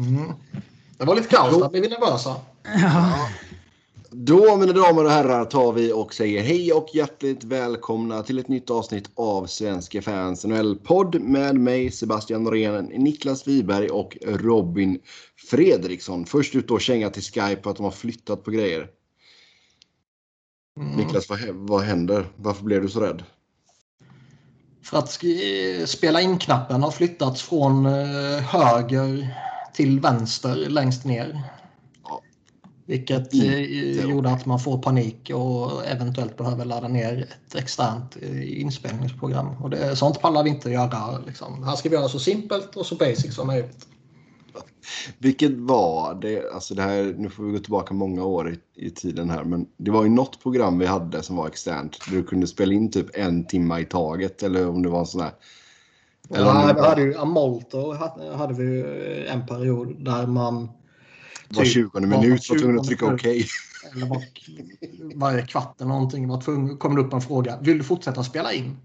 Mm. Det var lite kaos, där blev vi nervösa. Ja. Då mina damer och herrar tar vi och säger hej och hjärtligt välkomna till ett nytt avsnitt av Svenska fans NHL-podd med mig Sebastian Norén, Niklas Wiberg och Robin Fredriksson. Först ut då känga till Skype att de har flyttat på grejer. Mm. Niklas, vad, vad händer? Varför blev du så rädd? För att spela in-knappen har flyttats från eh, höger till vänster längst ner. Vilket mm. gjorde att man får panik och eventuellt behöver ladda ner ett externt eh, inspelningsprogram. Och det, sånt pallar vi inte göra. Liksom. Här ska vi göra så simpelt och så basic som möjligt. Vilket var det, alltså det här, nu får vi gå tillbaka många år i, i tiden här, men det var ju något program vi hade som var externt. Där du kunde spela in typ en timme i taget eller om det var en sån här ja, vi hade ju Amolto hade vi en period där man var 20 minut var tvungen att trycka OK. Eller var, varje kvart eller någonting var tvungen, kom det upp en fråga. Vill du fortsätta spela in?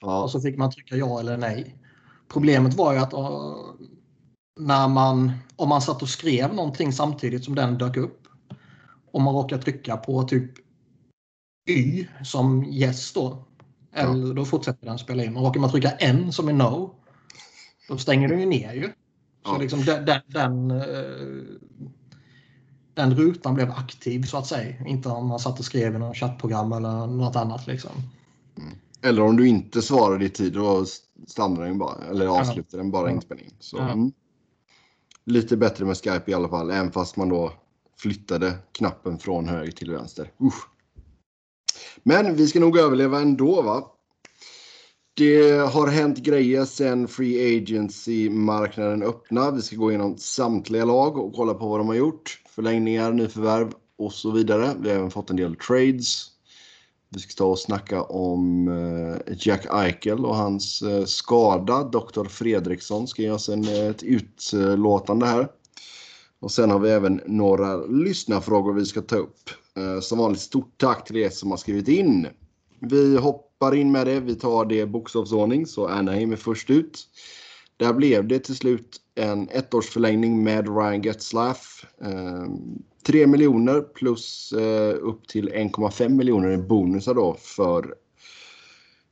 Ja. Och så fick man trycka ja eller nej. Problemet var ju att uh, när man, om man satt och skrev någonting samtidigt som den dök upp. Om man råkar trycka på typ Y som yes då. Eller ja. då fortsätter den spela in. Och råkar man trycka N som är no. Då stänger den ju ner ju. Så ja. liksom den, den, den, eh, den rutan blev aktiv så att säga. Inte om man satt och skrev i något chattprogram eller något annat. Liksom. Mm. Eller om du inte svarade i tid då stannar den bara. Eller avslutar den bara inspelningen. Så, mm. Lite bättre med Skype i alla fall. Även fast man då flyttade knappen från höger till vänster. Usch. Men vi ska nog överleva ändå va? Det har hänt grejer sen Free Agency-marknaden öppnade. Vi ska gå igenom samtliga lag och kolla på vad de har gjort. Förlängningar, nyförvärv och så vidare. Vi har även fått en del trades. Vi ska ta och snacka om eh, Jack Eichel och hans eh, skada. Dr. Fredriksson ska ge oss en, eh, ett utlåtande här. Och sen har vi även några lyssnarfrågor vi ska ta upp. Eh, som vanligt stort tack till er som har skrivit in. Vi hoppar in med det. Vi tar det bokstavsordning så Anaheim är först ut. Där blev det till slut en ettårsförlängning med Ryan Getzlaff. Eh, 3 miljoner plus eh, upp till 1,5 miljoner i bonusar då för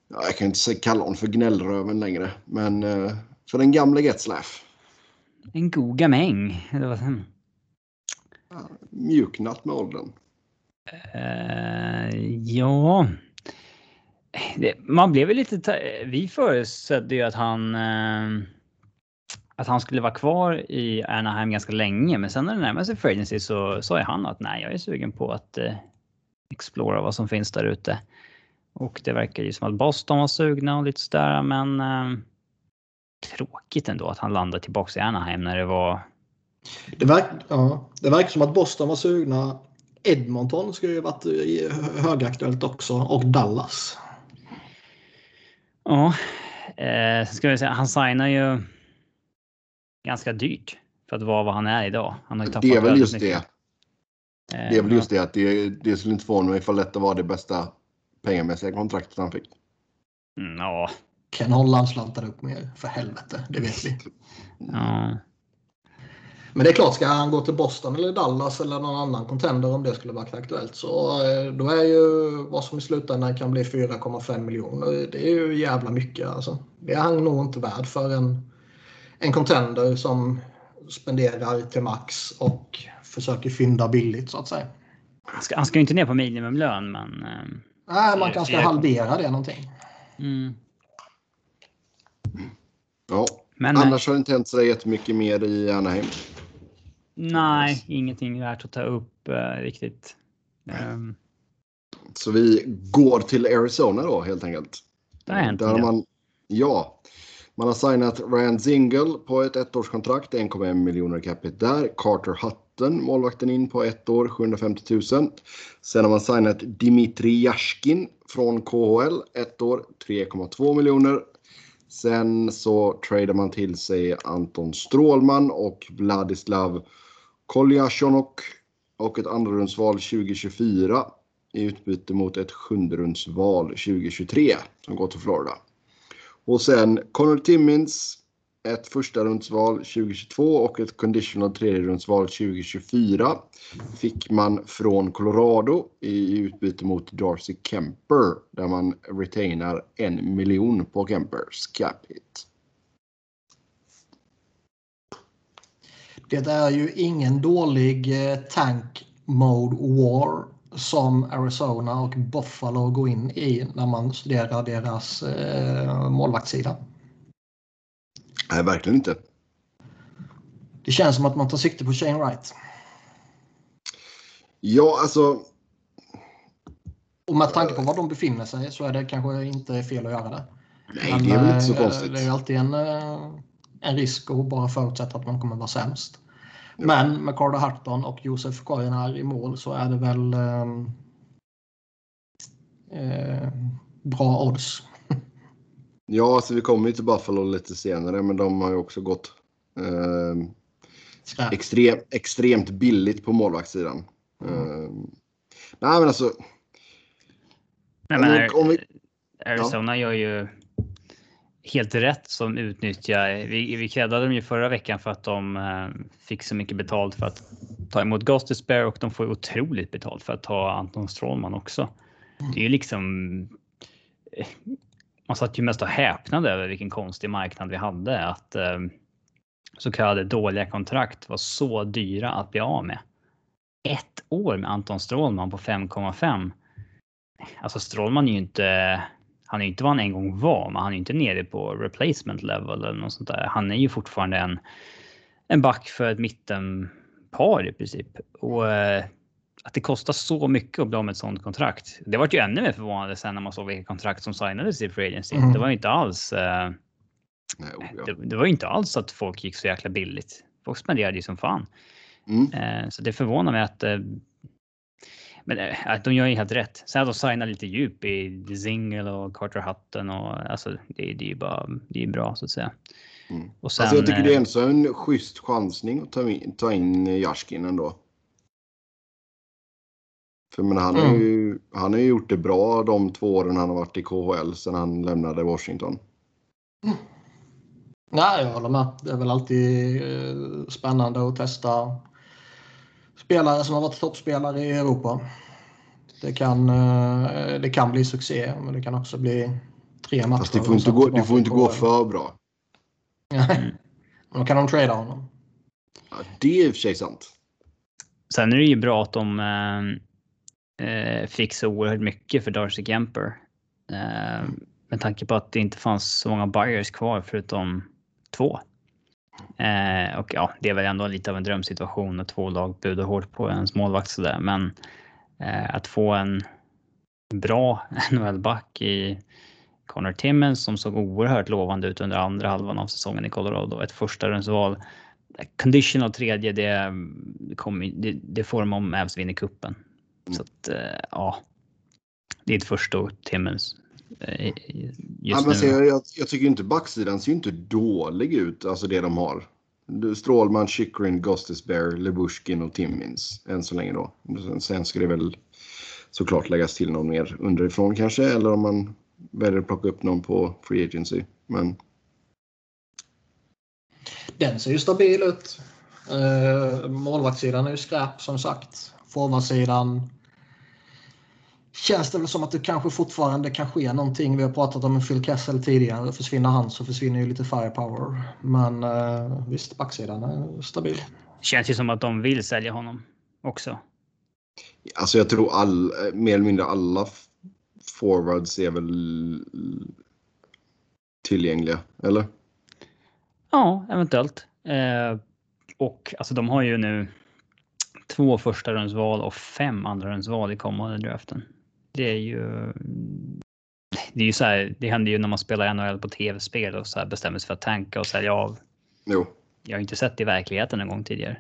ja, jag kan inte kalla honom för gnällröven längre, men eh, för den gamla Getzlaff. En god gamäng. Det var sen. Ja, mjuknat med åldern. Uh, ja. Det, man blev väl lite... Vi förutsatte ju att han... Uh, att han skulle vara kvar i Anaheim ganska länge. Men sen när det närmade sig Free så sa han att nej, jag är sugen på att uh, explora vad som finns där ute. Och det verkar ju som att Boston var sugna och lite sådär, men uh, tråkigt ändå att han landade tillbaka i Anaheim när det var... Det, verk, ja, det verkar som att Boston var sugna Edmonton ska ju varit eh, högaktuellt också och Dallas. Ja, eh, ska vi säga, han signar ju ganska dyrt för att vara vad han är idag. Han har ju det är väl just mycket. det. Det är väl just det att det, det skulle inte förvåna mig ifall detta var det bästa pengamässiga kontraktet han fick. Mm, ja. Ken Holland slantar upp mer, för helvete. Det vet vi. Ja. Men det är klart, ska han gå till Boston eller Dallas eller någon annan contender om det skulle vara aktuellt så eh, då är ju vad som i slutändan kan bli 4,5 miljoner. Det är ju jävla mycket alltså. Det är han nog inte värd för en, en contender som spenderar till max och försöker fynda billigt så att säga. Han ska, han ska ju inte ner på minimumlön men... Eh, Nej, man kanske ska halvera det någonting. Mm. Ja, men, annars har det inte hänt så jättemycket mer i Anaheim. Nej, ingenting värt att ta upp uh, riktigt. Um. Så vi går till Arizona då helt enkelt. Det har hänt Där man, Ja. Man har signat Ryan Zingle på ett ettårskontrakt, 1,1 miljoner capita där. Carter Hutton, målvakten in på ett år, 750 000. Sen har man signat Dimitri Jaskin från KHL, ett år, 3,2 miljoner. Sen så tradar man till sig Anton Strålman och Vladislav Kolyashonok och ett andrarumsval 2024 i utbyte mot ett sjunderumsval 2023 som går till Florida. Och sen Connor Timmins ett första rundsval 2022 och ett conditional tredje rundsval 2024 fick man från Colorado i utbyte mot Darcy Kemper där man retainar en miljon på Kempers cap hit. Det är ju ingen dålig eh, tank mode war som Arizona och Buffalo går in i när man studerar deras eh, målvaktssida. Nej, verkligen inte. Det känns som att man tar sikte på Shane Wright. Ja, alltså. Och med tanke på var de befinner sig så är det kanske inte fel att göra det. Nej, Men, det är väl inte så eh, konstigt. Det är alltid en, eh, en risk att bara förutsätta att man kommer vara sämst. Ja. Men med Carter Hutton och Josef Koinar i mål så är det väl eh, eh, bra odds. Ja, alltså vi kommer ju till Buffalo lite senare, men de har ju också gått eh, extrem, extremt billigt på målvaktssidan. Mm. Eh, nej, men alltså. Nej, men om, om vi, Arizona ja. gör ju helt rätt som utnyttjar. Vi, vi kräddade dem ju förra veckan för att de eh, fick så mycket betalt för att ta emot Ghost Despair och de får otroligt betalt för att ta Anton Strålman också. Det är ju liksom eh, man satt ju mest och häpnade över vilken konstig marknad vi hade. Att eh, så kallade dåliga kontrakt var så dyra att bli av med. Ett år med Anton Strålman på 5,5. Alltså Strålman är ju inte, han är ju inte vad han en gång var, men han är inte nere på replacement level eller något sånt där. Han är ju fortfarande en, en back för ett mittenpar i princip. Och eh, att det kostar så mycket att bli av med ett sånt kontrakt. Det var ju ännu mer förvånande sen när man såg vilka kontrakt som signades i Free Agency. Mm. Det var ju inte alls. Eh, Nej, oh, ja. det, det, var ju inte alls att folk gick så jäkla billigt. Folk spenderade ju som fan. Mm. Eh, så det förvånar mig att. Eh, men eh, att de gör ju helt rätt. Sen att de signar lite djup i Zingle och Carter Hutton och alltså det, det är ju bara. Det är bra så att säga. Mm. Och sen, alltså jag tycker det är en, en schysst chansning att ta in, ta in Jaskin ändå. För men han, mm. har ju, han har ju gjort det bra de två åren han har varit i KHL sedan han lämnade Washington. Mm. Nej, jag håller med. Det är väl alltid eh, spännande att testa spelare som har varit toppspelare i Europa. Det kan, eh, det kan bli succé, men det kan också bli tre matcher. Fast det får inte, gå, det får inte gå för bra. Nej, då kan de trada honom. Ja, det är i och för sig sant. Sen är det ju bra att de eh, eh, fick så oerhört mycket för Darcy Kemper. Eh, med tanke på att det inte fanns så många buyers kvar förutom två. Eh, och ja, det är väl ändå lite av en drömsituation när två lag budar hårt på en målvakt sådär. Men eh, att få en bra NHL-back i Connor Timmons som såg oerhört lovande ut under andra halvan av säsongen i Colorado. Ett första rundsval. Conditional tredje, det, det, det får de om Avs vinner kuppen. Mm. Så att, eh, ja. Det är ett första Timmons. Eh, just ja, men nu. Jag, jag, tycker inte backsidan ser inte dålig ut, alltså det de har. Strålman, Chikrin, Gostisbear, Lebushkin och Timmins än så länge då. Sen ska det väl såklart läggas till någon mer underifrån kanske eller om man väljer att plocka upp någon på Free Agency. Men... Den ser ju stabil ut. Uh, målvaktssidan är ju skräp som sagt. Forwardsidan känns det väl som att det kanske fortfarande kan ske någonting. Vi har pratat om Phil Kessel tidigare. Försvinner han så försvinner ju lite firepower. Men uh, visst, backsidan är stabil. Känns ju som att de vill sälja honom också. Alltså jag tror all, mer eller mindre alla forwards är väl tillgängliga, eller? Ja, eventuellt. Eh, och alltså de har ju nu två första rundsval och fem andra rundsval i kommande draften. Det är ju. Det är ju så här. Det händer ju när man spelar NHL på tv-spel och så här bestämmer sig för att tanka och sälja av. Jo. Jag har inte sett det i verkligheten en gång tidigare.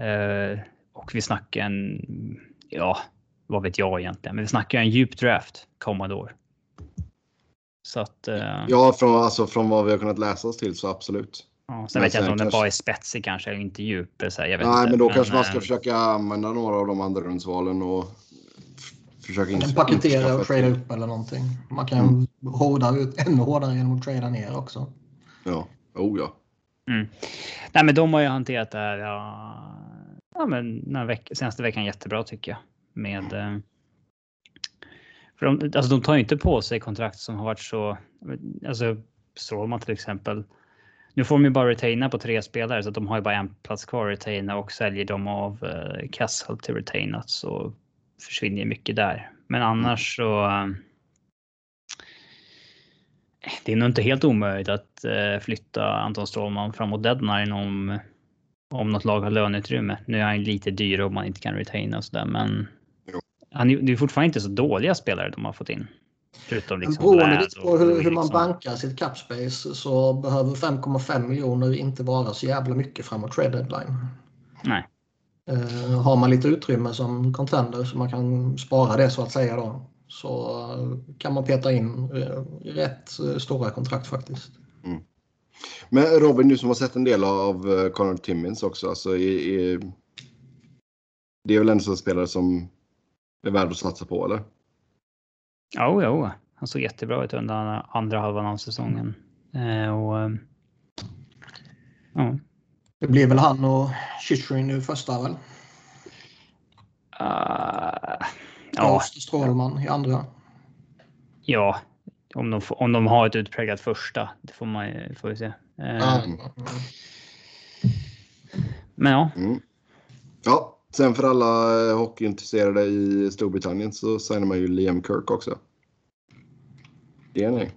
Uh, och vi snackar en. Ja, vad vet jag egentligen? Men vi snackar en djup draft kommande år. Så att. Uh, ja, från alltså från vad vi har kunnat läsa oss till så absolut. Ja, sen vet jag inte om den bara är spetsig kanske eller inte djup. Så jag vet Nej, inte. men då men, kanske man ska äh, försöka använda några av de andra rundsvalen och försöka Man kan paketera och trada upp eller någonting. Man kan mm. hårda ut ännu hårdare genom att trada ner också. Ja. Oh ja. Mm. Nej, men de har ju hanterat det här. Ja, ja men den veck senaste veckan jättebra tycker jag med. Eh, för de, alltså de tar ju inte på sig kontrakt som har varit så. Alltså Strålman till exempel. Nu får de ju bara retaina på tre spelare så att de har ju bara en plats kvar att retaina och säljer de av eh, Castle till retainat så försvinner mycket där. Men annars så. Eh, det är nog inte helt omöjligt att eh, flytta Anton Strålman framåt deadline om, om något lag har löneutrymme. Nu är han lite dyr om man inte kan retaina och sådär, men han, det är fortfarande inte så dåliga spelare de har fått in. Förutom liksom Beroende på hur, hur man liksom. bankar sitt capspace så behöver 5,5 miljoner inte vara så jävla mycket framåt trade deadline. Nej. Uh, har man lite utrymme som contender så man kan spara det så att säga då så kan man peta in uh, rätt stora kontrakt faktiskt. Mm. Men Robin, du som har sett en del av Connor Timmins också. Alltså, är, är, det är väl ändå en spelare som är värd att satsa på eller? Jo, jo. Han såg jättebra ut under andra halvan av säsongen. Eh, och, eh, ja. Det blir väl han och Chychryn nu första väl? Uh, ja. Strålman i andra. Ja, om de, om de har ett utpräglat första. Det får man får vi se. Uh, mm. Men ja. Mm. Ja, Sen för alla eh, hockeyintresserade i Storbritannien så signar man ju Liam Kirk också. Det är ni.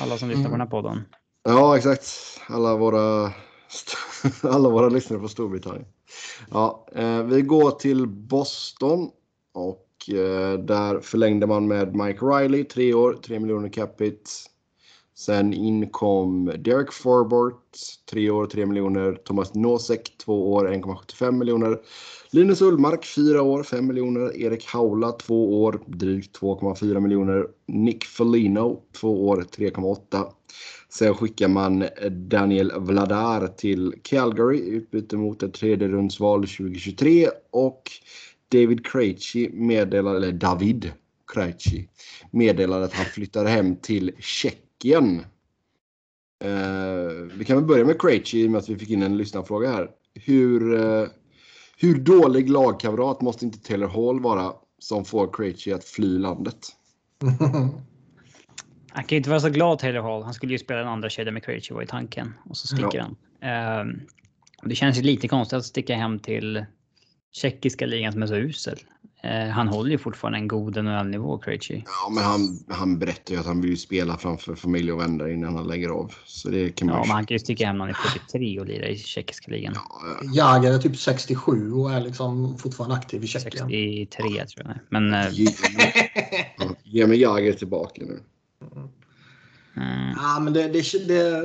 Alla som lyssnar på den här podden. Ja, exakt. Alla våra, alla våra lyssnare på Storbritannien. Ja, eh, vi går till Boston och eh, där förlängde man med Mike Riley, tre år, tre miljoner capita. Sen inkom Derek Forbort, tre år 3 miljoner. Thomas Nosek, två år 1,75 miljoner. Linus Ullmark, fyra år 5 miljoner. Erik Haula, två år drygt 2,4 miljoner. Nick Felino, två år 3,8. Sen skickar man eh, Daniel Vladar till Calgary i utbyte mot ett tredje rundsval 2023 och David Krejci meddelar, eller David Krejci meddelar att han flyttar hem till Tjeckien Tjeckien. Eh, vi kan väl börja med Krejci i och med att vi fick in en lyssnarfråga här. Hur, eh, hur dålig lagkamrat måste inte Taylor Hall vara som får Krejci att fly landet? Han kan inte vara så glad Taylor Hall. Han skulle ju spela en andra kedja med Krejci var i tanken och så sticker ja. han. Eh, det känns ju lite konstigt att sticka hem till tjeckiska ligan som är så usel. Eh, han håller ju fortfarande en god NHL-nivå, Krejci. Ja, men han, han berättar ju att han vill spela framför familj och vänner innan han lägger av. Så det kan man ja, men han kan ju sticka hem när han är 43 och lira i tjeckiska ligan. Ja, ja. Jagr är typ 67 och är liksom fortfarande aktiv i Tjeckien. 63 tror jag. Men... Äh... Ge mig Jagr tillbaka nu. Mm. Ja, men det, det, det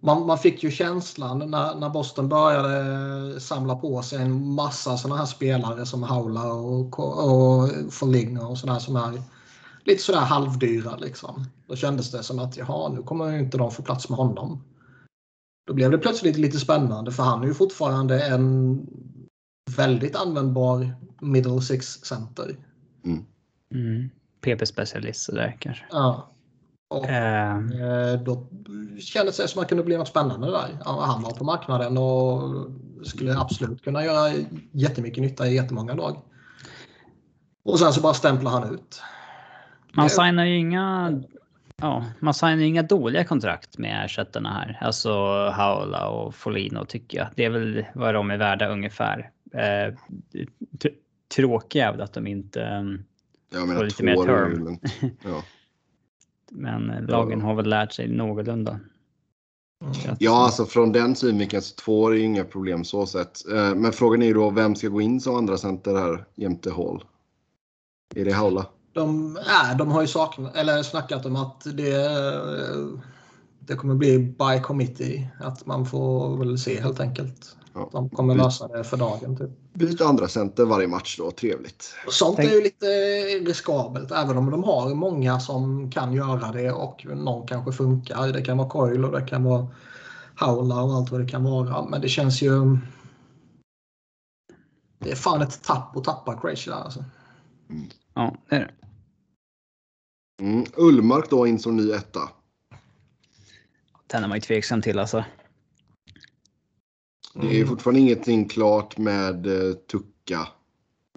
man, man fick ju känslan när, när Boston började samla på sig en massa sådana här spelare som Haula och, och Foligno och sådär som är lite sådär halvdyra liksom. Då kändes det som att jaha, nu kommer inte de få plats med honom. Då blev det plötsligt lite spännande för han är ju fortfarande en väldigt användbar middle six center. Mm. Mm. PP-specialist sådär kanske. Ja. Och, äh. Då kändes det som att det kunde bli något spännande där. Han var på marknaden och skulle absolut kunna göra jättemycket nytta i jättemånga lag. Och sen så bara stämplar han ut. Man signar ju inga, ja, man signar inga dåliga kontrakt med ersättarna här. Alltså Haula och Folino tycker jag. Det är väl vad de är värda ungefär. Eh, tråkiga är väl att de inte jag menar, lite mer term. Ja. Men eh, lagen har väl lärt sig någorlunda. Mm. Ja, alltså från den synvinkeln så två år är inga problem så sett. Eh, men frågan är ju då vem ska gå in som andra center här jämte Hall? Är det Haula? De, äh, de har ju saknat, eller snackat om att det, det kommer bli by committee. Att man får väl se helt enkelt. Ja. De kommer lösa det för dagen. Typ. Byta andra center varje match då, trevligt. Och sånt är ju lite riskabelt även om de har många som kan göra det och någon kanske funkar. Det kan vara Coil och det kan vara Haula och allt vad det kan vara. Men det känns ju... Det är fan ett tapp att tappa Crazy där alltså. Mm. Ja, det är det. Mm. Ullmark då in som ny etta. den är man ju tveksam till alltså. Det är fortfarande ingenting klart med uh, Tucka.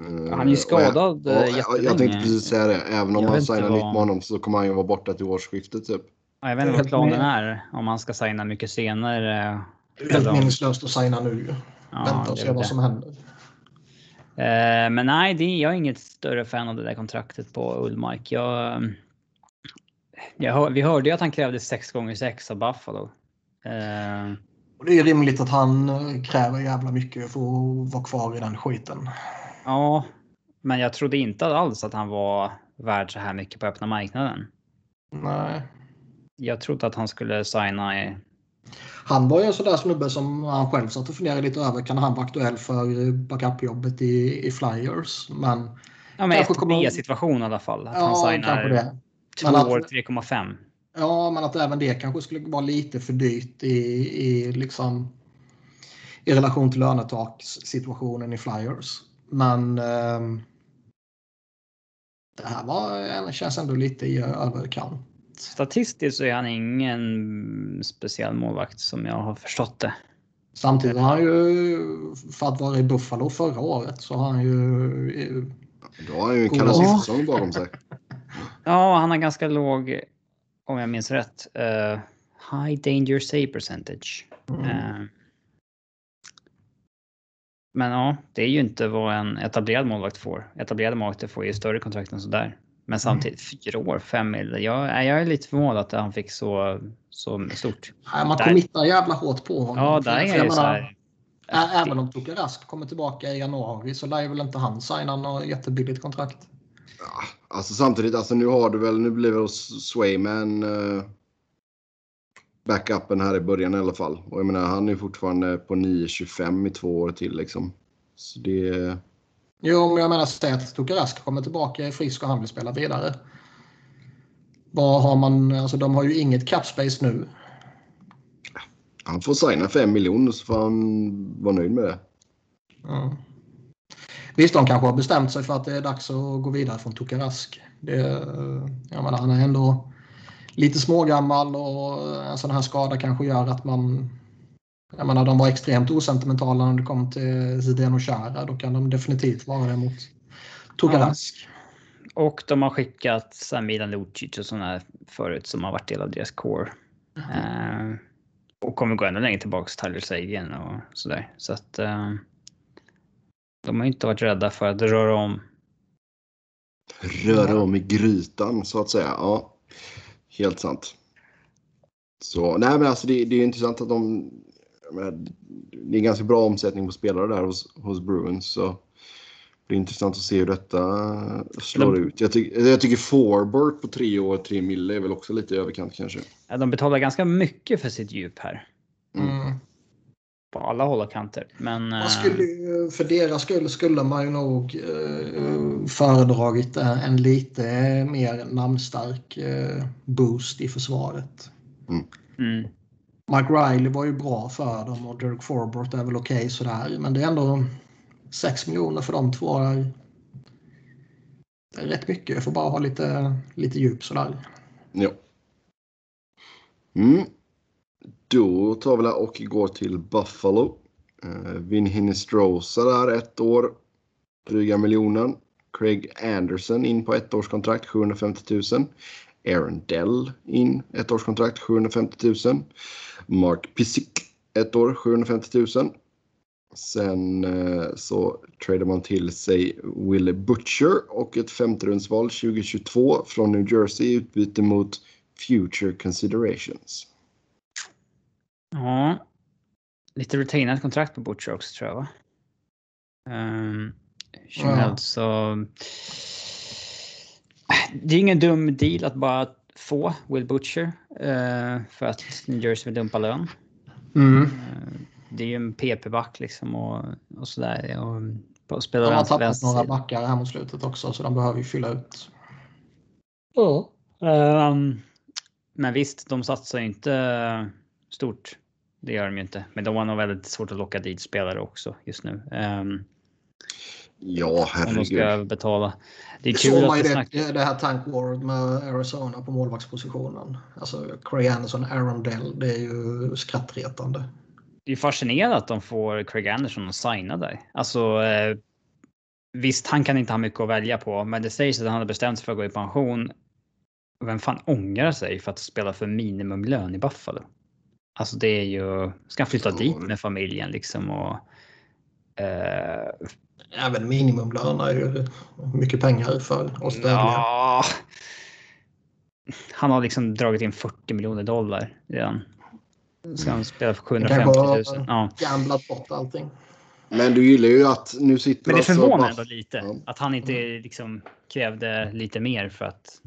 Uh, han är ju skadad jag, ja, jag tänkte precis säga det. Även om man signar nytt med honom så kommer han ju vara borta till årsskiftet typ. Ja, jag vet inte vad planen är. Om han ska signa mycket senare. Det är helt meningslöst att signa nu. Ja, Vänta och se vad som händer. Uh, men nej, det, jag är inget större fan av det där kontraktet på Ullmark. Jag, jag, vi hörde ju att han krävde 6 gånger 6 av Buffalo. Uh, och det är rimligt att han eh, kräver jävla mycket för att vara kvar i den skiten. Ja, men jag trodde inte alls att han var värd så här mycket på öppna marknaden. Nej. Jag trodde att han skulle signa i... Han var ju en sån där snubbe som han själv satt och funderade lite över. Kan han vara aktuell för backupjobbet i, i Flyers? Men... Ja, men 1 kommer... situation i alla fall. Att ja, han signar två år 3,5. Ja, men att även det kanske skulle vara lite för dyrt i, i, liksom, i relation till lönetakssituationen i Flyers. Men eh, det här var, känns ändå lite i överkant. Statistiskt så är han ingen speciell målvakt som jag har förstått det. Samtidigt har han ju, för att vara i Buffalo förra året, så har han ju... Då har han ju en kalassäsong bakom sig. Ja, han har ganska låg om jag minns rätt, uh, high danger save percentage. Mm. Uh, men ja, det är ju inte vad en etablerad målvakt får. Etablerade målvakter får ju större kontrakt än sådär. Men samtidigt mm. fyra år, fem mil. Jag, jag är lite förvånad att han fick så, så stort. Nej, man committar jävla hårt på honom. Ja, där är ju så här, Även om Tuka Rask kommer tillbaka i januari så lär väl inte han signa något jättebilligt kontrakt. Ja, alltså samtidigt, alltså nu har du väl, nu blir väl Swayman uh, backupen här i början i alla fall. Och jag menar, han är fortfarande på 9,25 i två år till liksom. Så det... Jo, men jag menar Stet Tukarask kommer tillbaka, frisk och han vill spela vidare. Vad har man, alltså de har ju inget cap space nu. Han får signa 5 miljoner så får han vara nöjd med det. Mm. Visst, de kanske har bestämt sig för att det är dags att gå vidare från Tukarask. Det, jag menar, han är ändå lite smågammal och en sån här skada kanske gör att man... Jag menar, de var extremt osentimentala när det kom till Zidane och Chara. Då kan de definitivt vara det mot Tukarask. Ja. Och de har skickat Milan Lucic och sådana förut som har varit del av deras core. Mm. Uh, och kommer gå ännu längre tillbaka till Tyler Sagan och sådär. Så att... Uh, de har inte varit rädda för att röra om. Röra om i grytan så att säga. Ja, helt sant. Så nej, men alltså det, det är intressant att de. Det är ganska bra omsättning på spelare där hos, hos Bruins. Så det är intressant att se hur detta slår de, ut. Jag, tyck, jag tycker Forbert på tre år, tre mille är väl också lite i överkant kanske. De betalar ganska mycket för sitt djup här. Mm på alla håll och kanter. Men, man skulle, för deras skull skulle man ju nog eh, föredragit en lite mer namnstark eh, boost i försvaret. Mm. Mm. Mike Riley var ju bra för dem och Dirk Forbort är väl okej okay sådär. Men det är ändå 6 miljoner för de två. Är, det är rätt mycket Jag får bara ha lite, lite djup sådär. Ja. Mm. Då tar vi och går till Buffalo. Eh, uh, Vin Hinestrosa där ett år, dryga miljonen. Craig Anderson in på ett årskontrakt, 750 000. Aaron Dell in ett årskontrakt, 750 000. Mark Pisick ett år, 750 000. Sen eh, så tradar man till sig Wille Butcher och ett femterumsval 2022 från New Jersey i utbyte mot Future Considerations. Ja. Lite retainat kontrakt på Butcher också tror jag va? Um, ja. så. Det är ingen dum deal att bara få Will Butcher uh, för att New Jersey vill dumpa lön. Mm. Uh, det är ju en PP-back liksom och, och sådär. Och, och spelar de har tappat några backar här mot slutet också så de behöver ju fylla ut. Ja. Um, men visst, de satsar inte stort. Det gör de ju inte. Men de har nog väldigt svårt att locka dit spelare också just nu. Um... Ja, herregud. Om de ska betala. Det är det kul att det, snackar... det här tank war med Arizona på målvaktspositionen. Alltså Craig Anderson, Aaron Dell. Det är ju skrattretande. Det är fascinerande att de får Craig Anderson att signa där. Alltså, eh, visst, han kan inte ha mycket att välja på, men det sägs att han har bestämt sig för att gå i pension. Vem fan ångrar sig för att spela för minimumlön i Buffalo? Alltså det är ju, ska han flytta dit med familjen liksom och... Eh, Även minimumlön är ju mycket pengar för oss ja, Han har liksom dragit in 40 miljoner dollar redan. Ska han spela för 750 000? Ja. Gamblat bort allting. Men du gillar ju att nu sitter Men det förvånar alltså ändå lite ja. att han inte liksom krävde lite mer för att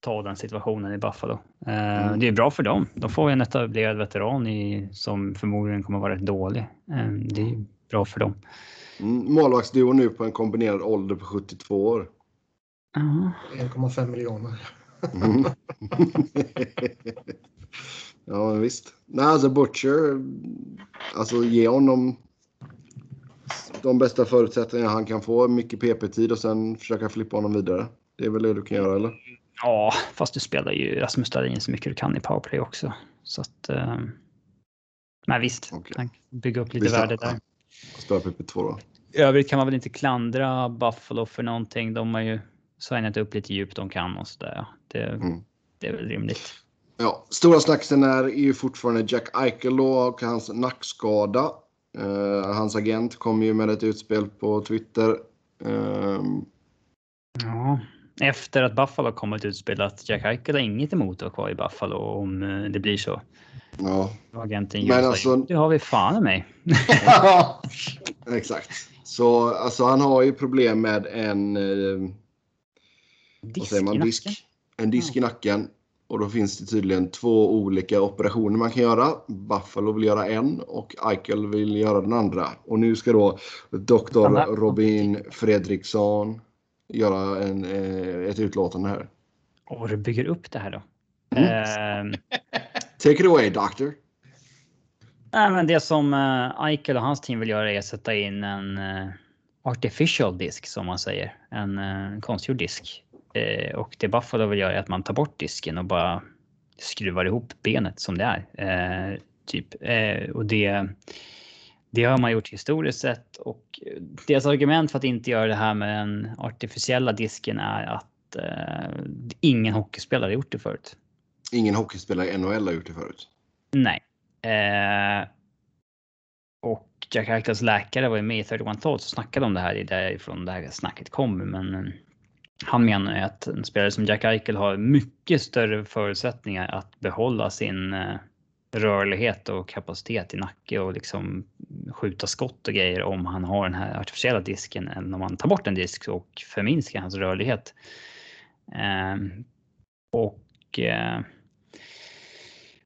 ta den situationen i Buffalo. Eh, mm. Det är bra för dem. De får en etablerad veteran i, som förmodligen kommer vara rätt dålig. Eh, det är bra för dem. Mm, målvaktsduo nu på en kombinerad ålder på 72 år. Uh. 1,5 miljoner. mm. ja, visst. Nej, alltså Butcher, alltså ge honom de bästa förutsättningarna han kan få. Mycket PP-tid och sen försöka flippa honom vidare. Det är väl det du kan göra, eller? Ja, fast du spelar ju Rasmus Dahlin så mycket du kan i powerplay också. Så att... Eh, men visst, okay. bygga upp lite visst, värde där. Spela PP2 då? I övrigt kan man väl inte klandra Buffalo för någonting. De har ju signat upp lite djupt de kan och sådär. Det, mm. det är väl rimligt. Ja, stora snacksen är ju fortfarande Jack Eichel och hans nackskada. Uh, hans agent kom ju med ett utspel på Twitter. Uh, ja, efter att Buffalo kommit utspel att Jack Eichel har inget emot att vara kvar i Buffalo om eh, det blir så. Ja. Agenten Men alltså... Det har vi fan i mig. Exakt. Så alltså han har ju problem med en... Eh, disk vad man? Disk. En disk i nacken. Och då finns det tydligen två olika operationer man kan göra. Buffalo vill göra en och Eichel vill göra den andra. Och nu ska då doktor Robin Fredriksson göra en, eh, ett utlåtande här. Och du bygger upp det här då. Mm. Eh, Take it away doctor. Nej, men det som uh, Eichel och hans team vill göra är att sätta in en uh, artificial disk som man säger. En uh, konstgjord disk. Och det Buffalo vill göra är att man tar bort disken och bara skruvar ihop benet som det är. typ. och det, det har man gjort historiskt sett och deras argument för att inte göra det här med den artificiella disken är att ingen hockeyspelare gjort det förut. Ingen hockeyspelare i NHL har gjort det förut? Nej. Eh, och Jack Eichels läkare var ju med i 31 Thoughts och snackade om det här, därifrån det här snacket kom. Men eh, han menar ju att en spelare som Jack Eichel har mycket större förutsättningar att behålla sin eh, rörlighet och kapacitet i nacke och liksom skjuta skott och grejer om han har den här artificiella disken än om man tar bort en disk och förminskar hans rörlighet. Eh, och eh,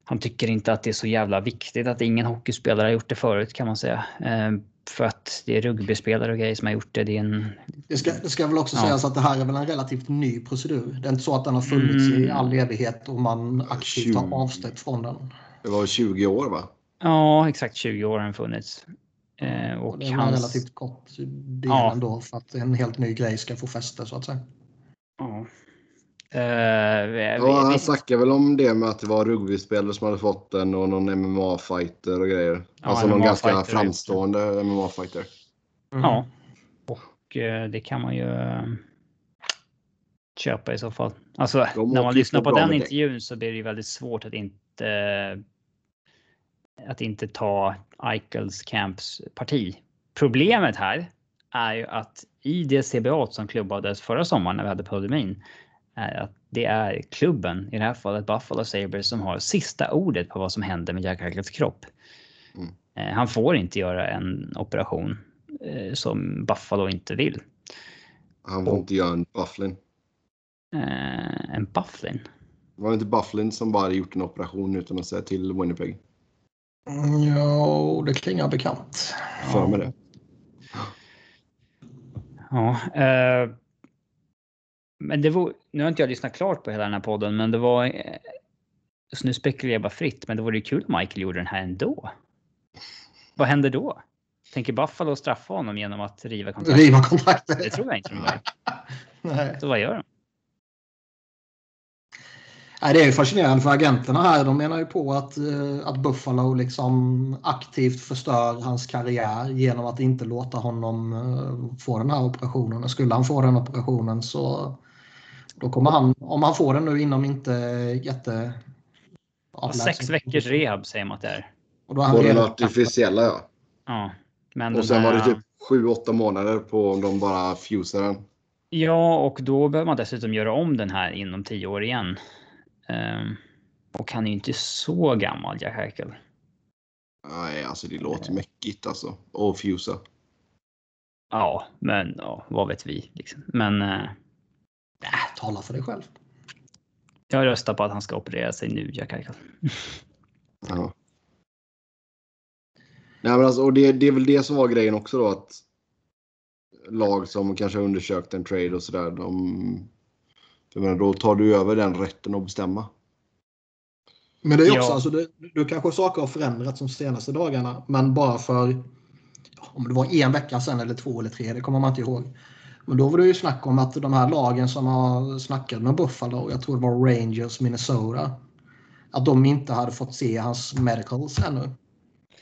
han tycker inte att det är så jävla viktigt att ingen hockeyspelare har gjort det förut kan man säga. Eh, för att det är rugbyspelare och grejer som har gjort det. Det, en... det, ska, det ska väl också ja. sägas att det här är väl en relativt ny procedur. Det är inte så att den har funnits mm. i all evighet och man aktivt 20... har avstått från den. Det var 20 år va? Ja, exakt 20 år har den funnits. Eh, och, det är hans... en relativt kort del ja. ändå för att en helt ny grej ska få fäste så att säga. Ja. Uh, ja, han snackade väl om det med att det var rugbyspelare som hade fått den och någon MMA-fighter och grejer. Ja, alltså någon ganska framstående MMA-fighter. Mm. Ja, och uh, det kan man ju uh, köpa i så fall. Alltså, De när man lyssnar på den intervjun så blir det ju väldigt svårt att inte att inte ta Eichels Camps parti. Problemet här är ju att i det CBA som klubbades förra sommaren när vi hade pandemin är att det är klubben, i det här fallet Buffalo Sabres, som har sista ordet på vad som händer med Jack Eichels kropp. Mm. Eh, han får inte göra en operation eh, som Buffalo inte vill. Han får inte göra en Bufflin. Eh, en Bufflin? Var det inte Bufflin som bara gjort en operation utan att säga till Winnipeg? Mm, ja, det klingar bekant. För mig det. Ja, eh, men det var, nu har inte jag lyssnat klart på hela den här podden, men det var... Eh, så nu spekulerar jag bara fritt, men det vore ju kul om Michael gjorde den här ändå. Vad händer då? Tänker Buffalo straffa honom genom att riva kontraktet? Riva kontraktet? Det tror jag inte de gör. Nej. Så vad gör de? Nej, det är ju fascinerande för agenterna här. De menar ju på att, eh, att Buffalo liksom aktivt förstör hans karriär genom att inte låta honom eh, få den här operationen. Skulle han få den operationen så då kommer han, om han får den nu inom inte jätte... Sex veckors rehab säger man att det är. Och då är han på den artificiella ja. Ja. Men och sen här... var det typ 7-8 månader på om de bara fusar den. Ja, och då behöver man dessutom göra om den här inom 10 år igen. Um, och han är ju inte så gammal, Jack Eichel. Nej, alltså det låter uh, mäckigt alltså. Och fusa. Ja, men ja, vad vet vi liksom. Men. Uh, äh, tala för dig själv. Jag röstar på att han ska operera sig nu, Jack Eichel. ja. Nej, men alltså, och det, det är väl det som var grejen också då att lag som kanske undersökt en trade och sådär, de jag menar, då tar du över den rätten att bestämma. Men det är också, ja. alltså, det, du kanske saker har förändrats de senaste dagarna, men bara för om det var en vecka sedan eller två eller tre, det kommer man inte ihåg. Men då var det ju snack om att de här lagen som har snackat med Buffalo, jag tror det var Rangers, Minnesota, att de inte hade fått se hans medicals ännu.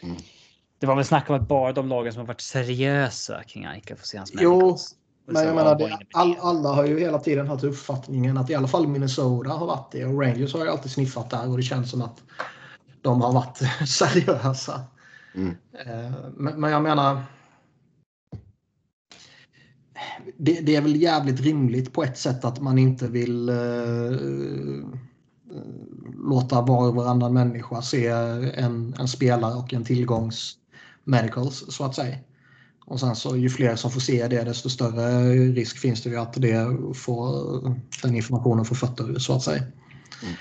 Mm. Det var väl snack om att bara de lagen som har varit seriösa kring Aika får se hans medicals. Jo, men jag menar, det, all, alla har ju hela tiden haft uppfattningen att i alla fall Minnesota har varit det och Rangers har ju alltid sniffat där och det känns som att de har varit seriösa. Mm. Eh, men, men, jag menar. Det, det, är väl jävligt rimligt på ett sätt att man inte vill uh, låta var och varannan människa se en, en spelare och en tillgångs medicals så att säga. Och sen så ju fler som får se det desto större risk finns det ju att det får, den informationen får fötter så att säga. Mm.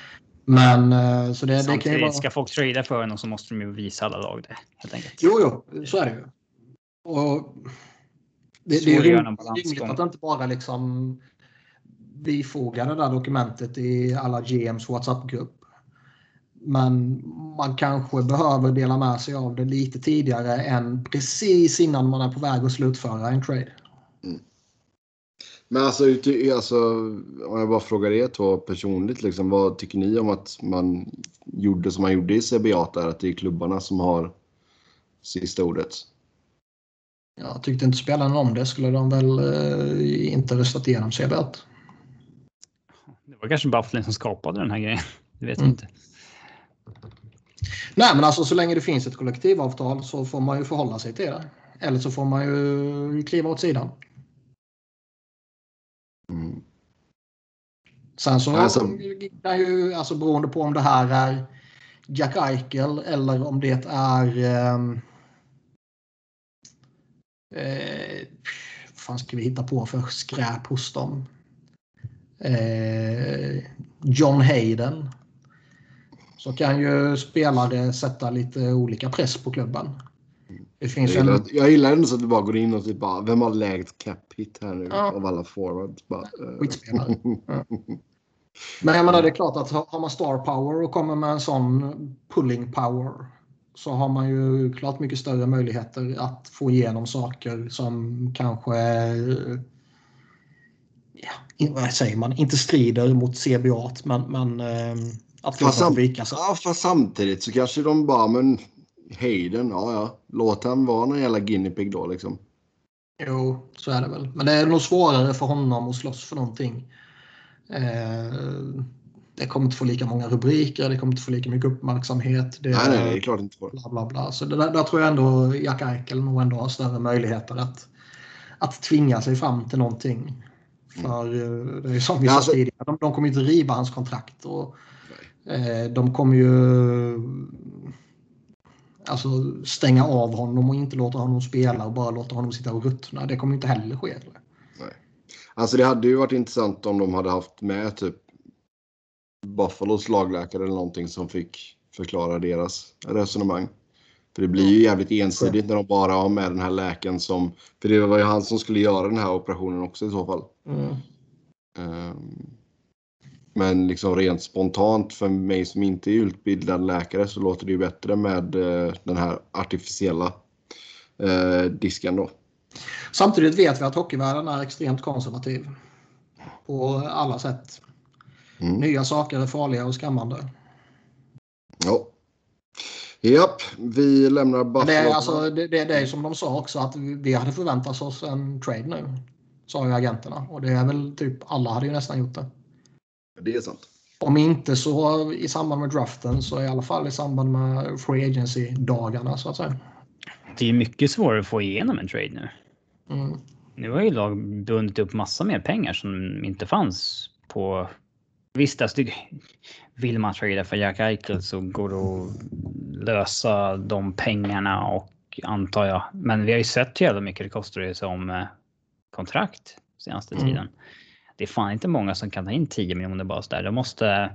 Men eh, så det, det kan ju vara... ska folk trada för en och så måste de ju visa alla lag det. Helt enkelt. Jo, jo, så är det ju. Och det, det är ju rimligt att inte bara liksom bifoga det där dokumentet i alla GMs WhatsApp-grupp. Men man kanske behöver dela med sig av det lite tidigare än precis innan man är på väg att slutföra en trade. Mm. Men alltså, alltså, om jag bara frågar er två personligt, liksom, vad tycker ni om att man gjorde som man gjorde i CBA där, att det är klubbarna som har sista ordet? Jag tyckte inte spelarna om det skulle de väl eh, inte röstat igenom CBA. Det var kanske Bufflin som skapade den här grejen. Det vet mm. inte. Nej, men alltså så länge det finns ett kollektivavtal så får man ju förhålla sig till det. Eller så får man ju kliva åt sidan. Mm. Sen så alltså, kan ju, alltså beroende på om det här är Jack Eichel eller om det är ehm, eh, vad fan ska vi hitta på för skräp hos dem? Eh, John Hayden så kan ju spelare sätta lite olika press på klubben. Det finns jag, gillar, en... jag gillar ändå så att du bara går in och typ bara, vem har lägst cap hit här nu ja. av alla forwards? Bara, uh. Skitspelare. ja. Men jag menar det är klart att har man star power och kommer med en sån pulling power så har man ju klart mycket större möjligheter att få igenom saker som kanske ja, vad säger man, inte strider mot CBA men, men att fast, sam ja, fast samtidigt så kanske de bara, men Hayden, ja ja, låt han vara någon jävla guinea pig då liksom. Jo, så är det väl. Men det är nog svårare för honom att slåss för någonting. Eh, det kommer inte få lika många rubriker, det kommer inte få lika mycket uppmärksamhet. Det, nej, nej, det är klart inte får. Bla, bla, bla. Så det där, där, tror jag ändå Jack Eichel nog ändå har större möjligheter att, att tvinga sig fram till någonting. För mm. det är som vi sa alltså, tidigare, de, de kommer inte riva hans kontrakt. Och, de kommer ju alltså, stänga av honom och inte låta honom spela och bara låta honom sitta och ruttna. Det kommer inte heller ske. Nej. Alltså det hade ju varit intressant om de hade haft med typ Buffalos lagläkare eller någonting som fick förklara deras resonemang. För det blir ju jävligt ensidigt när de bara har med den här läkaren som... För det var ju han som skulle göra den här operationen också i så fall. Mm. Um, men liksom rent spontant för mig som inte är utbildad läkare så låter det ju bättre med eh, den här artificiella eh, disken då. Samtidigt vet vi att hockeyvärlden är extremt konservativ. På alla sätt. Mm. Nya saker är farliga och skrämmande. Ja. Japp, vi lämnar Buffalo. Det är, alltså, det, det, det är som de sa också att vi hade förväntat oss en trade nu. Sa ju agenterna. Och det är väl typ alla hade ju nästan gjort det. Det är sant. Om inte så i samband med draften så i alla fall i samband med Free Agency-dagarna så att säga. Det är mycket svårare att få igenom en trade nu. Mm. Nu har ju lag bundit upp massa mer pengar som inte fanns på... Visst, alltså, vill man trada för Jack Eichel så går det att lösa de pengarna och antar jag. Men vi har ju sett hur jävla mycket det kostar som eh, kontrakt senaste mm. tiden. Det är fan inte många som kan ta in 10 miljoner bara där. De måste,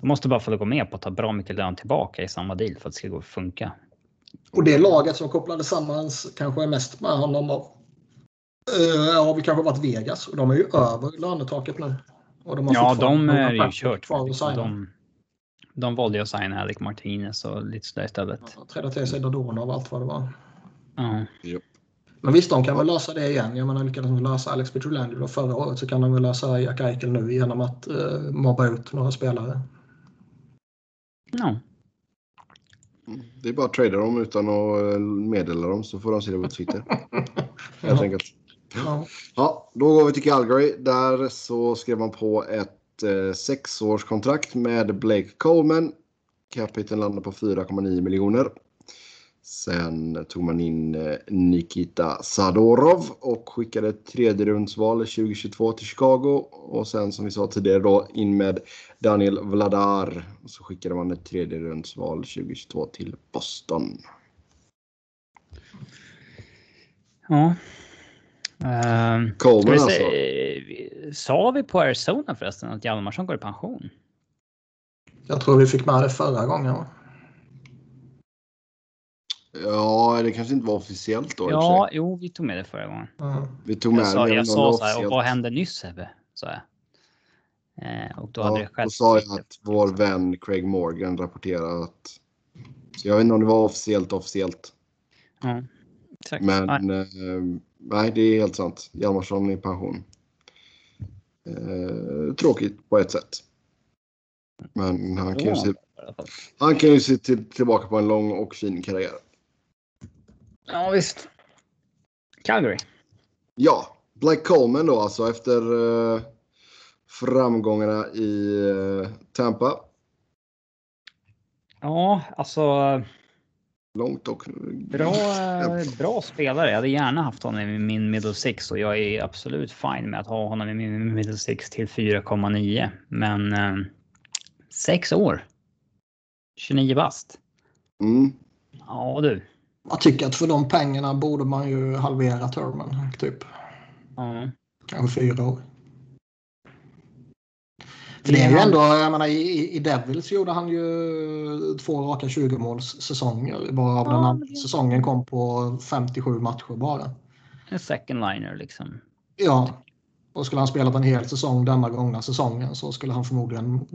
de måste bara få gå med på att ta bra mycket lön tillbaka i samma deal för att det ska gå att funka. Och det laget som kopplade samman kanske är mest med honom av uh, har vi kanske varit Vegas och de är ju över lönetaket nu. Och de har ja, de är ju kört. De, de valde att signa Alec Martinez och lite sådär istället. Ja, trädde till sig Dodona och allt vad det var. Ja. Yep. Men visst, de kan väl lösa det igen. Jag menar, lyckades de lösa Alex Petrolandi förra året så kan de väl lösa Jack Eichel nu genom att uh, mobba ut några spelare. Ja. Det är bara att trada dem utan att eh, meddela dem så får de se det på Twitter. Helt enkelt. Ja. ja, då går vi till Calgary. Där så skrev man på ett eh, sexårskontrakt med Blake Coleman. Capiten landar på 4,9 miljoner. Sen tog man in eh, Nikita Sadorov och skickade ett tredje rundsval 2022 till Chicago. Och sen som vi sa tidigare då in med Daniel Vladar. Och så skickade man ett tredje rundsval 2022 till Boston. Ja. Uh, Coleman vi alltså. Sa vi på Arizona förresten att Hjalmarsson går i pension? Jag tror vi fick med det förra gången. Ja, det kanske inte var officiellt då. Ja, jo, vi tog med det förra gången. Mm. Vi tog med jag sa, jag sa så här, och vad hände nyss Sebbe? Sa jag. Eh, och då ja, hade det skett. Då sa jag att vår vän Craig Morgan rapporterade att. Så jag vet inte om det var officiellt officiellt. Exakt. Men nej. Eh, nej, det är helt sant. Hjalmarsson i pension. Eh, tråkigt på ett sätt. Men han kan ju se, han kan ju se till, tillbaka på en lång och fin karriär. Ja, visst. Calgary. Ja, Black Coleman då alltså efter uh, framgångarna i uh, Tampa. Ja, alltså. Långt och... Bra, bra spelare. Jag hade gärna haft honom i min middle six och jag är absolut fine med att ha honom i min middle six till 4,9. Men uh, sex år. 29 bast. Mm. Ja du. Jag tycker att för de pengarna borde man ju halvera termen. Typ. Mm. Kanske fyra år. För det är ju ändå, jag menar i, i Devils gjorde han ju två raka 20 måls säsonger. Bara av ja, den andra säsongen kom på 57 matcher bara. En second liner liksom. Ja. Och skulle han spelat en hel säsong denna gångna säsongen så skulle han förmodligen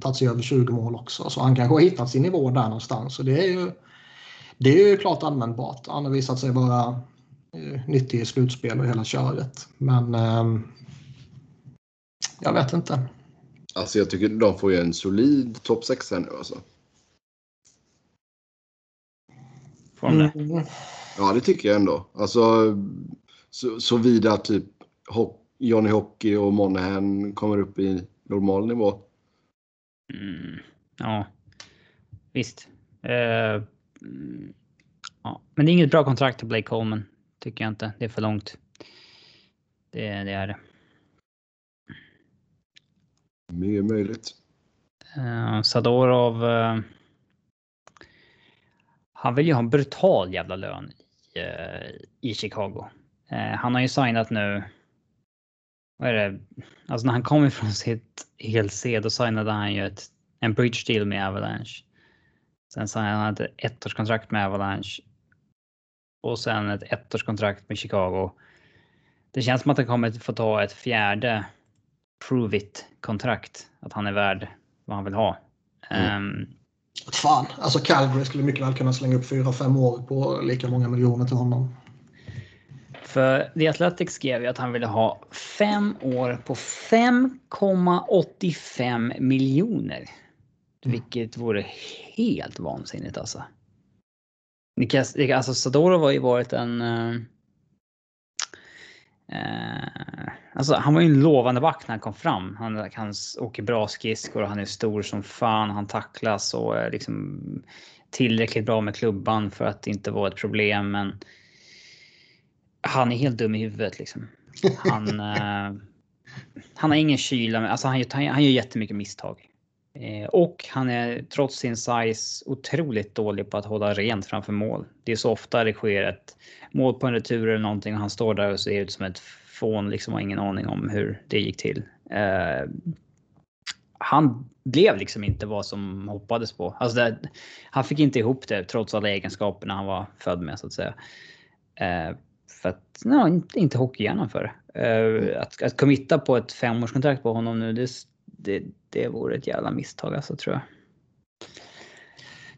tagit sig över 20 mål också. Så han kanske har hittat sin nivå där någonstans. Så det är ju det är ju klart användbart. Han har visat sig vara eh, nyttig i slutspel och hela köret. Men eh, jag vet inte. Alltså jag tycker de får ju en solid topp 6 här nu alltså. Får de det? Mm. Ja, det tycker jag ändå. Alltså så, såvida typ Johnny Hockey och Monahan kommer upp i normal nivå. Mm. Ja, visst. Uh, Mm, ja. Men det är inget bra kontrakt till Blake Coleman. Tycker jag inte. Det är för långt. Det, det är det. Mycket möjligt. Uh, Sadorov. Uh, han vill ju ha en brutal jävla lön i, uh, i Chicago. Uh, han har ju signat nu. Vad är det? Alltså när han kom ifrån sitt HLC då signade han ju ett, en bridge deal med Avalanche. Sen sa han hade ett ettårskontrakt med Avalanche. Och sen ett ettårskontrakt med Chicago. Det känns som att han kommer få ta ett fjärde prove it kontrakt. Att han är värd vad han vill ha. Mm. Um, Fan, alltså Calgary skulle mycket väl kunna slänga upp 4-5 år på lika många miljoner till honom. För The Athletic skrev ju att han ville ha fem år på 5,85 miljoner. Mm. Vilket vore helt vansinnigt alltså. Alltså Sadorov har ju varit en... Uh, alltså han var ju en lovande back när han kom fram. Han, han åker bra skridskor och han är stor som fan. Han tacklas och är liksom tillräckligt bra med klubban för att inte vara ett problem. Men han är helt dum i huvudet liksom. Han, uh, han har ingen kyla. Alltså han, han, han gör jättemycket misstag. Eh, och han är trots sin size otroligt dålig på att hålla rent framför mål. Det är så ofta det sker ett mål på en retur eller någonting och han står där och ser ut som ett fån liksom har ingen aning om hur det gick till. Eh, han blev liksom inte vad som hoppades på. Alltså det, han fick inte ihop det trots alla egenskaperna han var född med så att säga. Eh, för att, no, inte, inte hockeyhjärnan för eh, att, att committa på ett femårskontrakt på honom nu, det, det, det vore ett jävla misstag alltså tror jag.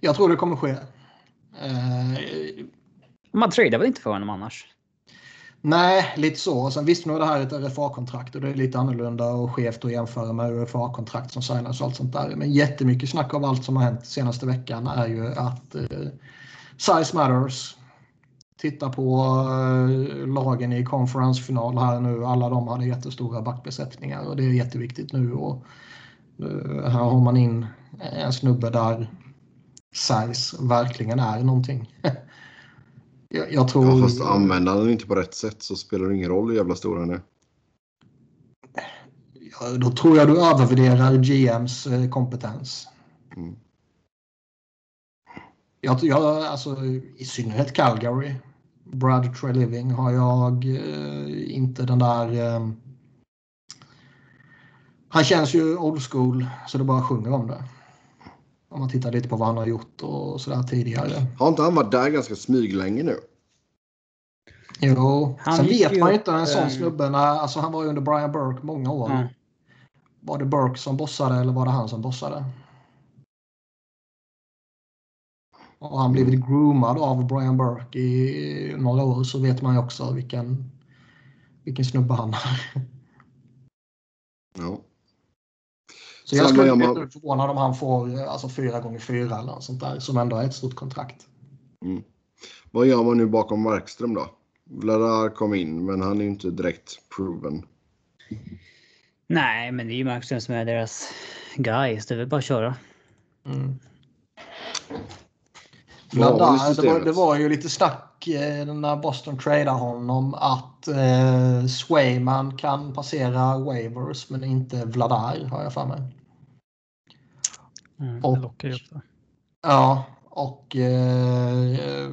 Jag tror det kommer ske. Eh, Man tradar väl inte för honom annars? Nej, lite så. Sen visst nu är det här ett RFA-kontrakt och det är lite annorlunda och skevt att jämföra med UFA-kontrakt som signas och allt sånt där. Men jättemycket snack av allt som har hänt senaste veckan är ju att eh, size matters. Titta på eh, lagen i konferensfinal här nu. Alla de hade jättestora backbesättningar och det är jätteviktigt nu. Och, uh, här har man in en snubbe där size verkligen är någonting. jag, jag, tror... Ja, fast använder den inte på rätt sätt så spelar det ingen roll hur jävla stor han är. Ja, då tror jag du övervärderar GMs eh, kompetens. Mm. Jag, jag, alltså, I synnerhet Calgary. Brad Treliving har jag eh, inte den där... Eh, han känns ju old school så det bara sjunger om det. Om man tittar lite på vad han har gjort och sådär tidigare. Har inte han varit där ganska smyglänge nu? Jo, han sen vet man ju inte en sån snubbe. När, alltså han var ju under Brian Burke många år. Mm. Var det Burke som bossade eller var det han som bossade? Och han blivit groomad av Brian Burke i några år så vet man ju också vilken, vilken snubbe han är. Ja. Så jag skulle bli man... förvånad om han får alltså, fyra gånger fyra eller något sånt där som ändå är ett stort kontrakt. Mm. Vad gör man nu bakom Markström då? Vladar kom in men han är ju inte direkt proven. Nej, men det är ju Markström som är deras guy. Så det är väl bara att köra. Mm. Nadal, det, var, det var ju lite snack eh, när Boston tradade honom att eh, Swayman kan passera waivers men inte Vladar har jag för mig. Mm, och. Ja, och eh,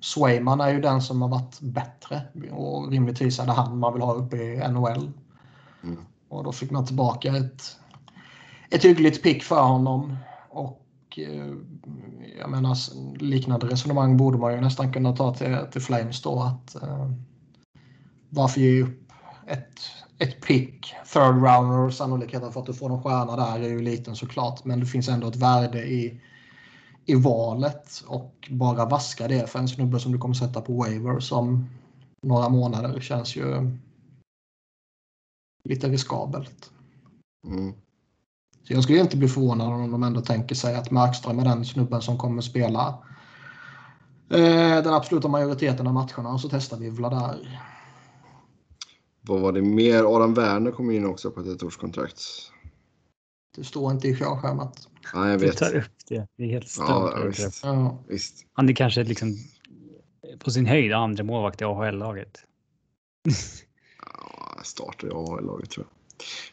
Swayman är ju den som har varit bättre och rimligtvis är det han man vill ha uppe i NHL. Mm. Och då fick man tillbaka ett, ett hyggligt pick för honom. Och Eh, jag menar, liknande resonemang borde man ju nästan kunna ta till, till Flames då. Att, eh, varför ge upp ett, ett pick, third rounder sannolikheten för att du får någon stjärna där är ju liten såklart. Men det finns ändå ett värde i, i valet och bara vaska det för en snubbe som du kommer sätta på waiver som några månader känns ju lite riskabelt. Mm. Så jag skulle inte bli förvånad om de ändå tänker sig att Markström är den snubben som kommer spela eh, den absoluta majoriteten av matcherna och så testar vi Vladar. Vad var det mer? Adam Werner kom in också på ett ettårskontrakt. Det står inte i körschemat. Nej, jag vet. Du tar upp det. Det är helt stört. Ja, visst. Ja. visst. Han är kanske liksom på sin höjd andra målvakt i AHL-laget. ja, startar i AHL-laget tror jag.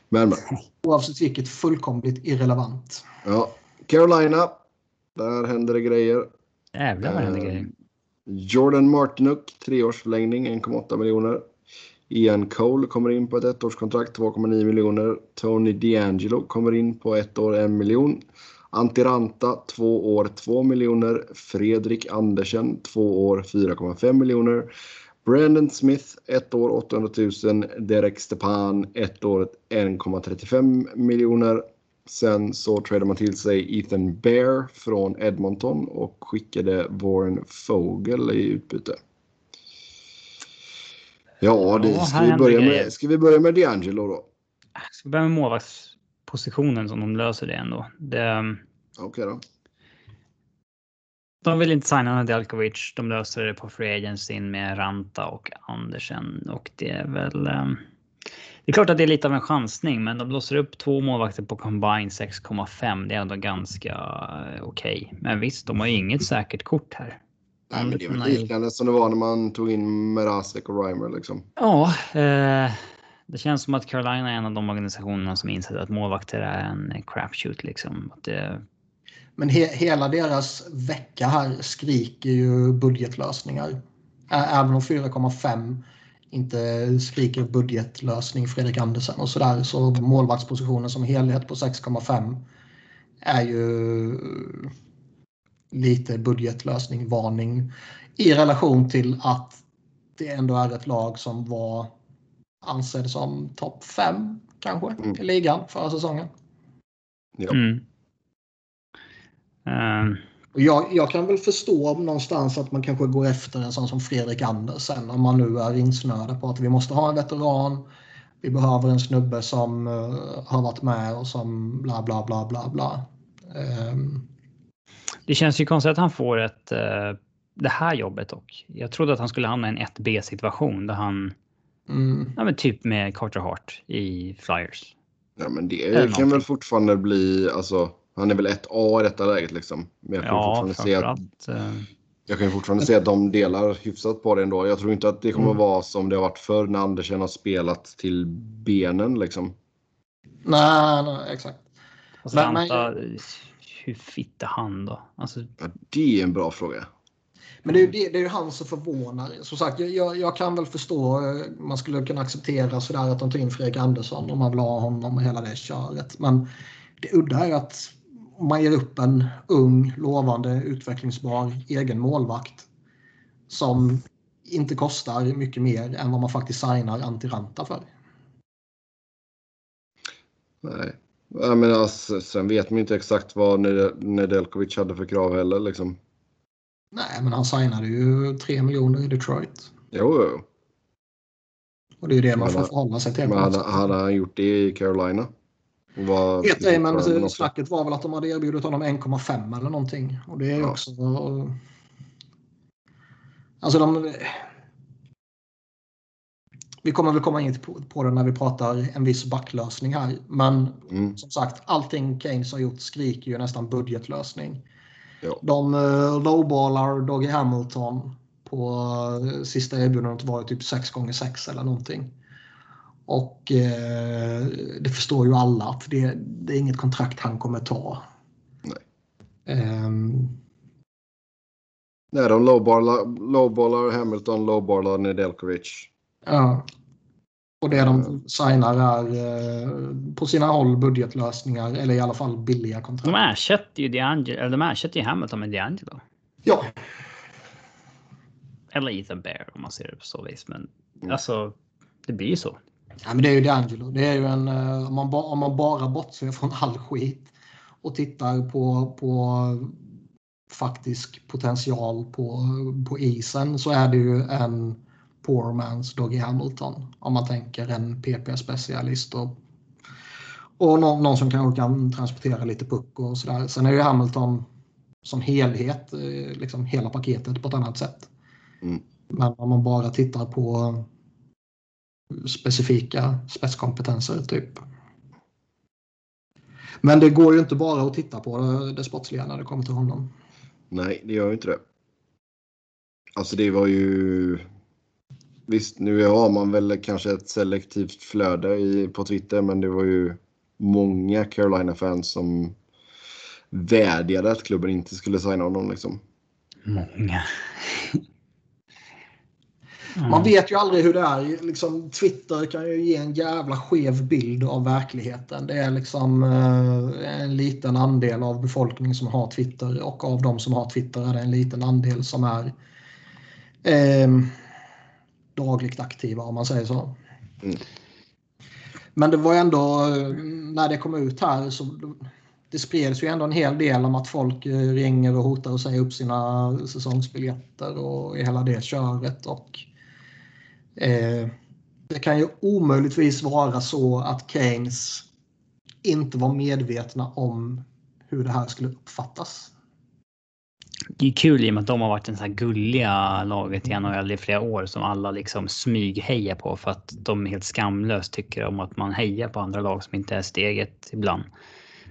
Men, men. Oavsett vilket fullkomligt irrelevant. Ja. Carolina. Där händer det grejer. Jävlar vad händer eh, grejer. Jordan Martinuk, treårsförlängning, 1,8 miljoner. Ian Cole kommer in på ett ettårskontrakt, 2,9 miljoner. Tony DeAngelo kommer in på ett år, en miljon. Antiranta, två år, 2 miljoner. Fredrik Andersen, två år, 4,5 miljoner. Brandon Smith, ett år 800 000. Derek Stepan, ett år 1,35 miljoner. Sen så tradade man till sig Ethan Bear från Edmonton och skickade Warren Fogel i utbyte. Ja, det, ska, vi börja med, ska vi börja med D'Angelo då? Ska vi börja med målvaktspositionen som de löser det ändå. Det, Okej okay då. De vill inte signa Nedeljkovic. De löser det på Free Agency med Ranta och Andersen och det är väl. Um, det är klart att det är lite av en chansning, men de blåser upp två målvakter på combine 6,5. Det är ändå ganska uh, okej. Okay. Men visst, de har ju inget säkert kort här. Nej, men det är väl liknande som det var när man tog in Merasek och Reimer liksom. Ja, eh, det känns som att Carolina är en av de organisationerna som insett att målvakter är en crapshoot liksom. Att det, men he hela deras vecka här skriker ju budgetlösningar. Även om 4,5 inte skriker budgetlösning Fredrik Andersen och sådär så målvaktspositionen som helhet på 6,5 är ju lite budgetlösning varning i relation till att det ändå är ett lag som var ansedd som topp 5 kanske mm. i ligan förra säsongen. Ja. Mm. Um. Jag, jag, kan väl förstå någonstans att man kanske går efter en sån som Fredrik Andersen om man nu är insnöad på att vi måste ha en veteran. Vi behöver en snubbe som uh, har varit med och som bla bla bla bla bla. Um. Det känns ju konstigt att han får ett uh, det här jobbet dock. Jag trodde att han skulle hamna i en 1B situation där han mm. ja, men typ med Carter Hart i Flyers. Ja, men det kan väl fortfarande bli alltså han är väl ett A i detta läget liksom. Men jag kan ja, fortfarande se att, eh, jag kan fortfarande se att de delar hyfsat på det ändå. Jag tror inte att det kommer mm. vara som det har varit förr när Andersen har spelat till benen liksom. Nej, nej exakt. Och Santa, men, hur fitt är han då? Alltså... Ja, det är en bra fråga. Men det är ju det, det är ju han som förvånar. Som sagt, jag, jag kan väl förstå. Eh, man skulle kunna acceptera sådär att de tar in Fredrik Andersson om man vill ha honom och hela det köret. Men det udda är att man ger upp en ung, lovande, utvecklingsbar egen målvakt som inte kostar mycket mer än vad man faktiskt signar Antiranta för. Nej, men alltså, sen vet man inte exakt vad Nedeljkovic hade för krav heller. Liksom. Nej, men han signade ju 3 miljoner i Detroit. Jo, jo. Och det är ju det man får förhålla sig till. Men hade, hade han gjort det i Carolina? Vad Vet ej, men snacket var väl att de hade erbjudit honom 1,5 eller någonting. Och det är ja. också... Alltså de... Vi kommer väl komma in på det när vi pratar en viss backlösning här. Men mm. som sagt, allting Keynes har gjort skriker ju nästan budgetlösning. Ja. De uh, lowballar Doggy Hamilton på uh, sista erbjudandet var typ 6 gånger 6 eller någonting. Och eh, det förstår ju alla att det, det, är inget kontrakt han kommer ta. Nej. Um, Nej, de lowballar, lowballar Hamilton, lowballar Nedeljkovic. Ja. Och det de signar är eh, på sina håll budgetlösningar eller i alla fall billiga kontrakt. De ersätter ju DeAngelo, eller de ersätter ju Hamilton med DeAngelo. Ja. Eller Ethan Bear om man ser det på så vis. Men mm. alltså, det blir ju så. Ja, men det är ju D'Angelo. Det är ju en, eh, om, man ba, om man bara bortser från all skit och tittar på, på faktisk potential på, på isen så är det ju en poor man's Doggy Hamilton. Om man tänker en PP-specialist och, och någon, någon, som kanske kan transportera lite puck och sådär. Sen är ju Hamilton som helhet, eh, liksom hela paketet på ett annat sätt. Mm. Men om man bara tittar på specifika spetskompetenser typ. Men det går ju inte bara att titta på det, sportsliga när det kommer till honom. Nej, det gör ju inte det. Alltså det var ju... Visst, nu har man väl kanske ett selektivt flöde i, på Twitter, men det var ju många Carolina-fans som vädjade att klubben inte skulle signa honom. Liksom. Många. Mm. Man vet ju aldrig hur det är. Liksom, Twitter kan ju ge en jävla skev bild av verkligheten. Det är liksom eh, en liten andel av befolkningen som har Twitter och av de som har Twitter är det en liten andel som är eh, dagligt aktiva om man säger så. Mm. Men det var ändå, när det kom ut här så det spreds ju ändå en hel del om att folk ringer och hotar att säga upp sina säsongsbiljetter och hela det köret. Och, eh, det kan ju omöjligtvis vara så att Keynes inte var medvetna om hur det här skulle uppfattas. Det är kul i och med att de har varit den så här gulliga laget i NHL i flera år som alla liksom smyghejar på för att de helt skamlöst tycker om att man hejar på andra lag som inte är steget ibland.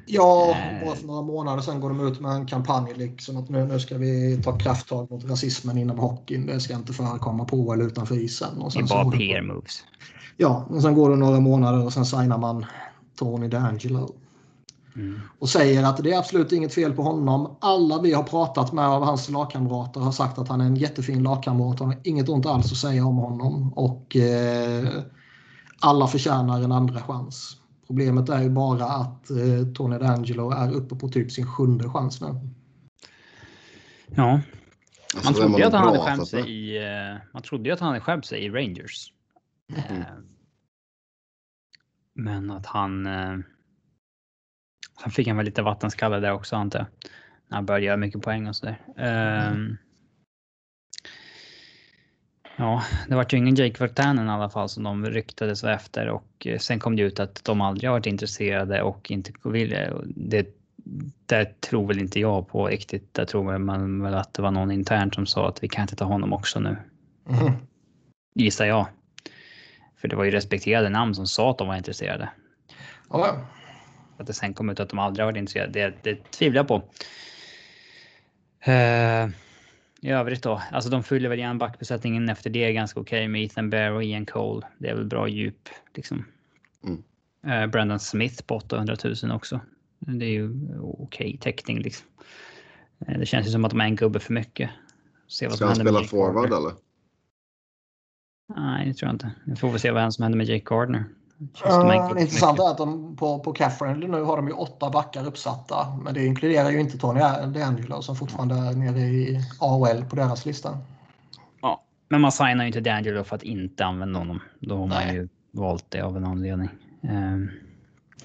Ja, eh. bara för några månader sedan går de ut med en kampanj liksom att nu, nu ska vi ta krafttag mot rasismen inom hockeyn. Det ska inte förekomma på eller utanför isen. Och sen det är bara PR-moves. Ja, och sen går det några månader och sen signar man Tony DeAngelo. Mm. Och säger att det är absolut inget fel på honom. Alla vi har pratat med av hans lagkamrater har sagt att han är en jättefin lagkamrat. Han har inget ont alls att säga om honom. Och eh, alla förtjänar en andra chans. Problemet är ju bara att eh, Tony D'Angelo är uppe på typ sin sjunde chans nu. Ja. Alltså, man trodde ju att han hade skämt sig i, man trodde ju att han hade skämt sig i Rangers. Mm. Men att han... Sen fick han väl lite vattenskalle där också antar jag. När han började göra mycket poäng och sådär. Mm. Ja, det var ju ingen Jake Virtanen i alla fall som de ryktades efter och eh, sen kom det ut att de aldrig har varit intresserade och inte ville. Det, det tror väl inte jag på riktigt. Jag tror man väl att det var någon internt som sa att vi kan inte ta honom också nu. Mm. Gissar jag. För det var ju respekterade namn som sa att de var intresserade. Ja. Att det sen kom ut att de aldrig varit intresserade, det, det tvivlar jag på. Uh, i övrigt då, alltså de fyller väl igen backbesättningen efter det ganska okej okay med Ethan Bear och Ian Cole. Det är väl bra djup liksom. Mm. Uh, Brandon Smith på 800 000 också. Det är ju okej okay täckning liksom. Uh, det känns ju som att de är en gubbe för mycket. Se vad Ska han spela forward eller? Nej, det tror jag inte. Vi får väl se vad som händer med Jake Gardner. Uh, det intressanta är att de, på, på Caffrey nu har de ju åtta backar uppsatta. Men det inkluderar ju inte Tony DeAngelo som fortfarande är nere i AHL på deras lista. Ja, men man signar ju inte DeAngelo för att inte använda honom. Då har Nej. man ju valt det av en anledning. Um.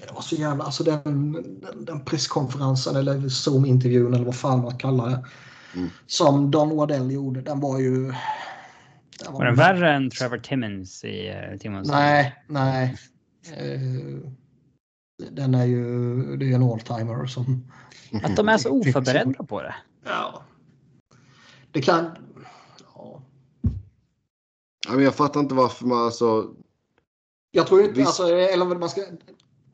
Det var så jävla, alltså den, den, den presskonferensen eller Zoom-intervjun eller vad fan man kallar det. Mm. Som Don Waddell gjorde, den var ju var, var den värre än Trevor Timmons i uh, Timmons? Nej, nej. Uh, den är ju, det är en all-timer som... Att de är så oförberedda på det. Ja. Det kan... Ja. ja jag fattar inte varför man alltså... Jag tror inte, Visst. alltså, eller man ska...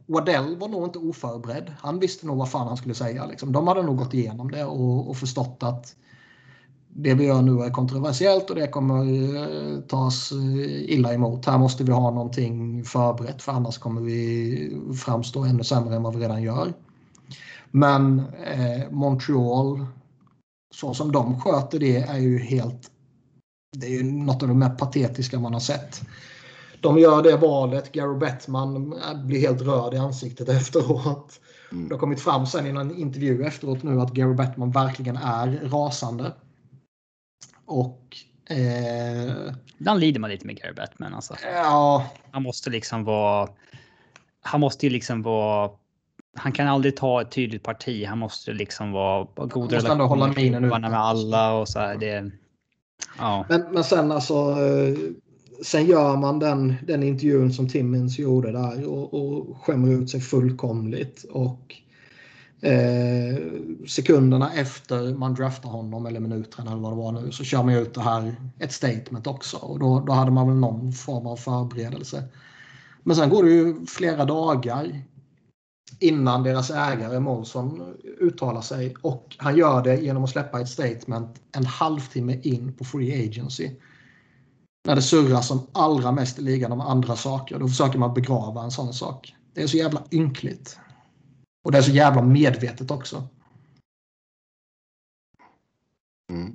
Waddell var nog inte oförberedd. Han visste nog vad fan han skulle säga. Liksom. De hade nog gått igenom det och, och förstått att det vi gör nu är kontroversiellt och det kommer eh, tas eh, illa emot. Här måste vi ha någonting förberett för annars kommer vi framstå ännu sämre än vad vi redan gör. Men eh, Montreal, så som de sköter det är ju helt... Det är ju något av det mest patetiska man har sett. De gör det valet, Gary Bettman blir helt röd i ansiktet efteråt. Mm. Det har kommit fram sen i en intervju efteråt nu att Gary Bettman verkligen är rasande. Och... Eh, Ibland lider man lite med Gary Batman alltså. Ja. Han måste liksom vara... Han måste ju liksom vara... Han kan aldrig ta ett tydligt parti. Han måste liksom vara god relation med alla och så här. Det, ja. men, men sen alltså... Eh, sen gör man den, den intervjun som Timmins gjorde där och, och skämmer ut sig fullkomligt. Och Eh, sekunderna efter man draftar honom, eller minuterna eller vad det var nu, så kör man ut det här, ett statement också. Och då, då hade man väl någon form av förberedelse. Men sen går det ju flera dagar innan deras ägare Månsson uttalar sig och han gör det genom att släppa ett statement en halvtimme in på Free Agency. När det surras som allra mest i ligan om andra saker. Då försöker man begrava en sån sak. Det är så jävla ynkligt. Och det är så jävla medvetet också. Mm.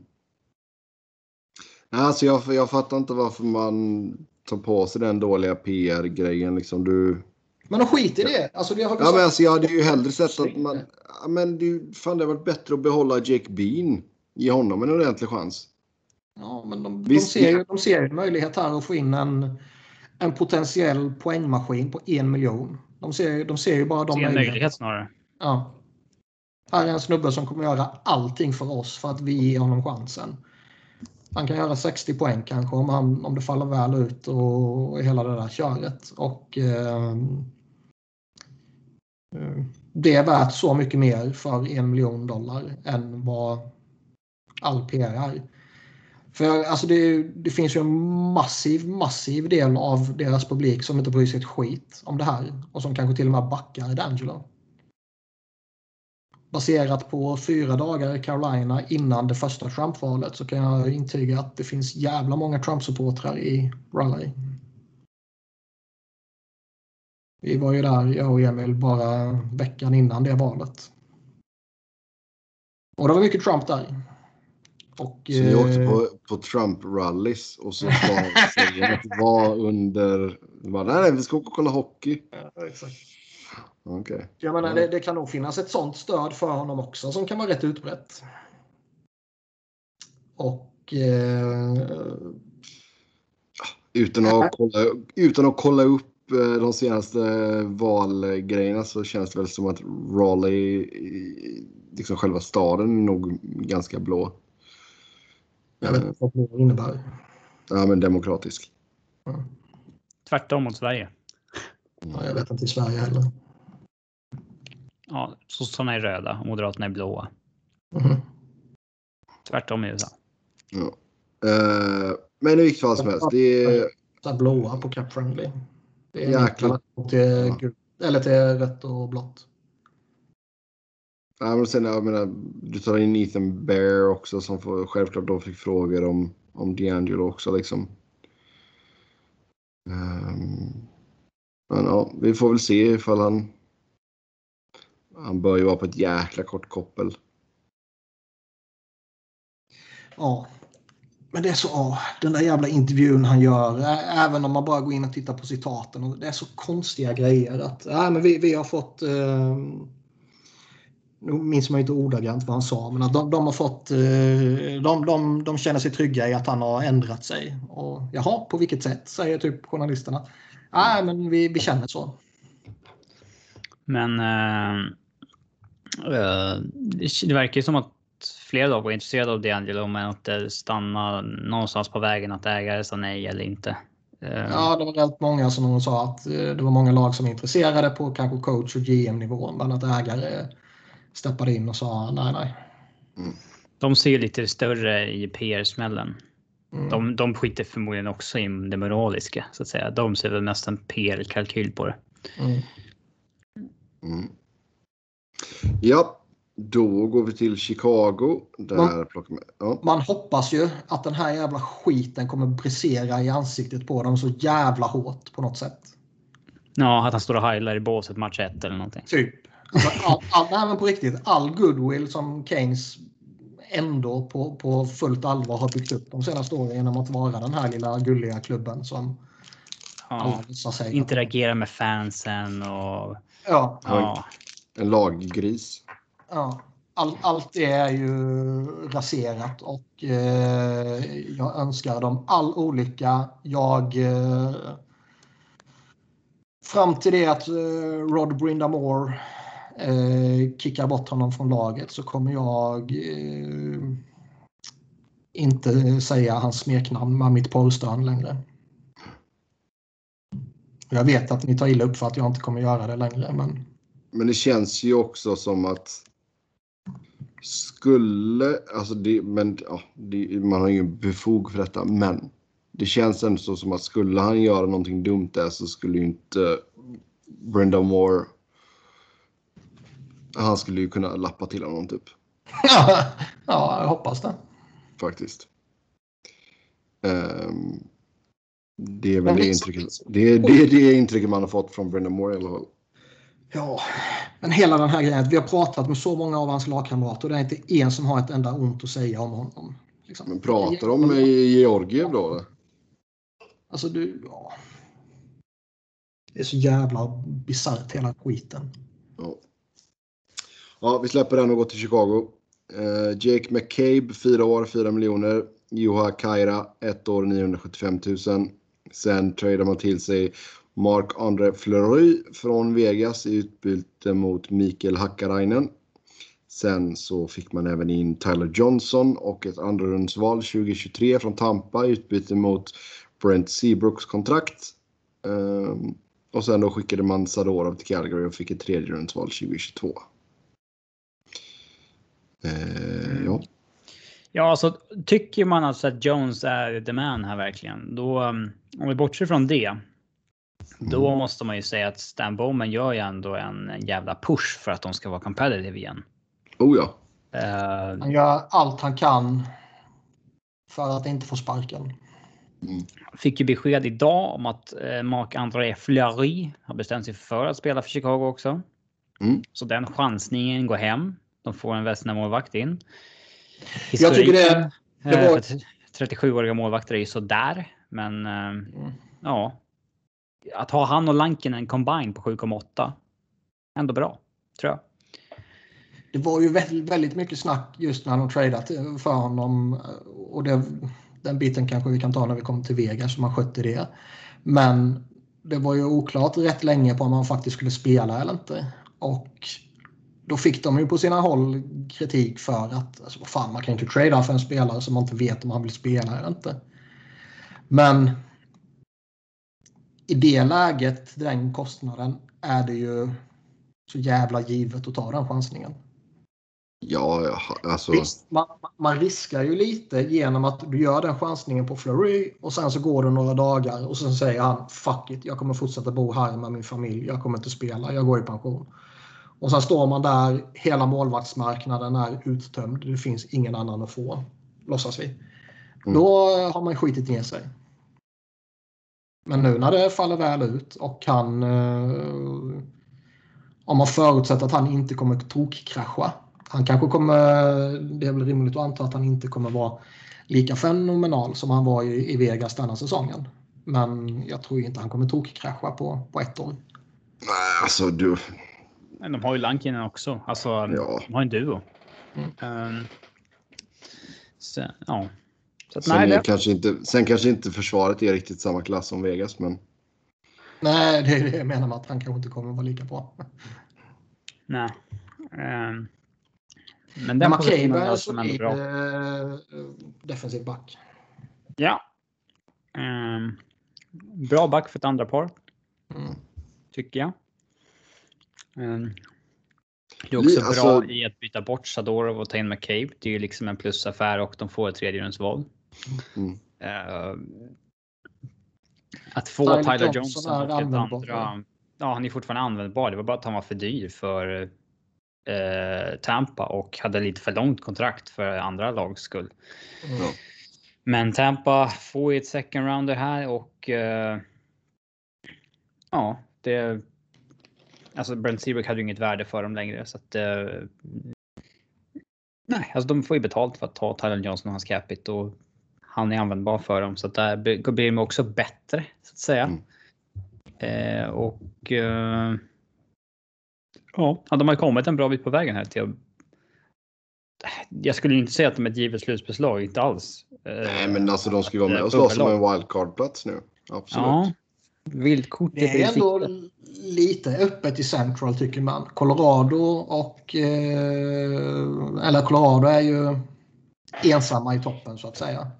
Alltså jag, jag fattar inte varför man tar på sig den dåliga PR-grejen. Liksom du... Men skit i det. Alltså, det har ja, men alltså, jag hade ju hellre sett att man... Ja, men det, fan, det hade varit bättre att behålla Jake Bean. Ge honom en ordentlig chans. Ja, men de, de ser ju de ser en möjlighet här att få in en en potentiell poängmaskin på en miljon. De ser, de ser ju bara de möjligheterna. möjlighet snarare. Ja. Här är en snubbe som kommer göra allting för oss för att vi ger honom chansen. Han kan göra 60 poäng kanske om, han, om det faller väl ut och hela det där köret. Och, eh, eh det är värt så mycket mer för en miljon dollar än vad all PR är. För alltså det, det, finns ju en massiv, massiv del av deras publik som inte bryr sig ett skit om det här och som kanske till och med backar D'Angelo. Baserat på fyra dagar i Carolina innan det första Trump-valet så kan jag intyga att det finns jävla många Trump-supportrar i Raleigh. Vi var ju där, jag och Emil, bara veckan innan det valet. Och det var mycket Trump där. Och, så ni åkte på, eh, på Trump-rallys och så säger att det var under... Bara, nej, nej, vi ska åka och kolla hockey. Ja, exakt. Okay. Jag menar, det, det, kan nog finnas ett sånt stöd för honom också som kan vara rätt utbrett. Och... Eh... Utan, att kolla, utan att kolla upp eh, de senaste valgrejerna så känns det väl som att Raleigh, liksom själva staden, är nog ganska blå. Jag vet inte vad blå innebär. Ja, men demokratisk. Mm. Tvärtom mot Sverige. Ja, jag vet inte i Sverige heller. Ja, sossarna är röda och moderaterna är blåa. Mm. Tvärtom i USA. Ja. Uh, men i vilket fall som helst. Det är... blåa på Cap Friendly. Det är Jäkla... till, ja. eller till rött och blått. Ja, men sen, jag menar, du tar in Ethan Bear också som får, självklart då fick frågor om, om D'Angelo också. Liksom. Um, men ja, vi får väl se ifall han... Han bör ju vara på ett jäkla kort koppel. Ja, men det är så, åh, den där jävla intervjun han gör, även om man bara går in och tittar på citaten. Och det är så konstiga grejer. att äh, men vi, vi har fått eh, nu minns man inte ordagrant vad han sa, men att de, de har fått... Eh, de, de, de känner sig trygga i att han har ändrat sig. Och jaha, på vilket sätt? Säger typ journalisterna. Nej, men vi, vi känner så. Men uh, det verkar ju som att flera lag var intresserade av D'Angelo, men att det stannade någonstans på vägen att ägare sa nej eller inte. Ja, det var rätt många som sa att det var många lag som var intresserade på kanske coach och GM-nivå, men att ägare steppade in och sa nej, nej. Mm. De ser lite större i PR-smällen. Mm. De, de skiter förmodligen också i det moraliska så att säga. De ser väl mest en PR-kalkyl på det. Mm. Mm. Ja, då går vi till Chicago. Där man, med, ja. man hoppas ju att den här jävla skiten kommer brisera i ansiktet på dem så jävla hårt på något sätt. Ja, att han står och heilar i båset match 1 eller någonting. Typ. Alltså, all, all, nej, men på riktigt, all goodwill som Keynes ändå på, på fullt allvar har byggt upp de senaste åren genom att vara den här lilla gulliga klubben som ja, alla Interagera med fansen och... Ja. ja. En laggris. Ja. All, allt det är ju raserat och eh, jag önskar dem all olycka. Jag eh, fram till det att eh, Rod Brindamore eh, kickar bort honom från laget så kommer jag eh, inte säga hans smeknamn med mitt porrstön längre. Jag vet att ni tar illa upp för att jag inte kommer göra det längre. Men, men det känns ju också som att skulle, alltså det, men, ja, det, man har ju befog för detta, men det känns ändå så som att skulle han göra någonting dumt där så skulle ju inte Brenda Moore han skulle ju kunna lappa till honom typ. ja, jag hoppas det. Faktiskt. Um, det är väl det intrycket, det, är, det, det intrycket man har fått från Brendan Moore i alla fall. Ja, men hela den här grejen. Vi har pratat med så många av hans lagkamrater och det är inte en som har ett enda ont att säga om honom. Liksom. Men pratar de med Georgiev då? Alltså du, ja. Det är så jävla bisarrt hela skiten. Ja. Ja, vi släpper den och går till Chicago. Eh, Jake McCabe, 4 år, 4 miljoner. Juha Kaira, 1 år, 975 000. Sen tradar man till sig Mark-André Fleury från Vegas i utbyte mot Mikael Hakkarainen. Sen så fick man även in Tyler Johnson och ett andrarumsval 2023 från Tampa i utbyte mot Brent Seabrooks kontrakt. Ehm, och sen då skickade man Sadorov till Calgary och fick ett tredje rundsval 2022. Uh, ja. Ja, alltså tycker man alltså att Jones är the man här verkligen, då um, om vi bortser från det. Då mm. måste man ju säga att Stan Bowman gör ju ändå en, en jävla push för att de ska vara competitive igen. Oh ja. Uh, han gör allt han kan för att inte få sparken. Mm. Fick ju besked idag om att eh, Marc-André Fleury har bestämt sig för att spela för Chicago också. Mm. Så den chansningen går hem. De får en Vesna-målvakt in. Jag tycker det, det var... 37-åriga målvakter är ju sådär. Men eh, mm. ja. Att ha han och Lankinen combine på 7,8. Ändå bra, tror jag. Det var ju väldigt, väldigt mycket snack just när de tradat för honom. Och det, den biten kanske vi kan ta när vi kommer till Vegas, som man skötte det. Men det var ju oklart rätt länge på om han faktiskt skulle spela eller inte. Och då fick de ju på sina håll kritik för att alltså, fan, man kan inte trada för en spelare som man inte vet om han vill spela eller inte. Men i det läget, den kostnaden, är det ju så jävla givet att ta den chansningen. Ja, alltså. Visst, man, man riskar ju lite genom att du gör den chansningen på Flurry och sen så går det några dagar och sen säger han fuck it, jag kommer fortsätta bo här med min familj, jag kommer inte spela, jag går i pension. Och sen står man där, hela målvaktsmarknaden är uttömd, det finns ingen annan att få, låtsas vi. Mm. Då har man skitit ner sig. Men nu när det faller väl ut och han... Eh, om man förutsätter att han inte kommer tokkrascha. Han kanske kommer... Det är väl rimligt att anta att han inte kommer vara lika fenomenal som han var i, i Vegas denna säsongen. Men jag tror inte han kommer tokkrascha på, på ett år. Nej, alltså du... Men de har ju Lankinen också. Alltså, ja. de har en duo. Mm. Um, så, ja. Så att, sen, nej, det... kanske inte, sen kanske inte försvaret är riktigt samma klass som Vegas, men... Nej, det är det jag menar med att han kanske inte kommer att vara lika bra. Nej. Um, men den McCabe är en solid äh, defensiv back. Ja. Um, bra back för ett andra par. Mm. Tycker jag. Um, det är också alltså, bra i att byta bort Sadorov och ta in McCabe. Det är ju liksom en plusaffär och de får ett tredjerumsval. Mm. Uh, att få Tyler, Tyler Johnson, och ett andra. Ja, han är fortfarande användbar. Det var bara att han var för dyr för uh, Tampa och hade lite för långt kontrakt för andra lags skull. Mm. Men Tampa får ett second rounder här och uh, ja, det. Alltså Brent Seabrook hade ju inget värde för dem längre så att. nej, alltså de får ju betalt för att ta Tyler Johnson och hans capita och han är användbar för dem. Så att där blir de också bättre så att säga. Mm. Eh, och eh, ja, de har kommit en bra bit på vägen här till att jag skulle inte säga att de är ett givet slutspelslag, inte alls. Eh, Nej, men alltså de ska ju vara med och slåss om en wildcard-plats nu. Absolut. Ja, vildkortet det är ändå lite öppet i Central tycker man. Colorado och... Eh, eller Colorado är ju ensamma i toppen så att säga.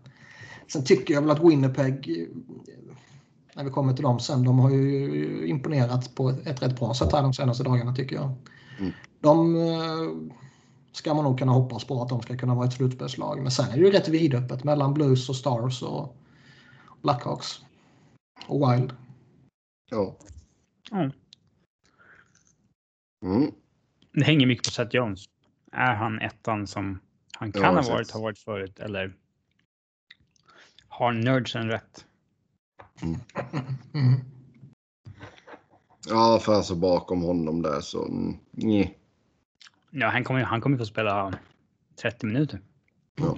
Sen tycker jag väl att Winnipeg, när vi kommer till dem sen, de har ju imponerat på ett rätt bra sätt här de senaste dagarna tycker jag. Mm. De eh, ska man nog kunna hoppas på att de ska kunna vara ett slutspelslag. Men sen är det ju rätt vidöppet mellan Blues och Stars och Blackhawks. Och Wild. Ja. Mm. Mm. Det hänger mycket på Seth Jones. Är han ettan som han kan ja, ha varit, har varit förut eller har nerdsen rätt? Mm. Ja, för alltså bakom honom där så mm, nej. Ja, han kommer, han kommer få spela 30 minuter. Ja.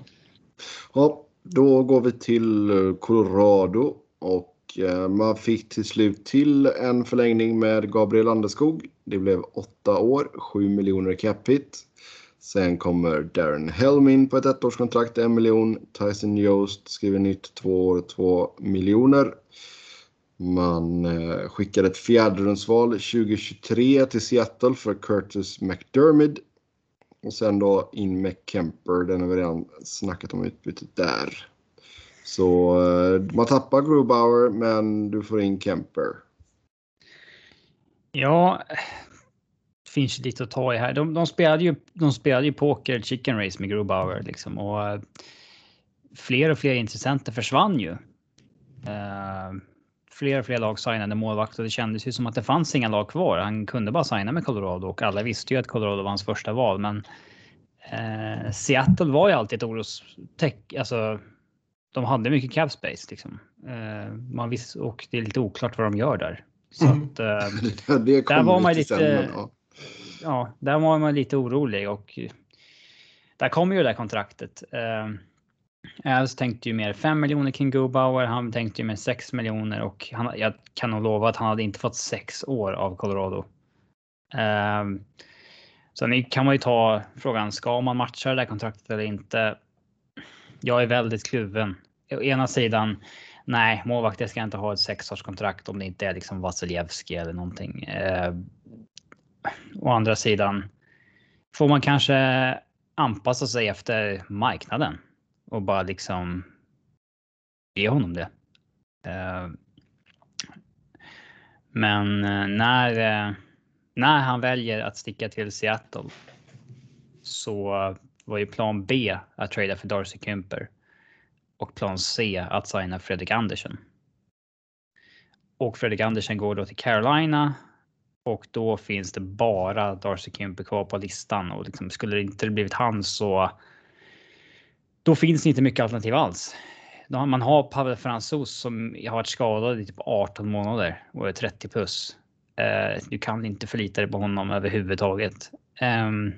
ja, då går vi till Colorado och Eh, man fick till slut till en förlängning med Gabriel Landeskog. Det blev åtta år, 7 miljoner capita. Sen kommer Darren Helmin på ett ettårskontrakt, en miljon. Tyson Jost skriver nytt två år, två miljoner. Man eh, skickade ett fjärdedelsval 2023 till Seattle för Curtis McDermid. Och sen då in med Kemper, den har vi redan snackat om utbytet där. Så eh, man tappar Grubauer men du får in Kemper. Ja, det finns lite att ta i här. De, de, spelade, ju, de spelade ju poker chicken race med Grubauer liksom och eh, fler och fler intressenter försvann ju. Uh, fler och fler lag signade målvakt och det kändes ju som att det fanns inga lag kvar. Han kunde bara signa med Colorado och alla visste ju att Colorado var hans första val. Men eh, Seattle var ju alltid ett orostecken. Alltså, de hade mycket cap space liksom. Eh, man visste, och det är lite oklart vad de gör där. Så mm. att, eh, det där var man lite. Sen, ja. ja, där var man lite orolig och där kommer ju det där kontraktet. Eh, Als tänkte ju mer 5 miljoner kring Gubauer. Han tänkte ju mer 6 miljoner och han, jag kan nog lova att han hade inte fått 6 år av Colorado. Um, så nu kan man ju ta frågan, ska man matcha det där kontraktet eller inte? Jag är väldigt kluven. Å ena sidan, nej, målvakter ska inte ha ett sexårskontrakt om det inte är liksom Vasilevski eller någonting. Eh, å andra sidan får man kanske anpassa sig efter marknaden och bara liksom ge honom det. Eh, men eh, när, eh, när han väljer att sticka till Seattle så var ju plan B att trada för Darcy Kemper och plan C att signa Fredrik Andersen. Och Fredrik Andersen går då till Carolina och då finns det bara Darcy Kemper kvar på listan och liksom skulle det inte blivit han så då finns det inte mycket alternativ alls. Man har Pavel Fransos som har varit skadad i typ 18 månader och är 30 plus. Eh, du kan inte förlita dig på honom överhuvudtaget. Ehm,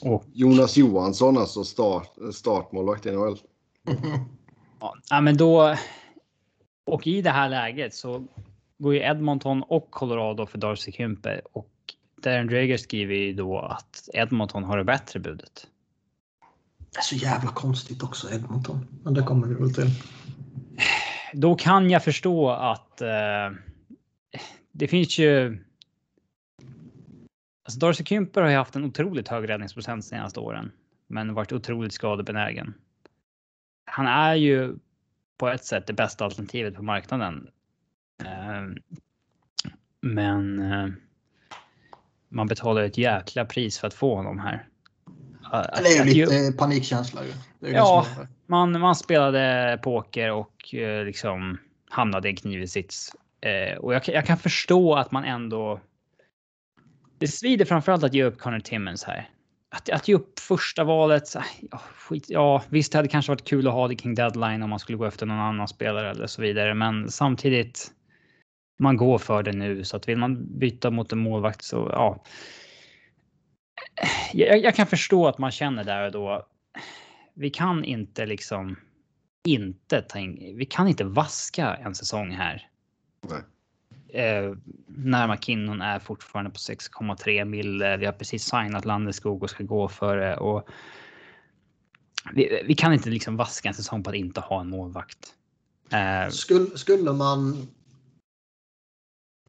och... Jonas Johansson alltså start, startmålvakt i NHL. ja, men då. Och i det här läget så går ju Edmonton och Colorado för Darcy Kemper och Darren Dreger skriver ju då att Edmonton har det bättre budet. Det är så jävla konstigt också, Edmonton. Men det kommer vi väl till. Då kan jag förstå att eh, det finns ju. Alltså Darcy Kymper har ju haft en otroligt hög räddningsprocent de senaste åren, men varit otroligt skadebenägen. Han är ju på ett sätt det bästa alternativet på marknaden. Eh, men eh, man betalar ett jäkla pris för att få honom här. Det är ju lite ju, panikkänsla ju. ja, man, man spelade poker och eh, liksom hamnade i en knivig sits. Eh, och jag, jag, kan förstå att man ändå. Det svider framförallt att ge upp Connor Timmons här. Att, att ge upp första valet. Ja, skit, ja, visst, det hade kanske varit kul att ha det kring deadline om man skulle gå efter någon annan spelare eller så vidare, men samtidigt. Man går för det nu så att vill man byta mot en målvakt så ja jag, jag, kan förstå att man känner där och då. Vi kan inte liksom inte ta in. vi kan inte vaska en säsong här. Eh, när McKinnon är fortfarande på 6,3 mil. Vi har precis signat Landeskog och ska gå för det och. Vi, vi, kan inte liksom vaska en säsong på att inte ha en målvakt. Eh, skulle, skulle man.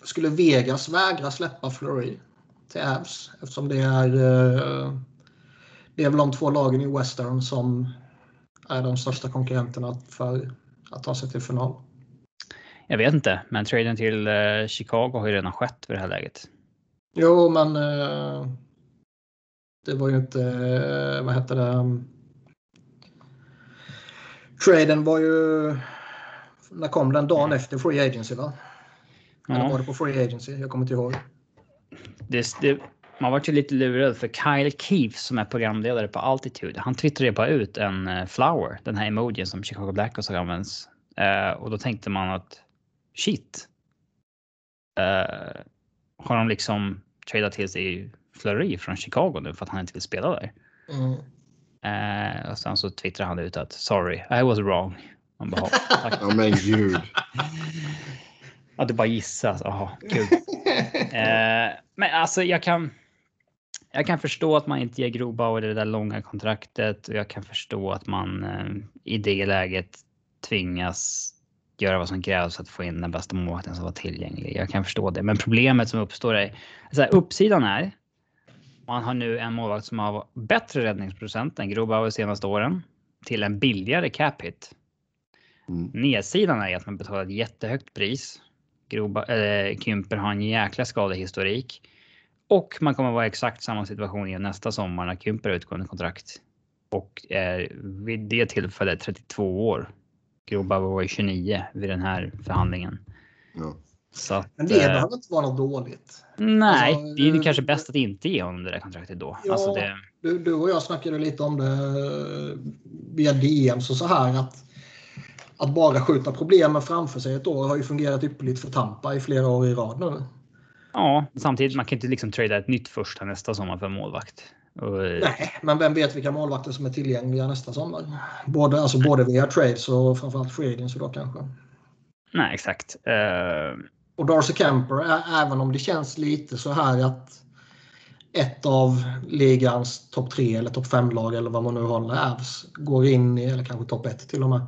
Skulle Vegas vägra släppa Flurry till Avs eftersom det är, eh, det är väl de två lagen i Western som är de största konkurrenterna för att ta sig till final. Jag vet inte, men traden till eh, Chicago har ju redan skett vid det här läget. Jo, men eh, det var ju inte, vad hette det? Traden var ju, när kom den? Dagen efter Free Agency va? Ja. Eller var det på Free Agency? Jag kommer inte ihåg det, det, man var ju lite lurad för Kyle Keefe som är programledare på Altitude. Han twittrade bara ut en uh, flower, den här emojin som Chicago Blackhawks har använts. Uh, och då tänkte man att shit. Uh, har de liksom tradat till sig Flurry från Chicago nu för att han inte vill spela där? Mm. Uh, och sen så twittrade han ut att sorry, I was wrong. Man bara, ja men gud. Ja, du bara gissar. Jaha, kul. eh, men alltså jag kan. Jag kan förstå att man inte ger Grobauer det där långa kontraktet och jag kan förstå att man eh, i det läget tvingas göra vad som krävs för att få in den bästa målvakten som var tillgänglig. Jag kan förstå det, men problemet som uppstår är så här, uppsidan är. Man har nu en målvakt som har bättre räddningsprocent än Grobauer senaste åren till en billigare cap hit. Mm. Nedsidan är att man betalar ett jättehögt pris. Groba, äh, Kymper har en jäkla skadehistorik. Och man kommer vara i exakt samma situation igen nästa sommar när Kymper har utgående kontrakt. Och är vid det tillfället 32 år. Grobauer var 29 vid den här förhandlingen. Ja. Så Men det eh, behöver inte vara något dåligt. Nej, alltså, det är ju kanske bäst att inte ge honom det där kontraktet då. Ja, alltså det... du, du och jag snackade lite om det via DMs och så här att att bara skjuta problemen framför sig ett år har ju fungerat ypperligt för Tampa i flera år i rad nu. Ja, samtidigt man kan inte liksom trada ett nytt första nästa sommar för målvakt. Och... Nej, men vem vet vilka målvakter som är tillgängliga nästa sommar? Både, alltså både via trades och framförallt free agency då kanske. Nej, exakt. Uh... Och Darcy Kemper, även om det känns lite så här att ett av ligans topp tre eller topp fem lag eller vad man nu håller Avs går in i, eller kanske topp ett till och med,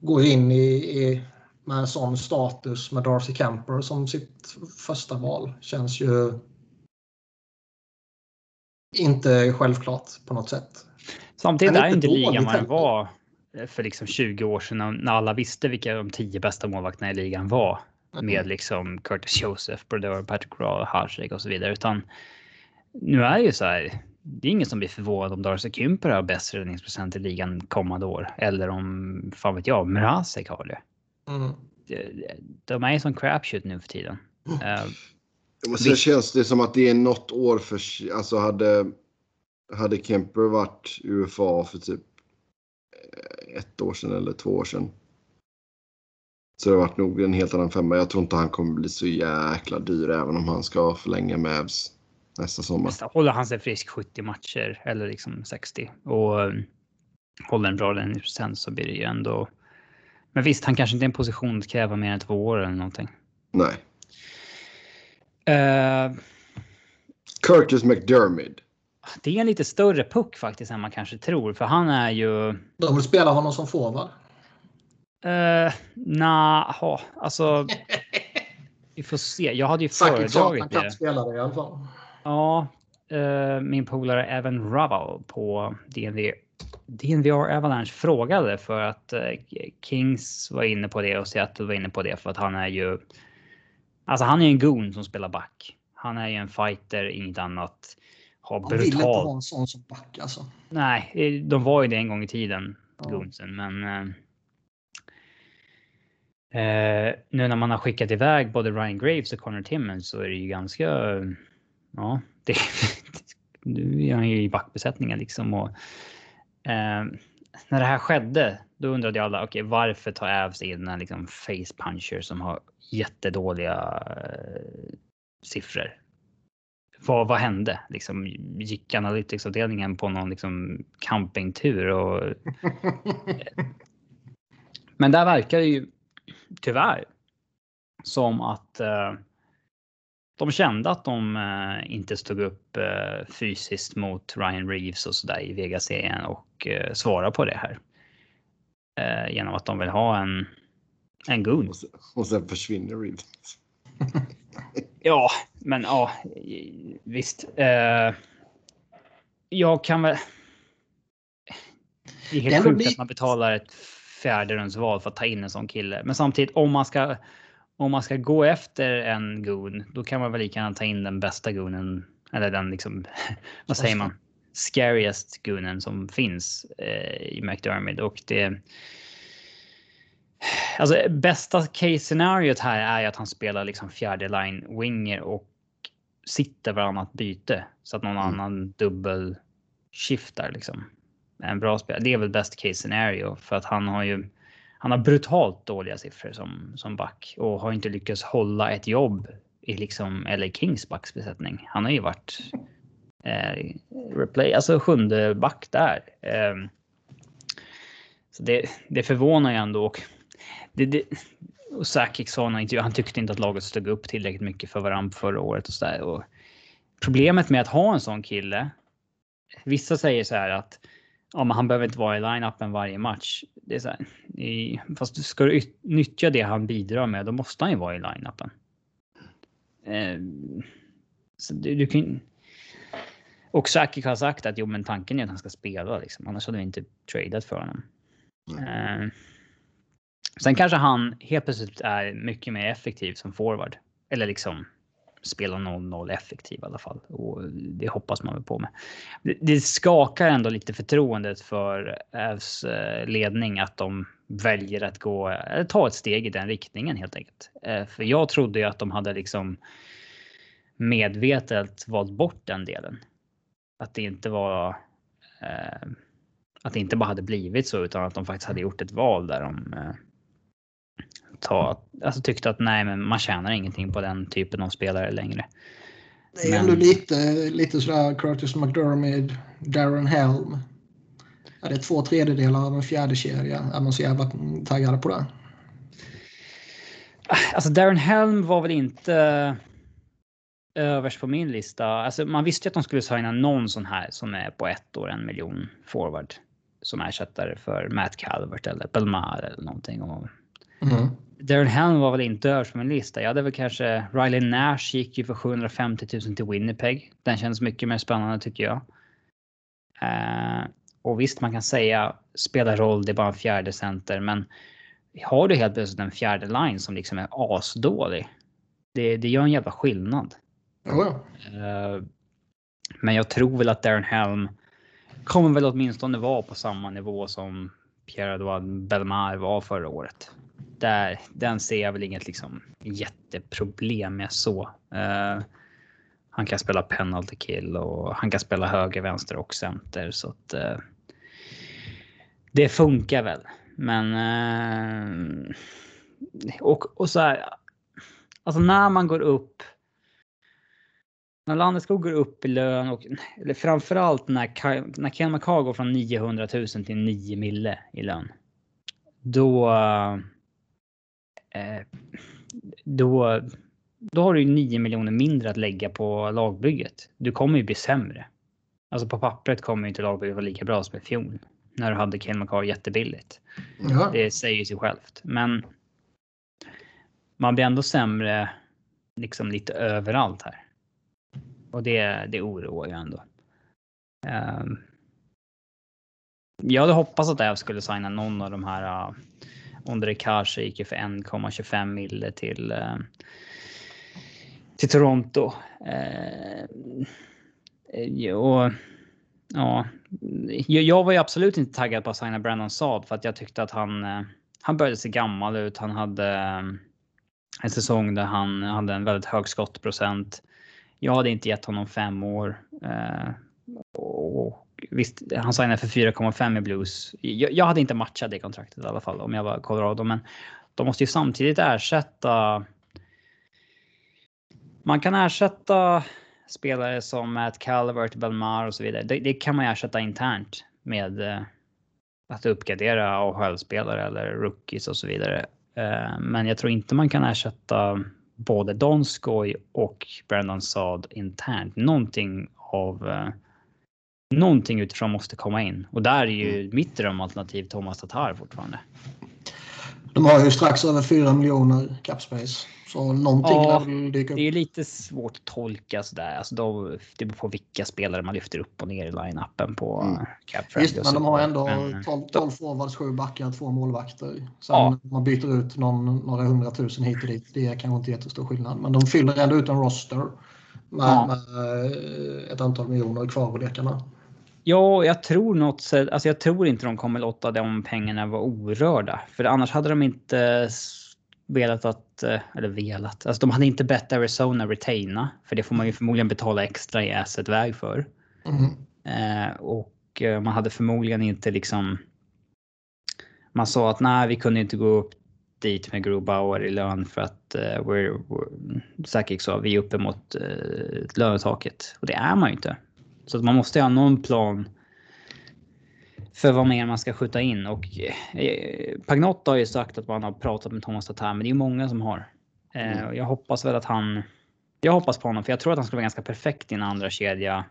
går in i, i med en sån status med Darcy Kemper som sitt första val känns ju inte självklart på något sätt. Samtidigt är inte ligan den var för liksom 20 år sedan när alla visste vilka de tio bästa målvakterna i ligan var. Mm. Med liksom Curtis Joseph, Brodeur, Patrick Raw, Harsek och så vidare. Utan nu är det ju så här. Det är ingen som blir förvånad om Darcy Kymper har bäst räddningsprocent i ligan kommande år. Eller om, fan vet jag, Mrazek har det. Mm. De är ju som crapshoot nu för tiden. Uh, Men sen känns det som att det är något år för... Alltså hade, hade Kemper varit UFA för typ eh, ett år sedan eller två år sedan. Så det har varit nog en helt annan femma. Jag tror inte han kommer bli så jäkla dyr även om han ska förlänga med Evs nästa sommar. Håller han sig frisk 70 matcher eller liksom 60 och um, håller en bra räddningsprocent så blir det ju ändå men visst, han kanske inte är en position att kräva mer än två år eller någonting. Nej. Uh, Curtis McDermott. Det är en lite större puck faktiskt än man kanske tror, för han är ju... De vill spela honom som forward. Uh, nah, alltså. vi får se. Jag hade ju föredragit det. kan spela det i alla fall. Ja, uh, min polare Evan Rubble på DNV DNVR Avalanche frågade för att eh, Kings var inne på det och Seattle var inne på det för att han är ju. Alltså han är en goon som spelar back. Han är ju en fighter, inget annat. Har brutal. vill inte ha en sån som back alltså. Nej, eh, de var ju det en gång i tiden, ja. goonsen, men. Eh, eh, nu när man har skickat iväg både Ryan Graves och Connor Timmons så är det ju ganska. Ja, det. nu är han ju i backbesättningen liksom och Eh, när det här skedde, då undrade alla, okej, okay, varför tar Avs in en liksom face puncher som har jättedåliga eh, siffror? Vad, vad hände? Liksom, gick analyticsavdelningen på någon liksom campingtur? Och, men där verkar det ju tyvärr som att eh, de kände att de eh, inte stod upp eh, fysiskt mot Ryan Reeves och sådär i Vegas-serien och eh, svara på det här. Eh, genom att de vill ha en, en gun. Och sen, och sen försvinner Reeves. ja, men ja, visst. Eh, jag kan väl... Det är helt sjukt att man betalar ett fjärde val för att ta in en sån kille. Men samtidigt om man ska om man ska gå efter en goon, då kan man väl lika gärna ta in den bästa goonen. Eller den liksom, vad säger man? Scariest goonen som finns eh, i McDermott. Och det... Alltså bästa case scenariot här är att han spelar liksom fjärde line winger och sitter varannat byte så att någon mm. annan dubbel skiftar liksom. En bra spelare. Det är väl best case scenario för att han har ju han har brutalt dåliga siffror som, som back och har inte lyckats hålla ett jobb i liksom LA Kings backsbesättning. Han har ju varit eh, replay, alltså sjunde back där. Eh, så det, det förvånar ju ändå. Och, det, det, och Sakic sa han, han tyckte inte att laget stod upp tillräckligt mycket för varandra förra året och så där. Och problemet med att ha en sån kille. Vissa säger så här att ja, men han behöver inte vara i line-upen varje match. Det är så här, i, fast ska du nyttja det han bidrar med, då måste han ju vara i line-upen. Eh, så du, du kan, och Sakic har sagt att jo, men tanken är att han ska spela liksom. Annars hade vi inte tradat för honom. Mm. Eh, sen kanske han helt plötsligt är mycket mer effektiv som forward. Eller liksom spela 0-0 effektiv i alla fall. Och det hoppas man väl på med. Det, skakar ändå lite förtroendet för Ävs eh, ledning att de väljer att gå, eller ta ett steg i den riktningen helt enkelt. Eh, för jag trodde ju att de hade liksom medvetet valt bort den delen. Att det inte var eh, att det inte bara hade blivit så utan att de faktiskt hade gjort ett val där de eh, ta, alltså tyckte att nej, men man tjänar ingenting på den typen av spelare längre. Det är men... ändå lite, lite sådär Curtis McDermott, Darren Helm. Ja, det är två tredjedelar av en fjärde kedja. Är man så jävla taggad på det? Alltså Darren Helm var väl inte överst på min lista. Alltså man visste ju att de skulle signa någon sån här som är på ett år en miljon forward. Som ersättare för Matt Calvert eller Belmar eller någonting. Mm. Darren Helm var väl inte överst på min lista. Jag hade väl kanske Riley Nash gick ju för 750 000 till Winnipeg. Den känns mycket mer spännande tycker jag. Uh, och visst, man kan säga spela roll, det är bara en fjärde center, men har du helt plötsligt en fjärde line som liksom är asdålig. Det, det gör en jävla skillnad. Oh men jag tror väl att Darren Helm kommer väl åtminstone vara på samma nivå som Pierre-Edouard Belmar var förra året där, den ser jag väl inget liksom jätteproblem med så. Uh, han kan spela penalty kill och han kan spela höger, vänster och center så att uh, det funkar väl. Men uh, och, och så här. Alltså när man går upp. När Landeskog går upp i lön och eller framförallt när, när Ken McCall går från 900 000 till 9 mille i lön. Då Eh, då, då har du ju 9 miljoner mindre att lägga på lagbygget. Du kommer ju bli sämre. Alltså på pappret kommer inte lagbygget vara lika bra som i fjol. När du hade Cale McCarr jättebilligt. Ja. Det säger sig självt. Men man blir ändå sämre liksom lite överallt här. Och det, det oroar ju ändå. Um, jag hade hoppats att jag skulle signa någon av de här uh, Ondrej Kase gick ju för 1,25 mille till, äh, till Toronto. Ehm, eh, och, ja, jag var ju absolut inte taggad på att signa Brandon Saad för att jag tyckte att han, äh, han började se gammal ut. Han hade en säsong där han hade en väldigt hög skottprocent. Jag hade inte gett honom fem år. Eh, och visst, han signade för 4,5 i Blues. Jag, jag, hade inte matchat det kontraktet i alla fall om jag var Colorado, men de måste ju samtidigt ersätta. Man kan ersätta spelare som Matt Calvert, Belmar och så vidare. Det, det kan man ersätta internt med eh, att uppgradera AHL-spelare eller rookies och så vidare. Eh, men jag tror inte man kan ersätta både Donskoy och Brandon Saad internt. Någonting av eh, någonting utifrån måste komma in. Och där är ju mm. mitt drömalternativ Thomas Tatar fortfarande. De har ju strax över 4 miljoner capspace. Så någonting ja, dyka upp. Det är lite svårt att tolka sådär. Alltså då, det beror på vilka spelare man lyfter upp och ner i line-upen på mm. Visst, men de har ändå men, 12, 12 forwards, 7 backar, två målvakter. Sen ja. man byter ut någon, några hundratusen hit och dit. Det är kanske inte jättestor skillnad. Men de fyller ändå ut en roster med, ja. med eh, ett antal miljoner kvar på lekarna. Ja, jag tror något alltså jag tror inte de kommer låta de pengarna vara orörda. För annars hade de inte velat att, eh, eller velat, alltså de hade inte bett Arizona retaina. För det får man ju förmodligen betala extra i assetväg för. Mm. Eh, och eh, man hade förmodligen inte liksom, man sa att nej, vi kunde inte gå upp dit med Grubauer i lön för att uh, we're, we're, Sakic sa vi är uppe mot uh, lönetaket. Och det är man ju inte. Så att man måste ha någon plan för vad mer man ska skjuta in. Och eh, Pagnotta har ju sagt att man har pratat med Thomas Tatar, men det är många som har. Eh, mm. Jag hoppas väl att han... Jag hoppas på honom, för jag tror att han skulle vara ganska perfekt i en andra kedja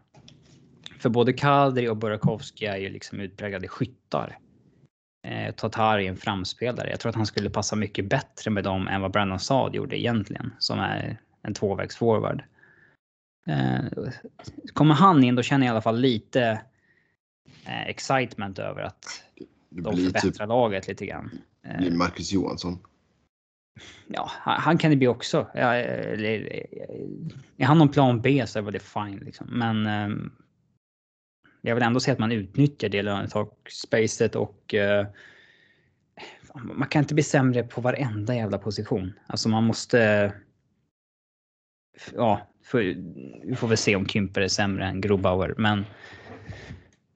för både Kadri och Burakovsky är ju liksom utpräglade skyttar. Eh, Tatar är en framspelare. Jag tror att han skulle passa mycket bättre med dem än vad Brandon Saad gjorde egentligen, som är en tvåvägsforward. Eh, kommer han in, då känner jag i alla fall lite eh, excitement över att de förbättrar typ, laget lite grann. Blir Marcus Johansson. Ja, han kan det bli också. Ja, är han någon plan B så är väl det fine liksom. Men ehm, jag vill ändå säga att man utnyttjar det lönetaksspacet och uh, man kan inte bli sämre på varenda jävla position. Alltså man måste. Ja, för, vi får väl se om Kymper är sämre än Grobauer, men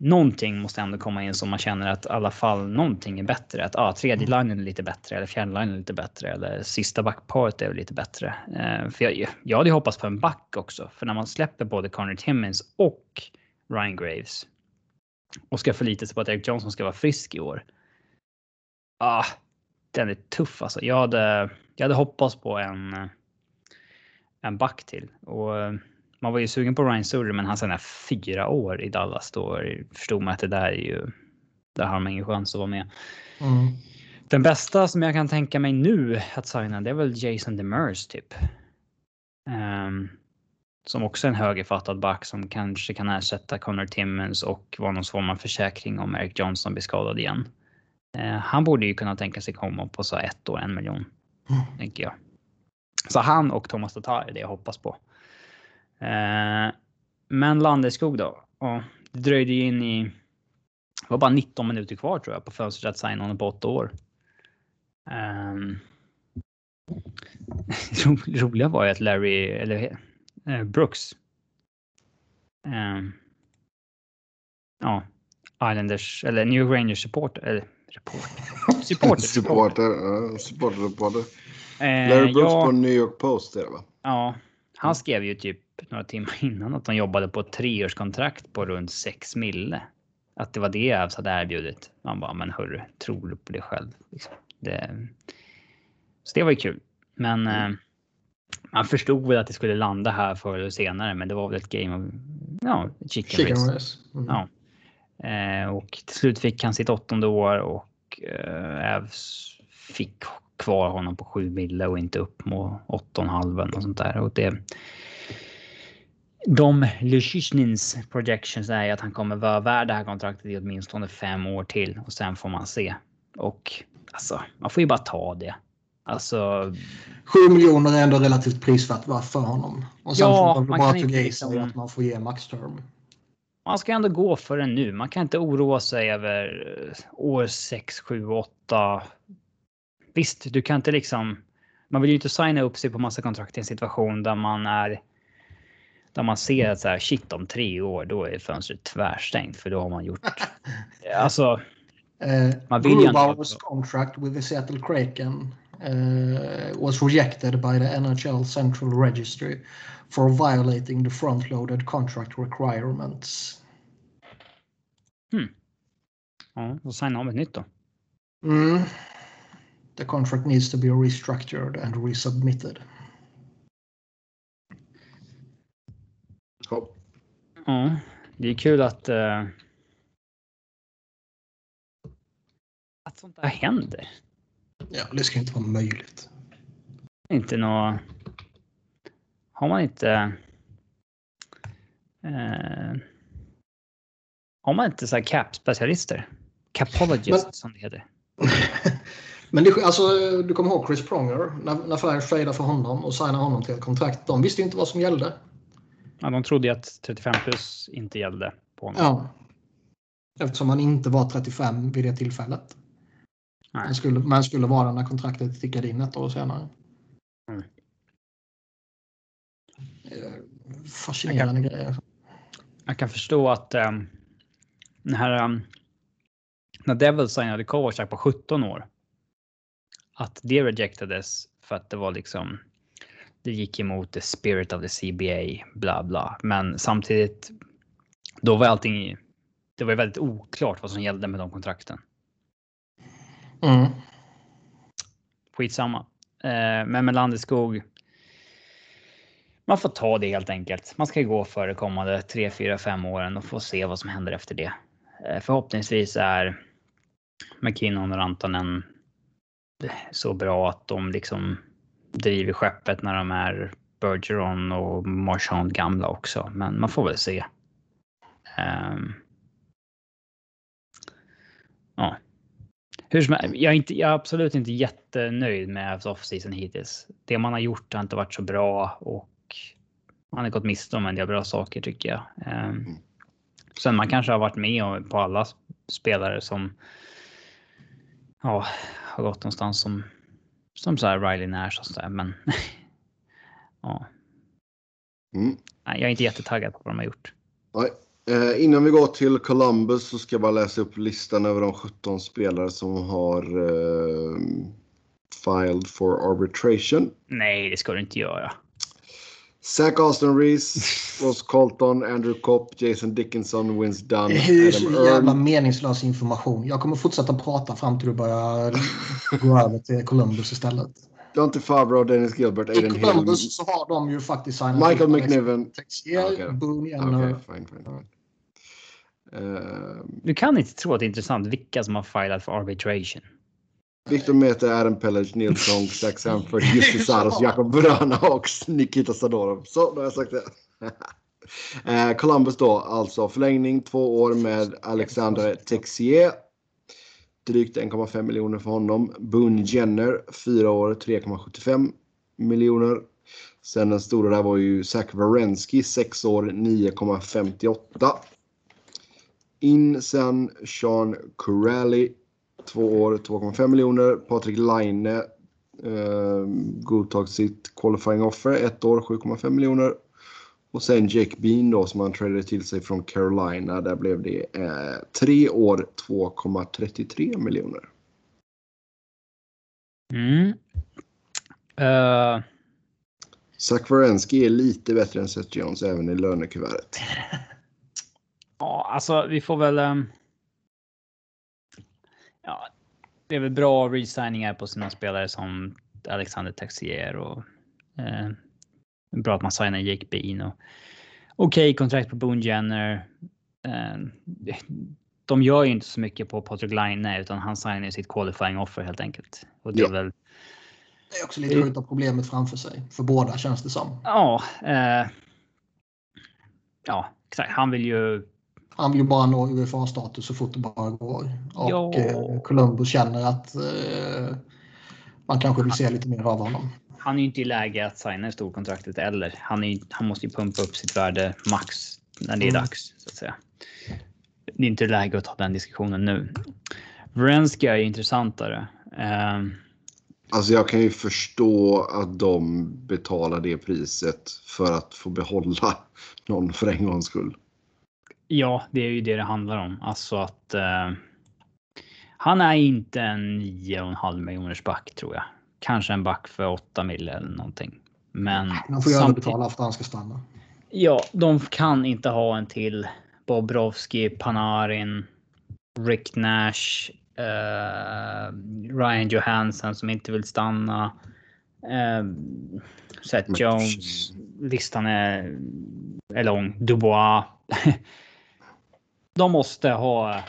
någonting måste ändå komma in som man känner att i alla fall någonting är bättre. Att ah, tredje linjen är lite bättre eller fjärde linjen är lite bättre eller sista backparet är lite bättre. Eh, för jag, jag hade hoppats på en back också, för när man släpper både Connor Timmins och Ryan Graves och ska förlita sig på att Eric Johnson ska vara frisk i år. Ah, den är tuff alltså. Jag hade, jag hade hoppats på en, en back till och man var ju sugen på Ryan Surrey, men han sen fyra år i Dallas då förstod man att det där är ju. Där har man ingen chans att vara med. Mm. Den bästa som jag kan tänka mig nu att signa, det är väl Jason Demers typ. Um, som också är en högerfattad back som kanske kan ersätta Connor Timmons och vara någon form av försäkring om Eric Johnson blir skadad igen. Uh, han borde ju kunna tänka sig komma på så ett år, en miljon. Mm. Tänker jag. Så han och Thomas Tatar är det jag hoppas på. Uh, men Landeskog då? Ja, det dröjde ju in i... Det var bara 19 minuter kvar tror jag på fönstret att signa honom på åtta år. Um, roliga var ju att Larry, eller eh, Brooks. Um, ja, Islanders eller New Rangers supporter. Eller reporter. Supporter. supporter. Uh, supporter, supporter. Uh, Larry Brooks ja, på New York Post är det va? Ja, han skrev ju typ några timmar innan att de jobbade på ett treårskontrakt på runt 6 mille. Att det var det Avs hade erbjudit. Man bara, men hörru, tror du på det själv? Liksom. Det... Så det var ju kul. Men mm. eh, man förstod väl att det skulle landa här förr eller senare, men det var väl ett game of ja, chicken, chicken race. race. Mm. Ja. Eh, och till slut fick han sitt åttonde år och eh, fick kvar honom på 7 mille och inte upp mot 8,5 och sånt där. Och det, de Lyschnins projections är att han kommer vara värd det här kontraktet i åtminstone fem år till och sen får man se. Och alltså, man får ju bara ta det. Alltså. 7 miljoner är ändå relativt prisvärt för honom. Och sen ja, får man bara tugga i sig att man får ge max term. Man ska ändå gå för det nu. Man kan inte oroa sig över år 6, 7, 8. Visst, du kan inte liksom. Man vill ju inte signa upp sig på massa kontrakt i en situation där man är där man ser att så här, shit om tre år, då är fönstret tvärstängt för då har man gjort... alltså... Uh, man vill Grubauer's contract with the Seattle Kraken uh, was rejected by the NHL Central Registry for violating the front-loaded contract requirements. Hmm. Ja, då signar om ett nytt då. Mm. The contract needs to be restructured and resubmitted. Ja, det är kul att. Uh, att sånt där händer. Ja, det ska inte vara möjligt. Inte nå. Har man inte. Uh, har man inte så här cap-specialister? Capologist Men, som det heter. Men det, alltså, du kommer ihåg Chris Pronger när, när Flyers tradade för honom och signade honom till ett kontrakt. De visste inte vad som gällde. Ja, de trodde ju att 35 plus inte gällde på honom. Ja. Eftersom han inte var 35 vid det tillfället. Nej. Man, skulle, man skulle vara när kontraktet tickade in ett år senare. Mm. Fascinerande jag kan, grejer. Jag kan förstå att um, den här, um, när Devils signade Kovacak på 17 år. Att det rejectades för att det var liksom det gick emot the spirit of the CBA, bla bla. Men samtidigt, då var allting, det var väldigt oklart vad som gällde med de kontrakten. Mm. Skitsamma. Eh, men med Landeskog. man får ta det helt enkelt. Man ska gå för de kommande 3, 4, 5 åren och få se vad som händer efter det. Eh, förhoppningsvis är McKinnon och Rantanen så bra att de liksom driver skeppet när de är Bergeron och Marchand gamla också. Men man får väl se. Um, ja. Hur som jag, är inte, jag är absolut inte jättenöjd med Avs offseason hittills. Det man har gjort har inte varit så bra och man har gått miste om en del bra saker tycker jag. Um, sen man kanske har varit med på alla spelare som ja, har gått någonstans som som så här Riley Nash och sådär. Men ja. Mm. Jag är inte jättetaggad på vad de har gjort. Nej. Eh, innan vi går till Columbus så ska jag bara läsa upp listan över de 17 spelare som har eh, filed for arbitration. Nej, det ska du inte göra. Zach Austin Reese, Ross Colton, Andrew Kopp, Jason Dickinson, Vince Dunn, Det är ju så jävla meningslös information. Jag kommer fortsätta prata fram till du börjar gå över till Columbus istället. Dante Favreau, Dennis Gilbert, Aiden Hill. I Columbus så har de ju faktiskt signat Michael McNiven. Texier, okay. Boone Jenner. Okay, fine, fine, fine. Uh, du kan inte tro att det är intressant vilka som har filat för arbitration. Victor Mete, Adam Pellage, Nils Song, Zach Sanford, Jussi Saros, Jakob Bröna och Nikita Sadorov. Så, då har jag sagt det. eh, Columbus då, alltså förlängning två år med Alexander Texier. Drygt 1,5 miljoner för honom. Boone Jenner, fyra år, 3,75 miljoner. Sen den stora där var ju Zach Varensky, sex år, 9,58. In sen Sean Corelli, Två år, 2,5 miljoner. Patrik Laine eh, godtog sitt qualifying offer. Ett år, 7,5 miljoner. Och sen Jake Bean då som han tradade till sig från Carolina. Där blev det eh, tre år, 2,33 miljoner. Mm. Uh... Zach Wierenski är lite bättre än Seth Jones även i lönekuvertet. ja, alltså vi får väl... Um ja, det är väl bra resigningar på sina spelare som Alexander Texier och eh, bra att man signar Jake Bean och okej okay, kontrakt på Boone Jenner. Eh, de gör ju inte så mycket på Patrik Line utan han signar sitt qualifying offer helt enkelt. Och det ja. är väl. Det är också lite skjuta problemet framför sig för båda känns det som. Ja. Eh, ja, exakt. Han vill ju han vill bara nå UFA-status så fort det bara går. Och eh, Columbus känner att eh, man kanske vill se lite mer av honom. Han är ju inte i läge att signa storkontraktet eller. Han, är, han måste ju pumpa upp sitt värde max när det är mm. dags. så att säga. Det är inte läge att ta den diskussionen nu. Vrenska är intressantare. Um, Alltså jag kan ju förstå att de betalar det priset för att få behålla någon för en gångs skull. Ja, det är ju det det handlar om. Alltså att eh, han är inte en 9,5 miljoners back tror jag. Kanske en back för 8 mil eller någonting. Men. Man får gärna betala för att han ska stanna. Ja, de kan inte ha en till Bobrovski, Panarin, Rick Nash, eh, Ryan Johansson som inte vill stanna. Eh, Seth Jones. Listan är, är lång. Dubois. de måste ha.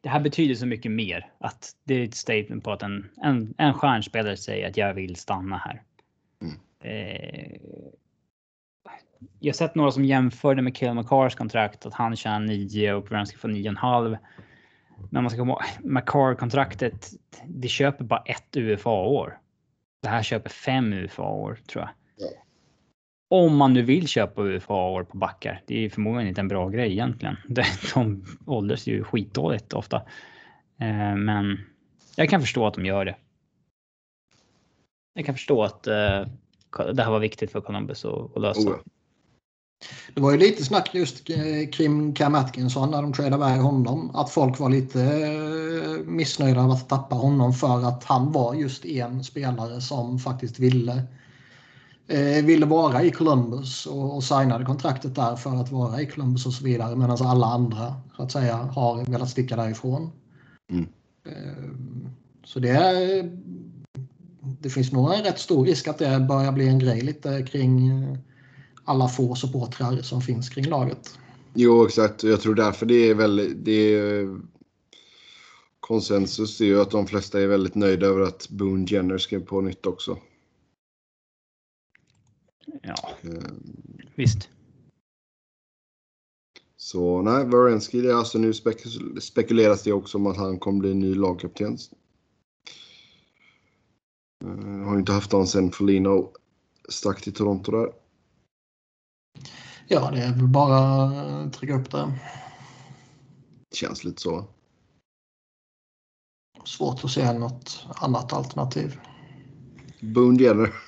Det här betyder så mycket mer att det är ett statement på att en, en, en stjärnspelare säger att jag vill stanna här. Mm. Eh, jag har sett några som jämförde med Kill McCars kontrakt att han tjänar 9 och Wrensky får 9,5. Men man ska komma ihåg, kontraktet det köper bara ett UFA-år. Det här köper fem UFA-år tror jag. Om man nu vill köpa UFA-år på backar. Det är förmodligen inte en bra grej egentligen. De åldras ju skitdåligt ofta. Eh, men jag kan förstå att de gör det. Jag kan förstå att eh, det här var viktigt för Columbus att lösa. Oh. Det var ju lite snack just eh, kring Cam Atkinson när de tradade iväg honom. Att folk var lite missnöjda av att tappa honom för att han var just en spelare som faktiskt ville eh, ville vara i Columbus och, och signade kontraktet där för att vara i Columbus och så vidare. Medan alla andra så att säga har velat sticka därifrån. Mm. Eh, så det är det finns nog en rätt stor risk att det börjar bli en grej lite kring alla få supportrar som finns kring laget. Jo, exakt. Jag tror därför det är väldigt... Det är, konsensus är ju att de flesta är väldigt nöjda över att Boone Jenner skrev på nytt också. Ja, um, visst. Så nej, Varensky, det är alltså nu spek spekuleras det också om att han kommer bli ny lagkapten. Uh, har inte haft honom sen Folino stack till Toronto där. Ja, det är väl bara att trycka upp det. Känns lite så. Svårt att se något annat alternativ. Boone Jenner.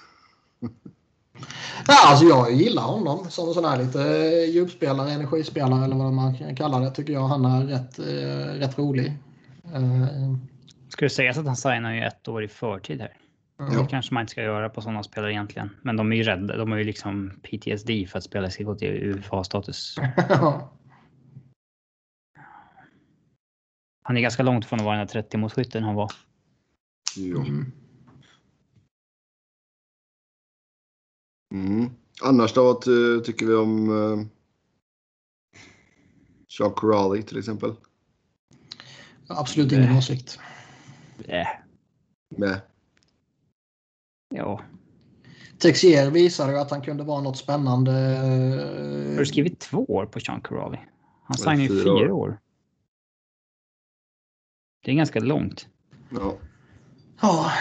Ja, alltså jag gillar honom som sån här lite djupspelare, energispelare eller vad man kan kalla det. Tycker jag han är rätt, eh, rätt rolig. Eh. Ska det sägas att han signar ju ett år i förtid här? Mm. Det kanske man inte ska göra på sådana spelare egentligen. Men de är ju rädda. De har ju liksom PTSD för att spelare ska gå till UFA-status. han är ganska långt från att vara den här 30 målskytten han var. Mm. Mm. Annars då, vad tycker vi om uh, Sean Corrali till exempel? Absolut ingen åsikt. Nej. Nej. Ja. Texier visade att han kunde vara något spännande. Har du skrivit två år på Sean Corrali? Han signade ju fyra år. år. Det är ganska långt. Ja. Ja,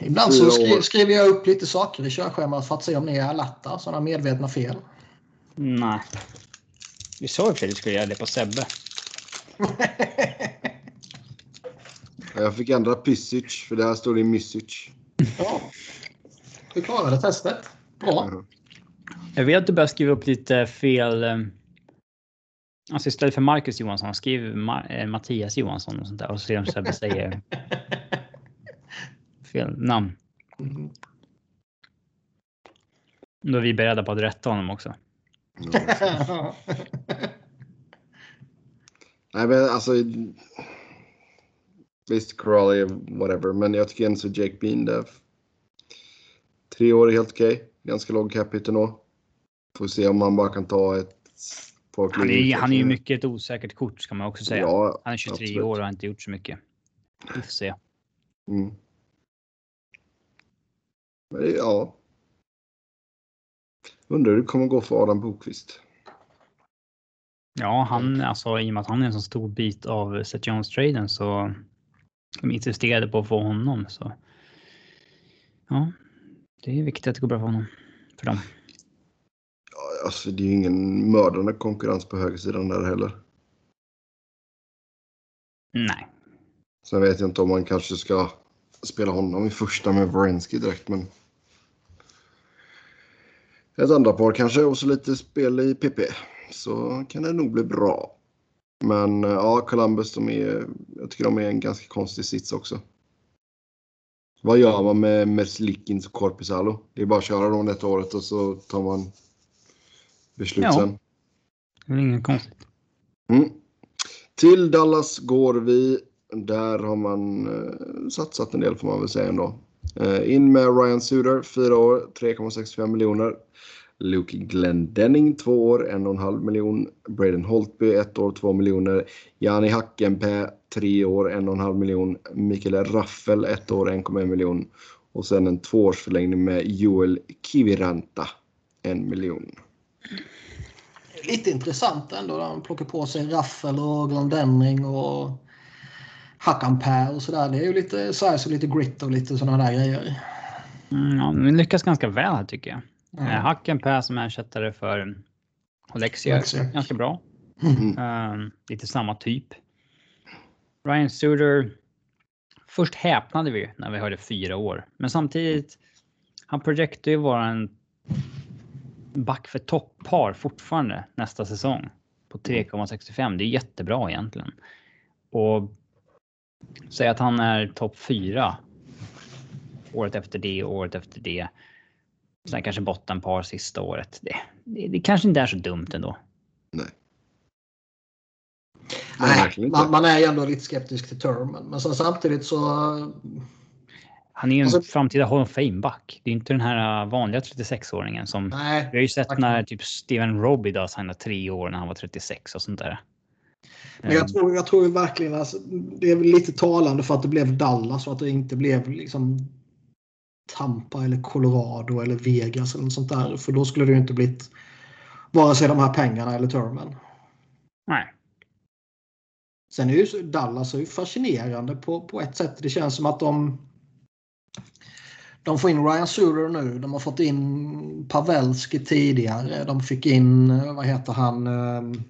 ibland så skri skriver jag upp lite saker i körschemat för att se om ni är alerta, sådana medvetna fel. Nej. Vi sa ju att vi skulle göra det på Sebbe. jag fick ändra Pisic, för det här står det Misic. Ja. Du klarade testet. Bra. Jag vet att du börjar skriva upp lite fel. Eh, alltså istället för Marcus Johansson, skriv Ma eh, Mattias Johansson och sånt där. Och så ser de Sebbe säger fel namn. Mm. Då är vi beredda på att rätta honom också. Nej, men alltså. Visst, Crawley, whatever, men jag tycker ändå så Jake Bean där. Tre år är helt okej. Okay. Ganska låg capita nå. Får se om man bara kan ta ett han är, han är ju mycket ett osäkert kort ska man också säga. Ja, han är 23 absolut. år och har inte gjort så mycket. Vi får se. Mm. Ja. Undrar hur det kommer gå för Adam Bokvist. Ja, han alltså i och med att han är en så stor bit av Seth Jones-traden så de är intresserade på att få honom. Så ja, det är viktigt att det går bra för honom. För dem. Ja, alltså det är ju ingen mördande konkurrens på högersidan där heller. Nej. Sen vet jag inte om man kanske ska spela honom i första med Varensky direkt, men. Ett andra par kanske och så lite spel i PP så kan det nog bli bra. Men eh, ja, Columbus, de är, jag tycker de är en ganska konstig sits också. Vad gör man med Merslikins och Korpisalo? Det är bara att köra dem detta året och så tar man beslut ja. sen. Det är inget konstigt. Mm. Till Dallas går vi. Där har man eh, satsat en del får man väl säga ändå. Eh, in med Ryan Suder, 4 år, 3,65 miljoner. Luke Glendenning 2 år, 1,5 miljon. Braden Holtby 1 år, 2 miljoner. Jani Hackenpää 3 år, 1,5 miljon. Mikael Raffel 1 år, 1,1 miljon. Och sen en tvåårsförlängning med Joel Kiviranta, 1 miljon. Lite intressant ändå. De plockar på sig Raffel och Glendenning och Hackenpää och sådär. Det är ju lite size och lite grit och lite sådana där grejer. Mm, ja, de lyckas ganska väl här tycker jag. Mm. Eh, Hackenpää som ersättare för Alexia, ganska bra. Mm. Um, lite samma typ. Ryan Suter. Först häpnade vi när vi hörde fyra år, men samtidigt. Han projektar ju vara en back för toppar fortfarande nästa säsong på 3,65. Det är jättebra egentligen. Och säga att han är topp fyra året efter det och året efter det. Sen kanske bottenpar sista året. Det, det, det kanske inte är så dumt ändå. Nej. Nej, man, man, är ju ändå lite skeptisk till termen. Men sen samtidigt så... Han är ju en alltså, framtida Hall of Fame-back. Det är inte den här äh, vanliga 36-åringen som... Nej, vi har ju sett när typ Steven Robbie då signade tre år när han var 36 och sånt där. Men jag tror, jag tror verkligen att alltså, det är lite talande för att det blev Dallas och att det inte blev liksom Tampa eller Colorado eller Vegas eller något sånt där. För då skulle det ju inte blivit vare sig de här pengarna eller termen. Nej. Sen är ju Dallas är ju fascinerande på, på ett sätt. Det känns som att de de får in Ryan Suter nu. De har fått in Pavelski tidigare. De fick in, vad heter han, um,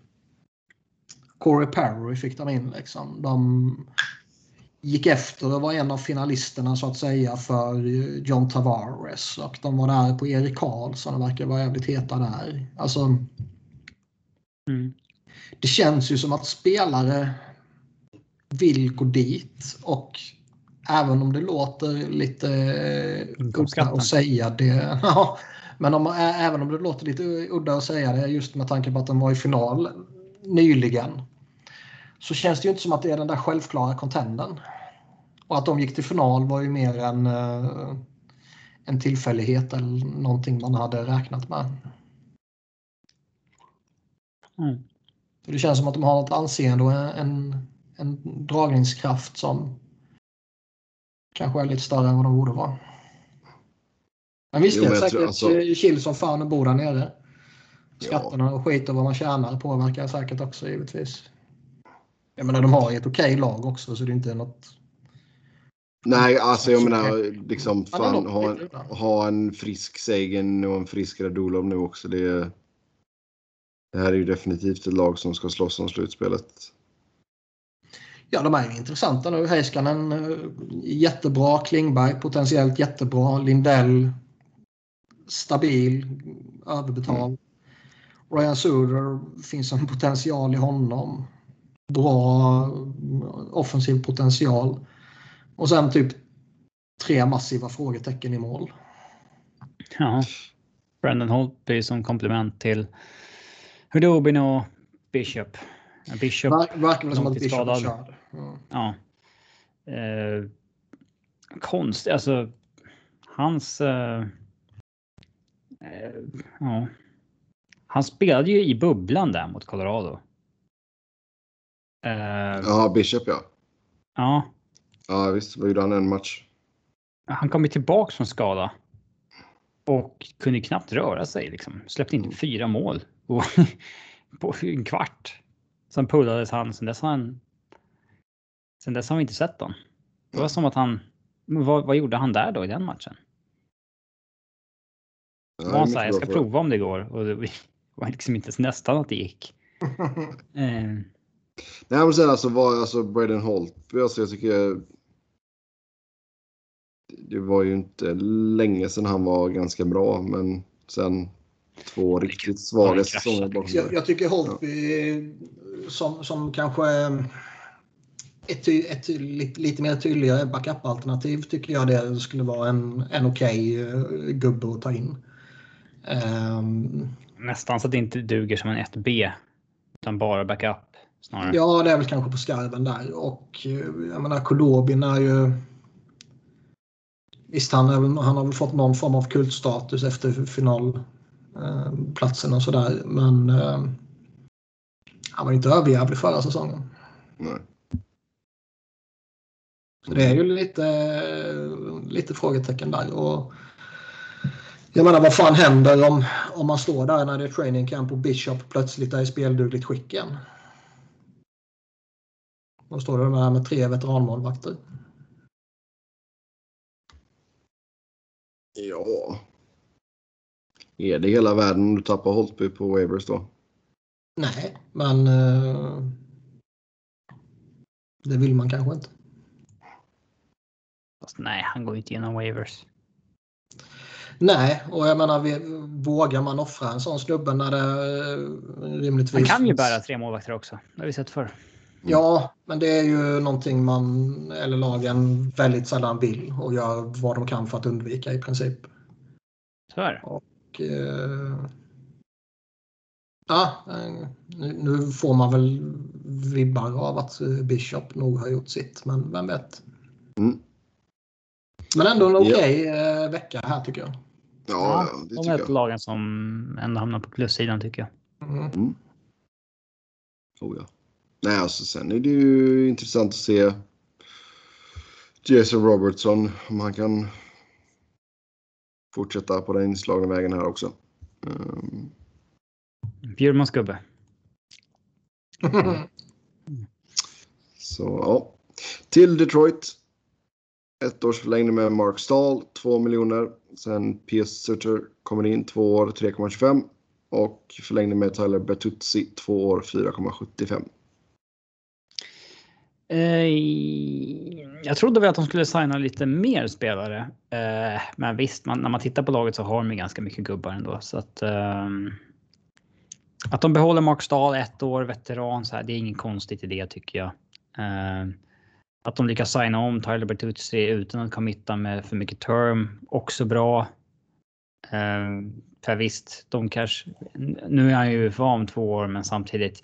Corey Perry fick de in. Liksom. De gick efter och var en av finalisterna så att säga för John Tavares. Och de var där på Erik Karlsson och verkar vara jävligt heta där. Alltså, mm. Det känns ju som att spelare vill gå dit och även om det låter lite udda att säga det. men om, även om det låter lite udda att säga det just med tanke på att de var i final nyligen. Så känns det ju inte som att det är den där självklara contenden. Och att de gick till final var ju mer en, uh, en tillfällighet eller någonting man hade räknat med. Mm. Det känns som att de har ett anseende och en, en dragningskraft som kanske är lite större än vad de borde vara. Men visst, det är säkert tror, alltså... chill som fan att bo där nere. Skatterna och skit och vad man tjänar påverkar säkert också givetvis. Jag menar de har ju ett okej okay lag också så det är inte något... Nej, alltså jag menar liksom fan, ha, en, ha en frisk Sagan och en frisk Radulov nu också. Det, det här är ju definitivt ett lag som ska slåss om slutspelet. Ja, de är intressanta nu. Heiskanen eh, jättebra. Klingberg potentiellt jättebra. Lindell stabil, överbetald. Mm. Ryan Suder finns en potential i honom. Bra offensiv potential. Och sen typ tre massiva frågetecken i mål. Ja. Brandon Holtby som komplement till Hudobin och Bishop. Bishop Ver, verkar som att Bishop är körd. Mm. Ja. Eh, konst, alltså hans... Eh, eh, ja. Han spelade ju i bubblan där mot Colorado. Eh, ja, Bishop ja. Ja. Ja visst, vad gjorde han en match? Han kom ju tillbaks från skada. Och kunde knappt röra sig liksom. Släppte in mm. fyra mål på, på en kvart. Sen pullades han. Sen dess har han... Sen dess har vi inte sett honom. Det var som att han... Vad, vad gjorde han där då i den matchen? Ja, var han sa jag ska prova om det går och det var liksom inte nästan att det gick. eh. Nej men sen alltså var alltså Braden Holt, alltså jag tycker det var ju inte länge sedan han var ganska bra men sen två riktigt svaga säsonger bakom jag, jag tycker Holtby ja. som, som kanske ett, ett lite, lite mer tydligare backup-alternativ tycker jag det skulle vara en, en okej okay, uh, gubbe att ta in. Um, Nästan så att det inte duger som en 1B utan bara backup. Snarare. Ja, det är väl kanske på skarven där och uh, jag menar Kodobin är ju Visst, han, är, han har väl fått någon form av kultstatus efter final Eh, och sådär. Men eh, han var inte överjävlig förra säsongen. Nej. Så det är ju lite, lite frågetecken där. Och jag menar vad fan händer om, om man står där när det är training camp och Bishop plötsligt är i speldugligt skick igen? Då står det där med tre veteranmålvakter. Ja, är det hela världen om du tappar Holtby på Wavers då? Nej, men uh, det vill man kanske inte. Fast nej, han går inte igenom Wavers. Nej, och jag menar, vågar man offra en sån snubbe när det uh, rimligtvis... Han kan ju bära tre målvakter också. Det har vi sett förr. Ja, men det är ju någonting man eller lagen väldigt sällan vill och gör vad de kan för att undvika i princip. Så är det. Eh, ja, eh, nu får man väl vibbar av att Bishop nog har gjort sitt, men vem vet? Mm. Men ändå en okej okay ja. Eh, vecka här tycker jag. Ja, ja det de är ett lagen som ändå hamnar på plussidan tycker jag. Mm. Mm. Oh, ja. Nej, alltså sen är det ju intressant att se Jason Robertson om han kan fortsätta på den inslagna vägen här också. Um... Bjurmans gubbe. Så ja. Till Detroit. Ett års förlängning med Mark Stahl, 2 miljoner. Sen P.S. Sutter kommer in, 2 år, 3,25. Och förlängning med Tyler Bertuzzi, 2 år, 4,75. Eh, jag trodde väl att de skulle signa lite mer spelare. Eh, men visst, man, när man tittar på laget så har de ganska mycket gubbar ändå. Så att, eh, att de behåller Mark Stahl ett år, veteran, så här, det är inget konstigt i det tycker jag. Att de lyckas signa om Tyler Bertuzzi utan att committa med för mycket term, också bra. Eh, för visst, de kanske... Nu är han ju UFA om två år, men samtidigt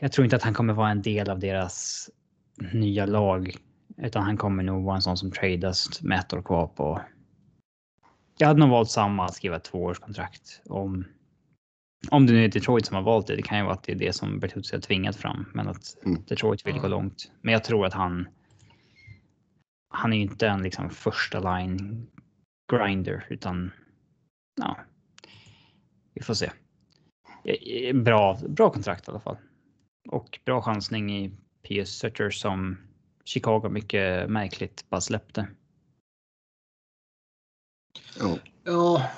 jag tror inte att han kommer vara en del av deras nya lag. Utan han kommer nog vara en sån som tradas med ett år kvar på. Jag hade nog valt samma, att skriva ett tvåårskontrakt. Om, om det nu är Detroit som har valt det. Det kan ju vara att det är det som Bertuzzi har tvingat fram. Men att mm. Detroit vill gå långt. Men jag tror att han. Han är ju inte en liksom första line grinder utan. Ja. Vi får se. Bra, bra kontrakt i alla fall. Och bra chansning i Pius Sutter som Chicago mycket märkligt bara släppte. Ja. ja,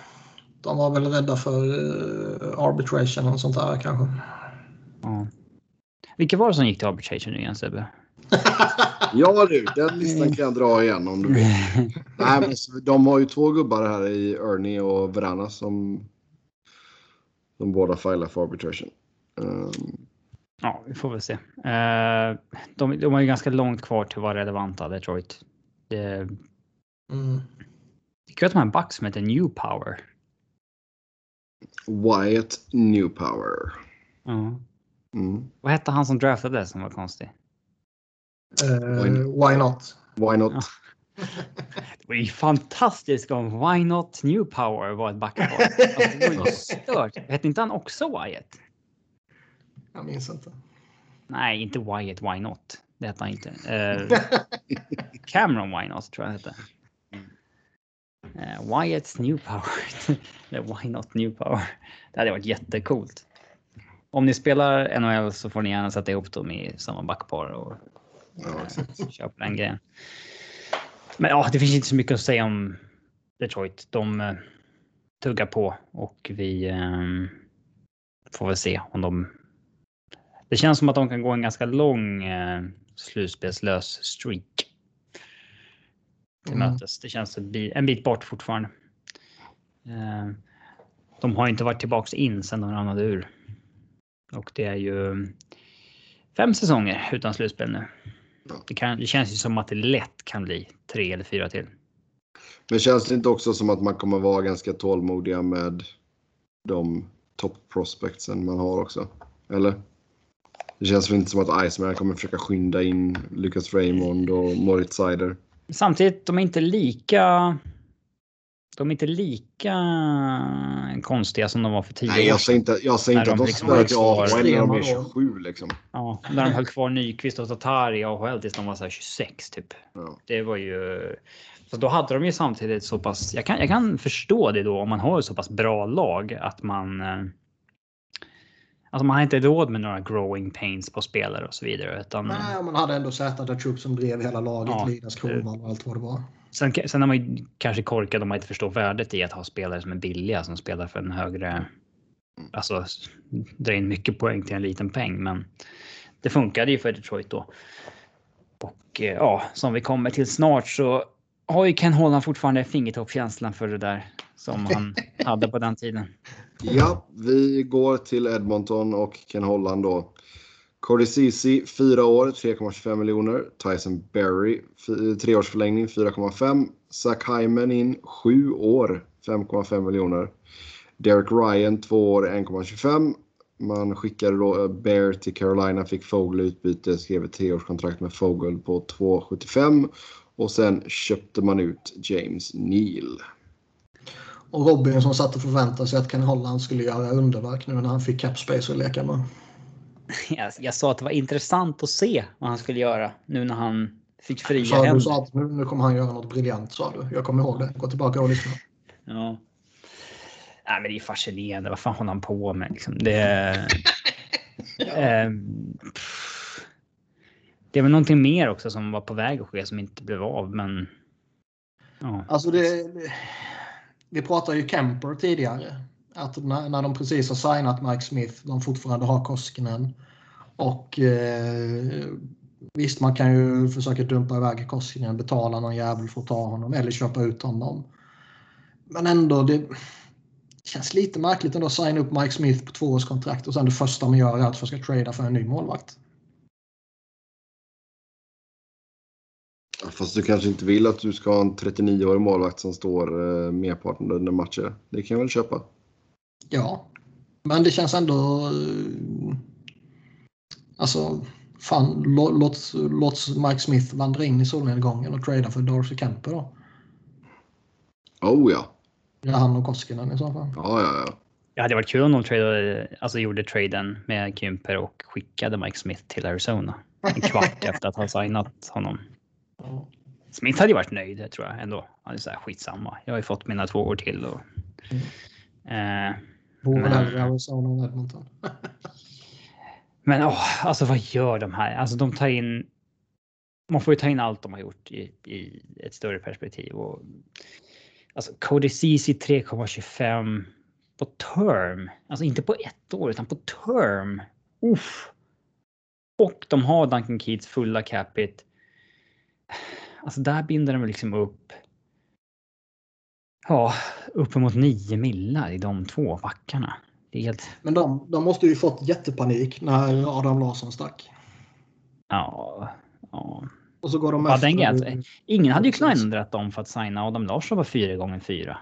de var väl rädda för uh, arbitration och sånt där kanske. Ja. Vilka var det som gick till arbitration nu igen Sebbe? ja du, den listan kan jag dra igen om du vill. Nej, men de har ju två gubbar här i Ernie och Verana som de båda filar för arbitration. Um, Ja, vi får väl se. Uh, de, de har ju ganska långt kvar till att vara relevanta, Detroit. Det, mm. det är kul att de har en back som heter New Power. Wyatt New Power. Ja. Mm. Vad hette han som draftade som var konstig? Uh, why not? Why not? Ja. Det var ju fantastiskt om Why Not New Power var ett backpar. Alltså, det var ju stört. Hette inte han också Wyatt? Jag minns inte. Nej, inte Wyatt Why Not. Det hette han inte. Uh, Cameron Why Not tror jag hette. Uh, Wyatt's New Power. Why Not New Power. Det hade varit jättecoolt. Om ni spelar NHL så får ni gärna sätta ihop dem i samma backpar och uh, köra på den grejen. Men ja, det finns inte så mycket att säga om Detroit. De uh, tuggar på och vi um, får väl se om de det känns som att de kan gå en ganska lång eh, slutspelslös streak. Till mm. mötes. Det känns en bit, en bit bort fortfarande. Eh, de har inte varit tillbaks in sedan de ramlade ur. Och det är ju fem säsonger utan slutspel nu. Det, kan, det känns ju som att det lätt kan bli tre eller fyra till. Men känns det inte också som att man kommer vara ganska tålmodiga med de top prospectsen man har också? Eller? Det känns väl inte som att Iceman kommer försöka skynda in Lucas Raymond och Moritz Seider. Samtidigt, de är inte lika... De är inte lika konstiga som de var för tio Nej, jag säger inte, jag säger inte att de liksom spelar till AHL när de är 27 liksom. Ja, när de höll kvar Nyqvist och Tatar i AHL tills de var så 26 typ. Ja. Det var ju... Så då hade de ju samtidigt så pass... Jag kan, jag kan förstå det då om man har så pass bra lag att man eh, Alltså man har inte råd med några growing pains på spelare och så vidare. Utan, Nej, man hade ändå sett att Trupp som drev hela laget, ja, Linus Kronwall och allt vad det var. Sen, sen är man ju kanske korkad om man inte förstår värdet i att ha spelare som är billiga som spelar för en högre... Alltså dra in mycket poäng till en liten peng. Men det funkade ju för Detroit då. Och eh, ja, som vi kommer till snart så har ju Ken Holland fortfarande fingertoppskänslan för det där som han hade på den tiden. Ja, vi går till Edmonton och Ken Holland då. Cody Ceesay 4 år, 3,25 miljoner. Tyson Berry, 3 års förlängning, 4,5. Zach Hyman in 7 år, 5,5 miljoner. Derek Ryan 2 år, 1,25. Man skickade då eh, Bear till Carolina, fick Fogel utbyte, skrev ett treårskontrakt med Fogel på 2,75. Och sen köpte man ut James Neal. Och Robin som satt och förväntade sig att Ken Holland skulle göra underverk nu när han fick cap space att leka med. Jag, jag sa att det var intressant att se vad han skulle göra nu när han fick fria sa, händer. Du sa att nu, nu kommer han göra något briljant sa du. Jag kommer ihåg det. Gå tillbaka och lyssna. Ja. Nej, men det är fascinerande. Vad fan håller han på med? Liksom? Det, eh, det är väl någonting mer också som var på väg att ske som inte blev av, men. Ja. Alltså det, det vi pratade ju Kemper tidigare. Att när, när de precis har signat Mike Smith, de fortfarande har Koskinen. Och eh, visst, man kan ju försöka dumpa iväg Koskinen, betala någon jävel för att ta honom eller köpa ut honom. Men ändå, det känns lite märkligt ändå att signa upp Mike Smith på tvåårskontrakt och sen det första man gör är att försöka trada för en ny målvakt. Fast du kanske inte vill att du ska ha en 39-årig målvakt som står eh, merparten under matcher. Det kan jag väl köpa. Ja, men det känns ändå... Eh, alltså, fan, låt, låt Mike Smith vandra in i solnedgången och trada för Darcy Kemper då. Oh ja. Ja, han och Koskinen i så fall. Ja, ja, ja. Det hade varit kul om de tradade, alltså gjorde traden med Kemper och skickade Mike Smith till Arizona. En kvart efter att ha signat honom. Smith hade ju varit nöjd tror jag ändå. Han är så här, skitsamma. Jag har ju fått mina två år till. Och, mm. eh, Borde Arizona än Edmonton. men åh, alltså vad gör de här? Alltså de tar in. Man får ju ta in allt de har gjort i, i ett större perspektiv. Och, alltså Cody Ceesay 3,25 på term. Alltså inte på ett år utan på term. Uff. Och de har Duncan Keats fulla capita. Alltså där binder de liksom upp. Ja, uppemot 9 millar i de två backarna. Det är helt... Men de, de måste ju fått jättepanik när Adam Larsson stack. Ja. ja. Och så går de ja, efter. Den Ingen hade ju knändrat dem för att signa Adam Larsson var fyra gånger fyra.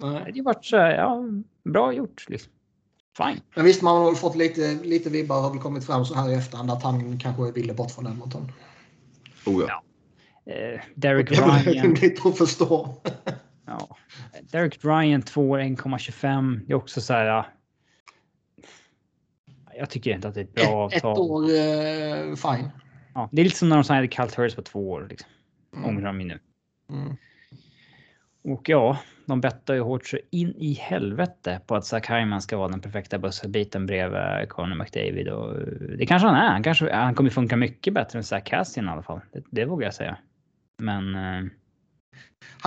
Nej. Det hade ju varit så ja, bra gjort. Liksom. Fine. Men visst, man har väl fått lite, lite vibbar har väl kommit fram så här i efterhand att han kanske ville bort från Edmonton. Oh ja. ja. Eh, Derek Ryan. Det att förstå. ja. Derek Ryan 2 år 1,25. Det är också så här. Jag tycker inte att det är ett bra ett, avtal. Ett år, eh, fine. Ja, det är lite som när de signade Calt Hurst på två år. Liksom. Mm. Ångrar de nu. Mm. Och ja, de bettar ju hårt så in i helvete på att Zach Hyman ska vara den perfekta busselbiten bredvid Conor McDavid. Och det kanske han är. Han, kanske, han kommer funka mycket bättre än Zach Cassian i alla fall. Det, det vågar jag säga. Men... Eh...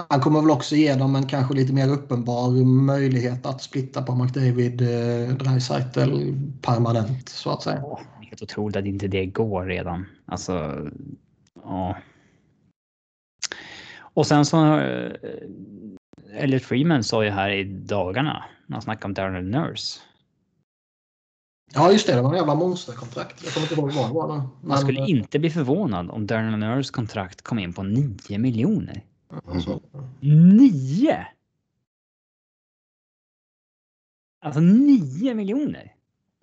Han kommer väl också ge dem en kanske lite mer uppenbar möjlighet att splitta på McDavid, eh, Dreisaitl permanent så att säga. Helt otroligt att inte det går redan. Alltså, ja. Och sen så... Eh, Elliot Freeman sa ju här i dagarna när han snackade om Darnell Nurse Ja, just det. Det var en jävla monsterkontrakt. Jag kommer inte ihåg vad det var. Men... Man skulle inte bli förvånad om Darnell Nurse kontrakt kom in på 9 miljoner. Mm. 9! Alltså 9 miljoner!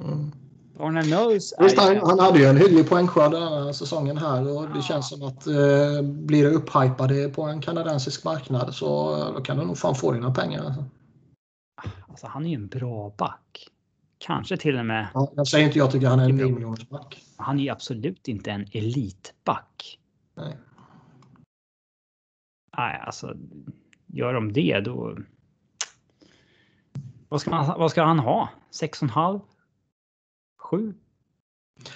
Mm. Nurse Visst, han, han, hade ju en hygglig poängskörd den här säsongen här och det känns som att eh, blir det upphypade på en kanadensisk marknad så då kan du nog fan få dina pengar. Alltså. alltså han är ju en bra back. Kanske till och med. Ja, jag säger inte jag tycker han är en miljonersback. Han är ju absolut inte en elitback. Nej. Nej, alltså gör de det då. Vad ska, man, vad ska han ha? 6,5? 7?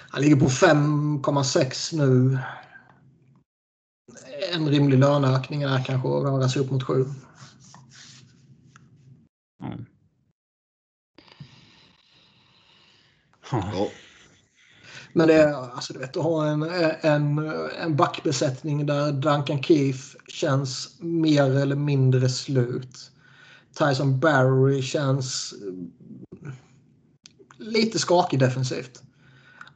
Han ligger på 5,6 nu. En rimlig löneökning är kanske att röra sig upp mot 7. Mm. Ja. Men det är, alltså du vet, att ha en, en, en backbesättning där Duncan Keith känns mer eller mindre slut. Tyson Barry känns lite skakig defensivt.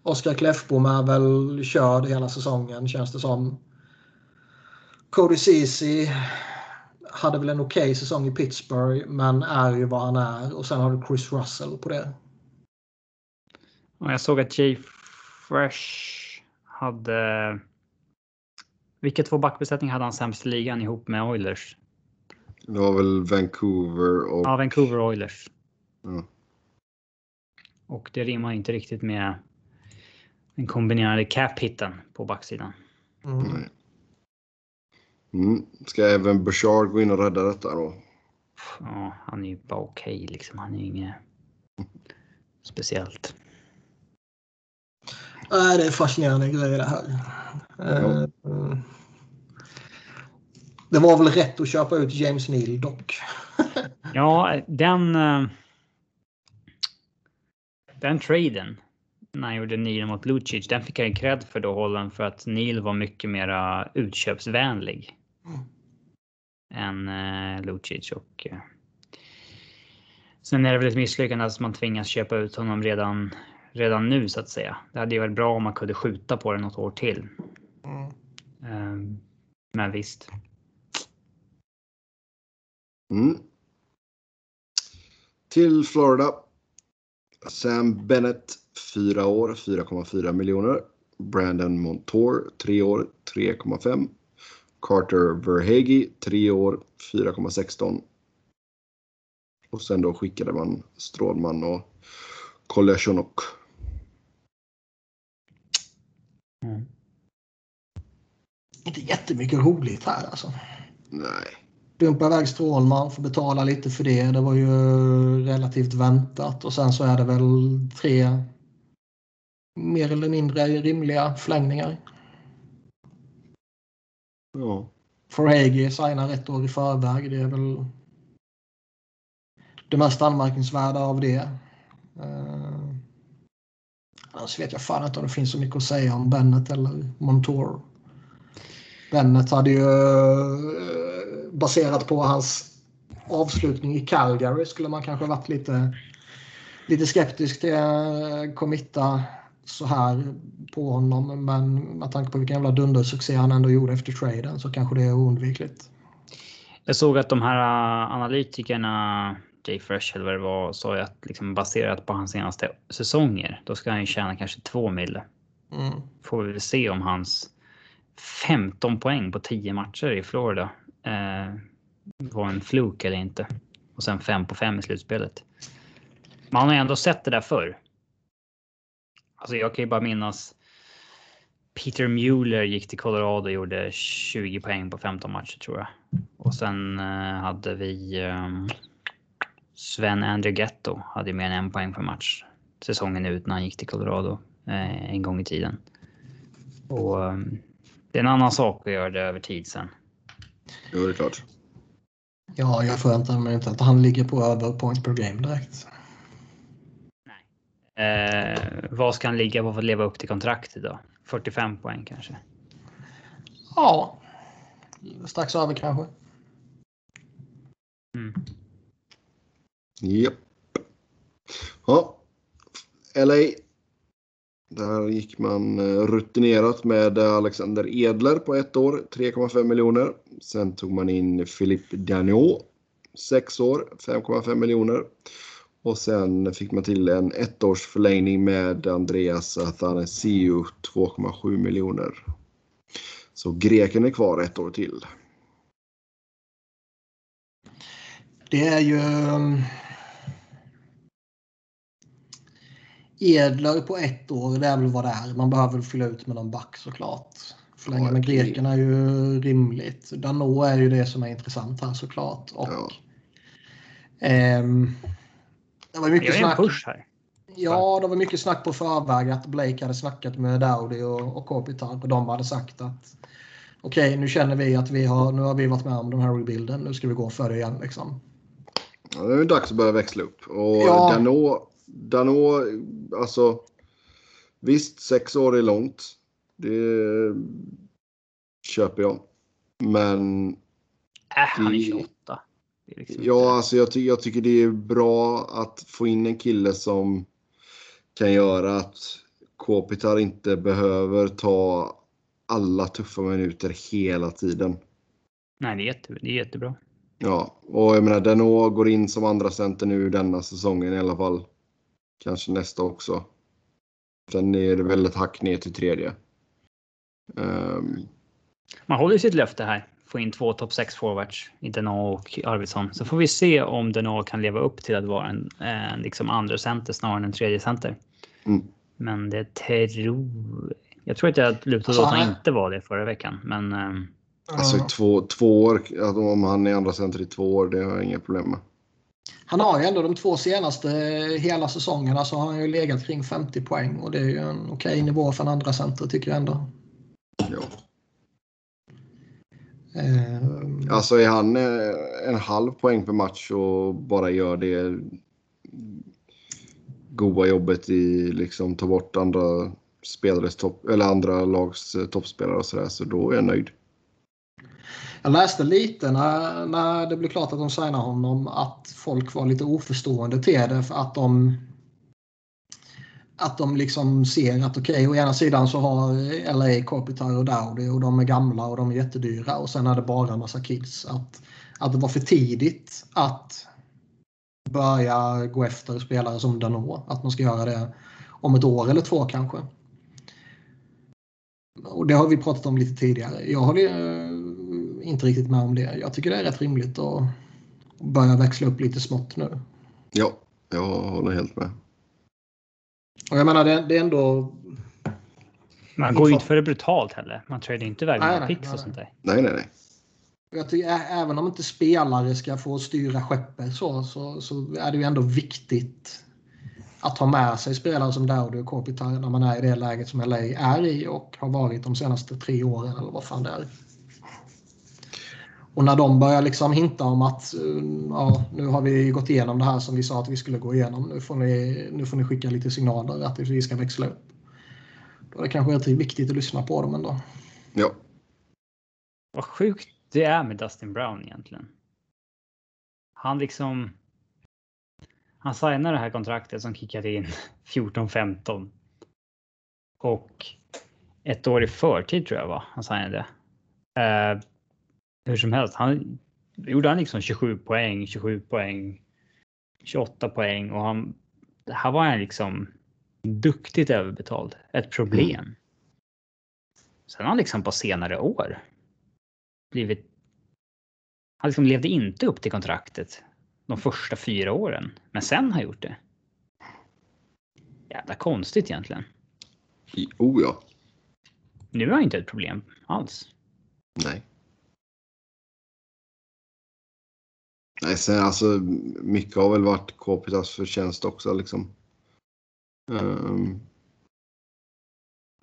Oskar Kläffbom är väl körd hela säsongen känns det som. Cody Ceesay hade väl en okej okay säsong i Pittsburgh men är ju vad han är och sen har du Chris Russell på det. Och jag såg att Jay Fresh hade Vilka två backbesättningar hade han sämst i ligan ihop med Oilers? Det var väl Vancouver och... Ja, Vancouver Oilers. Ja. Och det rimmar inte riktigt med den kombinerade cap-hitten på backsidan. Mm. Mm. Ska även Bouchard gå in och rädda detta då? Ja, han är ju bara okej okay, liksom. Han är ju inget speciellt. Nej, det är fascinerande grejer det här. Ja. Uh, det var väl rätt att köpa ut James Neal dock. ja, den... Uh, den traden när han gjorde Neil mot Lucic, den fick jag cred för då hållen för att Neil var mycket mera utköpsvänlig. Mm. Än uh, Lucic och Sen är det väl ett misslyckande att man tvingas köpa ut honom redan, redan nu så att säga. Det hade ju varit bra om man kunde skjuta på det något år till. Mm. Um, men visst. Mm. Till Florida. Sam Bennett 4 år 4,4 miljoner. Brandon Montour 3 år 3,5. Carter Verhage 3 år 4,16 och sen då skickade man Strålman och Kolyashonok. Mm. Inte jättemycket roligt här alltså. Nej. Dumpa iväg Strålman, får betala lite för det. Det var ju relativt väntat. Och sen så är det väl tre mer eller mindre rimliga förlängningar. Ja. Forhage signar ett år i förväg. Det är väl det mest anmärkningsvärda av det. Uh, annars vet jag fan inte om det finns så mycket att säga om Bennett eller Montour. Bennett hade ju eh, baserat på hans avslutning i Calgary skulle man kanske varit lite, lite skeptisk till att committa så här på honom. Men med tanke på vilken jävla dundersuccé han ändå gjorde efter traden så kanske det är oundvikligt. Jag såg att de här eh, analytikerna Jay Fresh eller vad det var sa ju att liksom baserat på hans senaste säsonger, då ska han ju tjäna kanske två mille. Mm. Får vi väl se om hans 15 poäng på 10 matcher i Florida eh, var en fluk eller inte. Och sen 5 på 5 i slutspelet. Man har ju ändå sett det där förr. Alltså jag kan ju bara minnas Peter Mueller gick till Colorado och gjorde 20 poäng på 15 matcher tror jag. Och sen eh, hade vi eh, Sven Andrighetto hade mer än en poäng per match säsongen ut när han gick till Colorado eh, en gång i tiden. Och um, det är en annan sak att göra det över tid sen. Jo, det är klart. Ja, jag förväntar mig inte att han ligger på över point per game direkt. Nej. Eh, vad ska han ligga på för att leva upp till kontraktet då? 45 poäng kanske? Ja, strax över kanske. Mm. Japp. Ja. LA. Där gick man eh, rutinerat med eh, Alexander Edler på ett år, 3,5 miljoner. Sen tog man in Philippe Daniot, 6 år, 5,5 miljoner. Och sen fick man till en ettårsförlängning med Andreas Athanasiou, 2,7 miljoner. Så greken är kvar ett år till. Det är ju mm, um, Edler på ett år, det är väl vad det är. Man behöver fylla ut med någon back såklart. Förlänga med grekerna är ju rimligt. Dano är ju det som är intressant här såklart. Och, ja. ehm, det var mycket snack. push här. Ja, det var mycket snack på förväg att Blake hade snackat med Dowdy och, och Kopitar och de hade sagt att okej, okay, nu känner vi att vi har, nu har vi varit med om den här rebuilden. Nu ska vi gå för det igen liksom. Ja, det är dags att börja växla upp. Och ja. Dano Dano, alltså visst, sex år är långt. Det köper jag. Men... Äh, han är 28. Är liksom ja, inte... alltså jag, ty jag tycker det är bra att få in en kille som kan göra att Kopitar inte behöver ta alla tuffa minuter hela tiden. Nej, det är, jätte, det är jättebra. Ja, och jag menar Deno går in som andra center nu denna säsongen i alla fall. Kanske nästa också. Sen är det väl ett hack ner till tredje. Um, Man håller sitt löfte här. Få in två topp 6 forwards i Denå och Arvidsson. Så får vi se om Denå kan leva upp till att vara en, en liksom andra center snarare än en tredje center. Mm. Men det tror... Jag tror att jag lutade åt att han inte var det förra veckan. Men... Um... Alltså två, två år, om han är andra center i två år, det har jag inga problem med. Han har ju ändå de två senaste hela säsongerna så har han ju legat kring 50 poäng och det är ju en okej nivå för en andra center tycker jag ändå. Ja. Uh, alltså är han eh, en halv poäng per match och bara gör det goda jobbet i liksom ta bort andra spelares topp eller andra lags eh, toppspelare och sådär så då är jag nöjd. Jag läste lite när, när det blev klart att de signade honom att folk var lite oförstående till det för att de att de liksom ser att okej, okay, å ena sidan så har LA Corpiter och Dowdy och de är gamla och de är jättedyra och sen är det bara en massa kids. Att, att det var för tidigt att börja gå efter spelare som Danå. Att man ska göra det om ett år eller två kanske. Och det har vi pratat om lite tidigare. Jag håller inte riktigt med om det. Jag tycker det är rätt rimligt att börja växla upp lite smått nu. Ja, jag håller helt med. Och jag menar, det, det är ändå... Man går ju inte för det brutalt heller. Man tradar inte iväg några pix och sånt där. Nej, nej, nej. Jag tycker, även om inte spelare ska få styra skeppet så, så, så är det ju ändå viktigt att ha med sig spelare som Dowdy och Kopitar när man är i det läget som LA är i och har varit de senaste tre åren eller vad fan det är. Och när de börjar liksom hinta om att ja, nu har vi gått igenom det här som vi sa att vi skulle gå igenom. Nu får ni, nu får ni skicka lite signaler att vi ska växla upp. Då är det kanske rätt viktigt att lyssna på dem ändå. Ja. Vad sjukt det är med Dustin Brown egentligen. Han liksom han signar det här kontraktet som kickade in 14-15. Och ett år i förtid tror jag var han signade. Uh, hur som helst, han gjorde han liksom 27 poäng, 27 poäng, 28 poäng och han. Här var han liksom duktigt överbetald. Ett problem. Mm. Sen har han liksom på senare år blivit. Han liksom levde inte upp till kontraktet de första fyra åren, men sen har gjort det. Jävla konstigt egentligen. Oh ja. Nu är han inte ett problem alls. Nej. Nej, sen alltså mycket har väl varit Kopitas förtjänst också liksom. Um,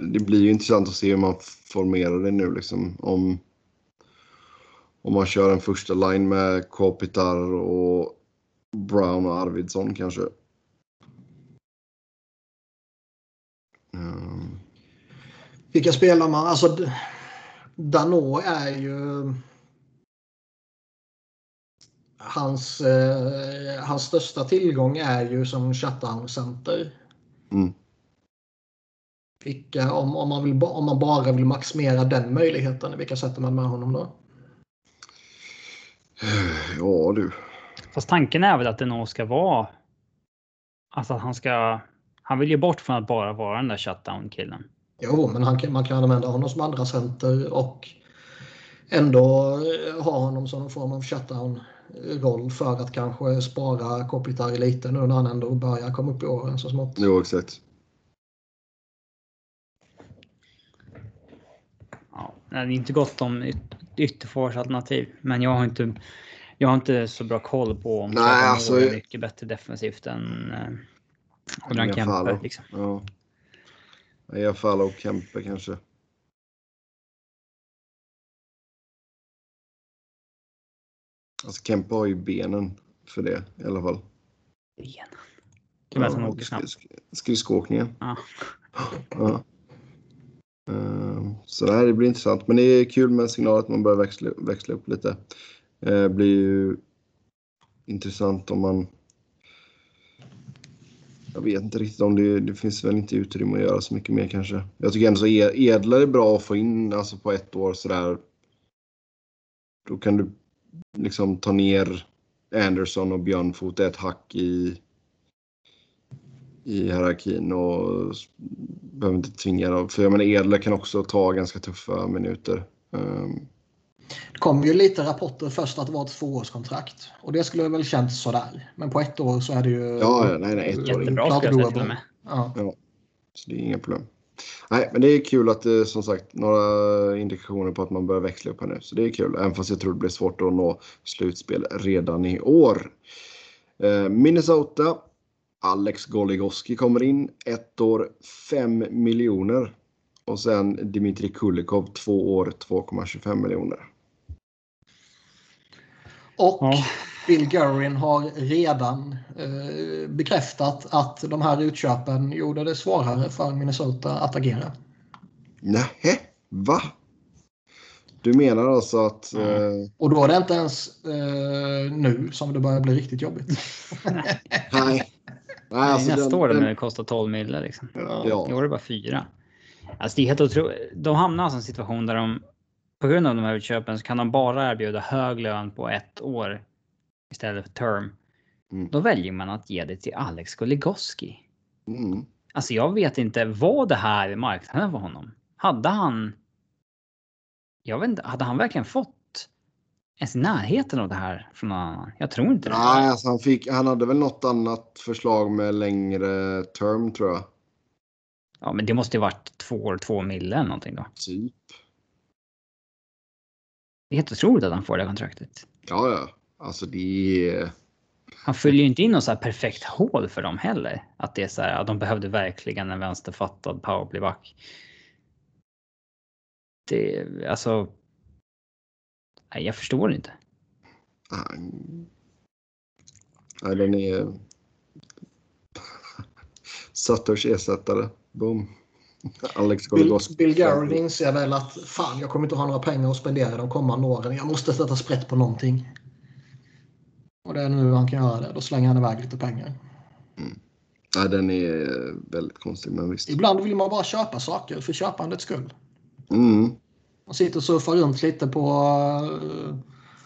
det blir ju intressant att se hur man formerar det nu liksom. Om, om man kör en första line med Kopitar och Brown och Arvidsson kanske. Um. Vilka spelar man? Alltså Danå är ju hans, eh, hans största tillgång är ju som shutdown-center. Mm. Vilka, om, om, man vill, om man bara vill maximera den möjligheten, vilka sätter man med honom då? Ja du. Fast tanken är väl att det nog ska vara... Alltså att han ska... Han vill ju bort från att bara vara den där shutdown-killen. Jo, men han, man kan använda honom som andra center och ändå ha honom som någon form av shutdown roll för att kanske spara Kopitar lite nu när han ändå börjar komma upp i åren så smått. Jo, exakt. Ja, det är inte gott om yt ytterforwardsalternativ, men jag har inte. Jag har inte så bra koll på om Nej, alltså, är mycket bättre defensivt än eh, Adrian Kempe. Liksom. Ja. Iafallo och Kempe kanske. Alltså Kempe har ju benen för det i alla fall. Benen? Åker snabbt? Skridskoåkningen. Ja. ja. Uh, så det här blir intressant. Men det är kul med signal att man börjar växla, växla upp lite. Det uh, blir ju intressant om man... Jag vet inte riktigt om det, det finns väl inte utrymme att göra så mycket mer kanske. Jag tycker ändå så Edlar är bra att få in alltså på ett år sådär. Då kan du liksom ta ner Anderson och Björnfot ett hack i, i hierarkin och behöver inte tvinga dem. För jag menar Edler kan också ta ganska tuffa minuter. Um, det kom ju lite rapporter först att det var ett tvåårskontrakt. Och det skulle väl känts sådär. Men på ett år så är det ju... Ja, nej, nej. Ett år Jättebra spelare till och med. Ja. ja. Så det är inga problem. Nej, men det är kul att det som sagt några indikationer på att man börjar växla upp här nu. Så det är kul, även fast jag tror det blir svårt att nå slutspel redan i år. Eh, Minnesota. Alex Goligoski kommer in. Ett år, 5 miljoner. Och sen Dimitri Kulikov, två år, 2,25 miljoner. Och ja. Bill Guerin har redan eh, bekräftat att de här utköpen gjorde det svårare för Minnesota att agera. Nej, va? Du menar alltså att... Eh... Och då är det inte ens eh, nu som det börjar bli riktigt jobbigt. Nej. Nej alltså nästa den, år den... när det kostar 12 mille. Liksom. Ja. I år är det bara fyra. Alltså det är helt otroligt. De hamnar alltså i en situation där de på grund av de här utköpen så kan de bara erbjuda hög lön på ett år istället för term. Mm. Då väljer man att ge det till Alex Goligoski. Mm. Alltså jag vet inte vad det här är marknaden för honom. Hade han... Jag vet inte, hade han verkligen fått ens närheten av det här från någon annan? Jag tror inte det. Nej, alltså han, fick, han hade väl något annat förslag med längre term tror jag. Ja, men det måste ju varit två år, två mille eller någonting då. Typ. Det är helt otroligt att han får det kontraktet. Ja, ja. Alltså det är... Han fyller ju inte in något så perfekt hål för dem heller. Att det är så här, att de behövde verkligen en vänsterfattad powerplayback. Det, alltså. Nej, jag förstår inte. Nej, den är... Satters ersättare. Boom. Alex Bill, Bill Garrett inser väl att fan, jag kommer inte ha några pengar att spendera de kommande åren. Jag måste sätta sprätt på någonting. Och det är nu han kan göra det. Då slänger han iväg lite pengar. Mm. Ja, den är väldigt konstig, men visst. Ibland vill man bara köpa saker för köpandets skull. Mm. Man sitter och surfar runt lite på... Uh,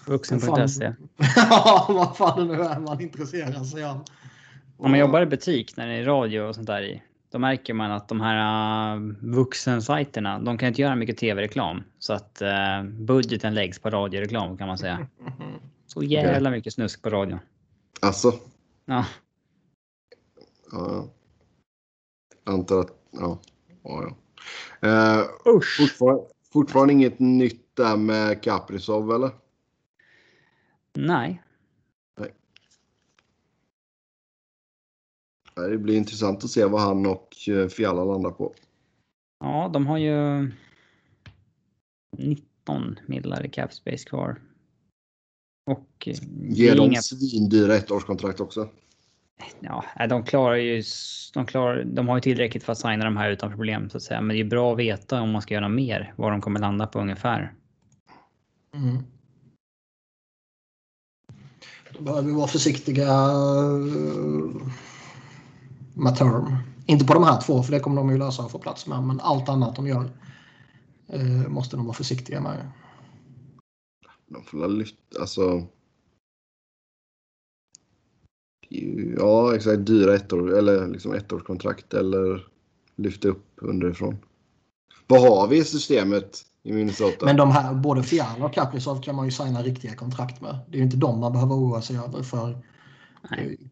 Vuxen.se. ja, vad fan det nu är man intresserar sig av. Om man jobbar i butik när det är radio och sånt där i. Då märker man att de här uh, vuxensajterna, de kan inte göra mycket tv-reklam. Så att uh, budgeten läggs på radioreklam kan man säga. Så jävla mycket snusk på radion. Alltså? Ja. Ja. Antar att, ja. ja, ja. Eh, Usch. Fortfarande, fortfarande inget nytt där med Kaprizov eller? Nej. Nej. Det blir intressant att se vad han och eh, Fiala landar på. Ja, de har ju 19 millar i cap space kvar. Och eh, Ge dem inga... svindyra ettårskontrakt också. Ja, de klarar ju. De, klarar, de har ju tillräckligt för att signa de här utan problem så att säga. Men det är bra att veta om man ska göra mer vad de kommer landa på ungefär. Mm. Då behöver vi vara försiktiga eh, med term. Inte på de här två, för det kommer de ju lösa och få plats med. Men allt annat de gör eh, måste de vara försiktiga med. De får lyfta, alltså. Ja, exakt. Dyra ettår, eller liksom ettårskontrakt eller lyfta upp underifrån. Vad har vi i systemet i Minnesota? Men de här, både Fiala och Kaprizov kan man ju signa riktiga kontrakt med. Det är ju inte de man behöver oroa sig över för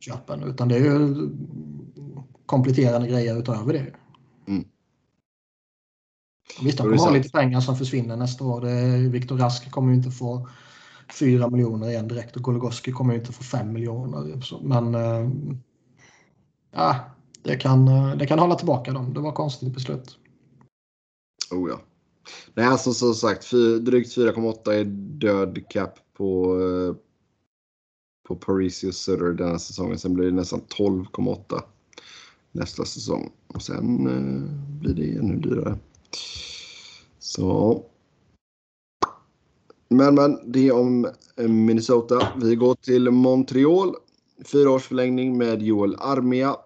köpen, utan det är ju kompletterande grejer utöver det. Mm. Visst, de kommer ha lite pengar som försvinner nästa år. Viktor Rask kommer ju inte få 4 miljoner igen direkt och Goligoski kommer ju inte få 5 miljoner. Men äh, ja, det, kan, eh, det kan hålla tillbaka dem. Det var konstigt beslut. Oh ja. Nej, alltså som sagt, drygt 4,8 är död cap på, eh, på Parisius Sutter denna säsongen. Sen blir det nästan 12,8 nästa säsong. Och sen blir det ännu dyrare. Så. Men, men, det är om eh, Minnesota. Vi går till Montreal. Fyra års förlängning med Joel Armia.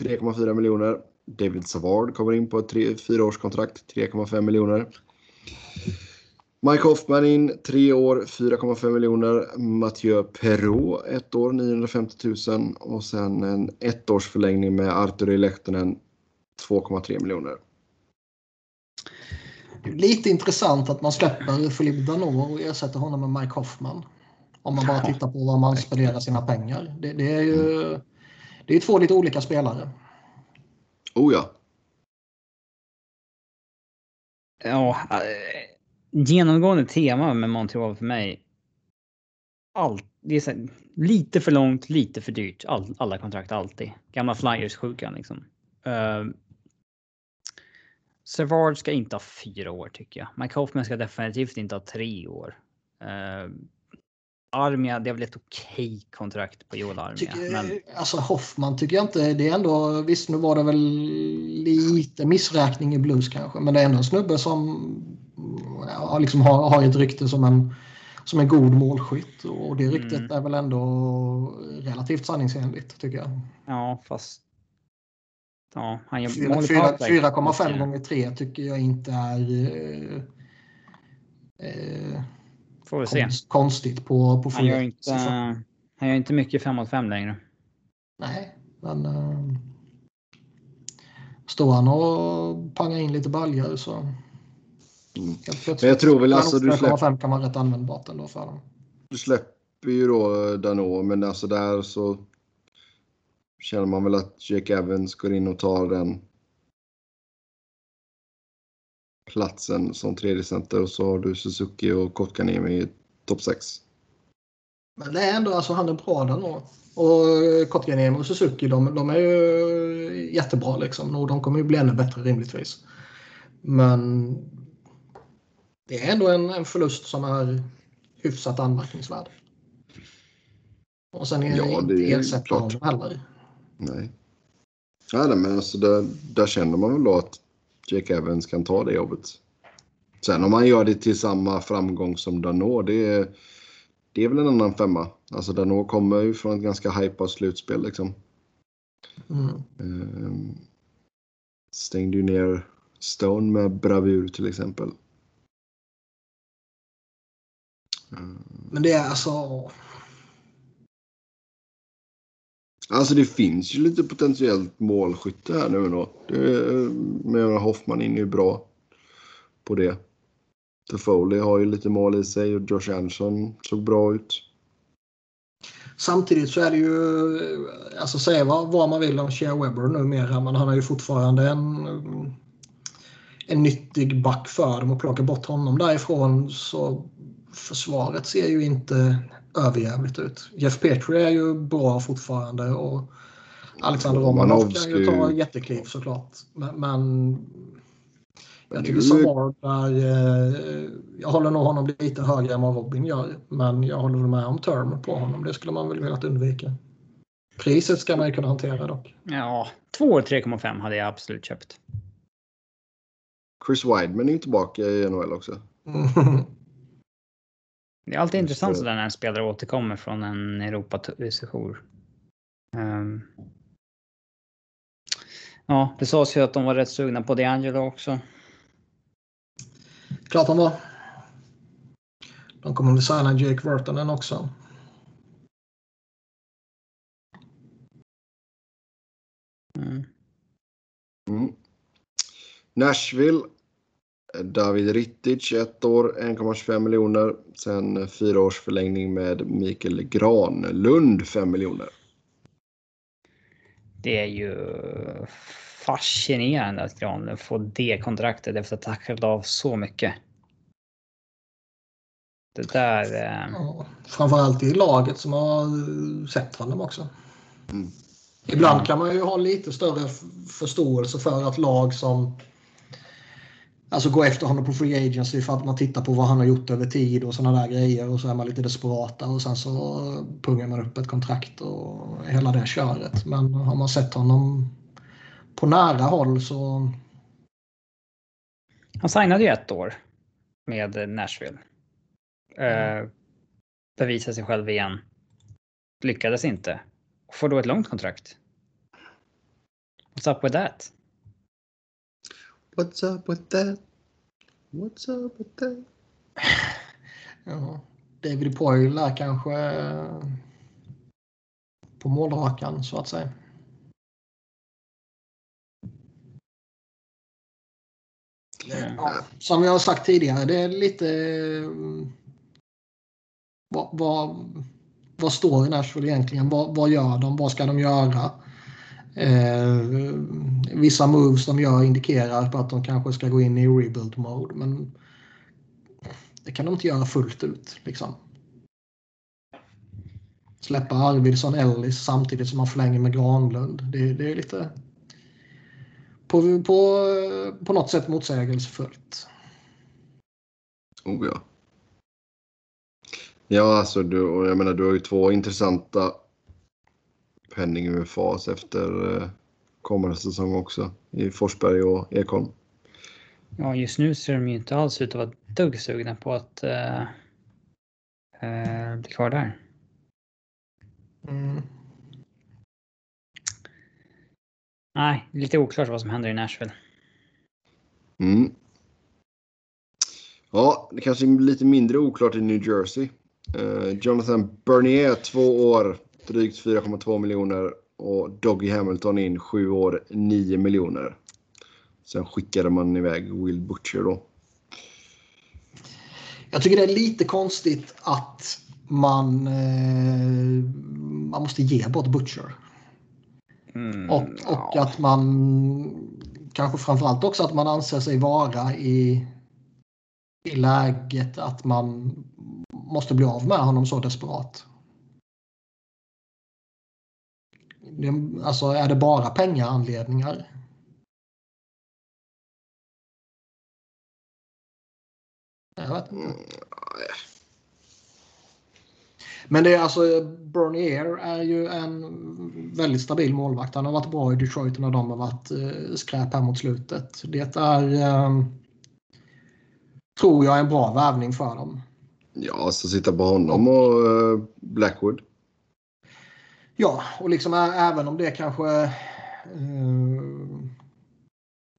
3,4 miljoner. David Savard kommer in på ett fyraårskontrakt. 3,5 miljoner. Mike Hoffman in, tre år, 4,5 miljoner. Mathieu Perrault, ett år, 950 000. Och sen en ettårsförlängning med Arturi Lehtonen, 2,3 miljoner lite intressant att man släpper Philippe Danot och ersätter honom med Mike Hoffman. Om man bara tittar på vad man spenderar sina pengar. Det, det är ju det är två lite olika spelare. Oh ja. Ja, äh, genomgående tema med Montreal för mig. Allt, det är så, lite för långt, lite för dyrt. All, alla kontrakt alltid. Gamla flyers-sjukan liksom. Uh, Servard ska inte ha fyra år tycker jag. Mike Hoffman ska definitivt inte ha tre år. Uh, Armia, det är väl ett okej kontrakt på Joel Armia. Tycker, men... Alltså Hoffman tycker jag inte. Det är ändå, visst nu var det väl lite missräkning i Blues kanske. Men det är ändå en snubbe som ja, liksom har, har ett rykte som en, som en god målskytt. Och det ryktet mm. är väl ändå relativt sanningsenligt tycker jag. Ja, fast Ja, han gör 4,5 gånger 3 tycker jag inte är eh, eh, Får vi se. konstigt på, på han, gör inte, han gör inte mycket 5 mot 5 längre. Nej, men uh, står han och pangar in lite baljor så mm. Men jag tror väl alltså du släpper... kan vara rätt användbart ändå för dem. Du släpper ju då Dano, men alltså där så känner man väl att Jake Evans går in och tar den platsen som tredje center och så har du Suzuki och Kotkaniemi i topp 6. Men det är ändå, alltså han är bra där nu. Och Kotkaniemi och Suzuki de, de, är ju jättebra liksom. Och de kommer ju bli ännu bättre rimligtvis. Men det är ändå en, en förlust som är hyfsat anmärkningsvärd. Och sen är ja, det inte honom heller. Nej. Ja, men alltså där, där känner man väl då att Jake Evans kan ta det jobbet. Sen om man gör det till samma framgång som Dano, det är, det är väl en annan femma. Alltså Dano kommer ju från ett ganska hypat slutspel liksom. Mm. Um, stängde ju ner Stone med bravur till exempel. Men det är alltså... Alltså det finns ju lite potentiellt målskytte här nu då. Det, eh, Hoffman in är ju bra på det. Foley har ju lite mål i sig och Josh Anderson såg bra ut. Samtidigt så är det ju, eh, alltså säga vad, vad man vill om Shea Webber numera, men han är ju fortfarande en, eh, en nyttig back för dem och plocka bort honom därifrån så försvaret ser ju inte överjävligt ut. Jeff Petri är ju bra fortfarande och Alexander Romanov kan ju ta jättekliv såklart. Men, men jag tycker Savard är... Eh, jag håller nog honom lite högre än vad Robin gör. Men jag håller med om term på honom. Det skulle man väl velat undvika. Priset ska man ju kunna hantera dock. Ja, 2 år 3,5 hade jag absolut köpt. Chris Wideman är tillbaka i NHL också. Det är alltid intressant sådär när en spelare återkommer från en Europasejour. Um, ja, det sades ju att de var rätt sugna på DeAngelo också. Klart de var. De kommer väl signa Jake Vertonen också. Mm. Mm. Nashville David Rittic ett år 1,25 miljoner. Sen fyra års förlängning med Mikael Granlund 5 miljoner. Det är ju fascinerande att Granlund får det kontraktet efter att ha tacklat av så mycket. Det där... Eh... Ja, framförallt i laget som har sett honom också. Mm. Ibland kan man ju ha lite större förståelse för att lag som Alltså gå efter honom på Free Agency för att man tittar på vad han har gjort över tid och sådana där grejer och så är man lite desperata och sen så pungar man upp ett kontrakt och hela det köret. Men har man sett honom på nära håll så... Han signade ju ett år med Nashville. Mm. Uh, bevisade sig själv igen. Lyckades inte. Får då ett långt kontrakt. What's up with that? What's up with that? What's up with that? Ja, David Poyle är kanske eh, på målrakan så att säga. Ja, som jag har sagt tidigare, det är lite... Vad, vad, vad står i Nashville egentligen? Vad, vad gör de? Vad ska de göra? Eh, vissa moves de gör indikerar på att de kanske ska gå in i rebuild mode. Men det kan de inte göra fullt ut. Liksom. Släppa Arvidsson Ellis samtidigt som man förlänger med Granlund. Det, det är lite på, på, på något sätt motsägelsefullt. Oh ja. Ja, alltså du, jag menar, du har ju två intressanta penning-UFAs efter eh, kommande säsong också i Forsberg och Ekholm. Ja, just nu ser de ju inte alls ut att vara dugg sugna på att uh, uh, bli kvar där. Mm. Nej, lite oklart vad som händer i Nashville. Mm. Ja, det kanske är lite mindre oklart i New Jersey. Uh, Jonathan Bernier, två år, drygt 4,2 miljoner. Och Doggy Hamilton in, sju år, 9 miljoner. Sen skickade man iväg Will Butcher då. Jag tycker det är lite konstigt att man, eh, man måste ge bort Butcher. Mm, och, och ja. att man kanske framförallt också att man anser sig vara i, i läget att man måste bli av med honom så desperat. Det, alltså är det bara pengaanledningar? Jag vet inte. Men det är alltså Bernier är ju en väldigt stabil målvakt. Han har varit bra i Detroit när de har varit eh, skräp här mot slutet. Det är, eh, tror jag, en bra värvning för dem. Ja, så sitta på honom och eh, Blackwood. Ja, och liksom även om det kanske uh,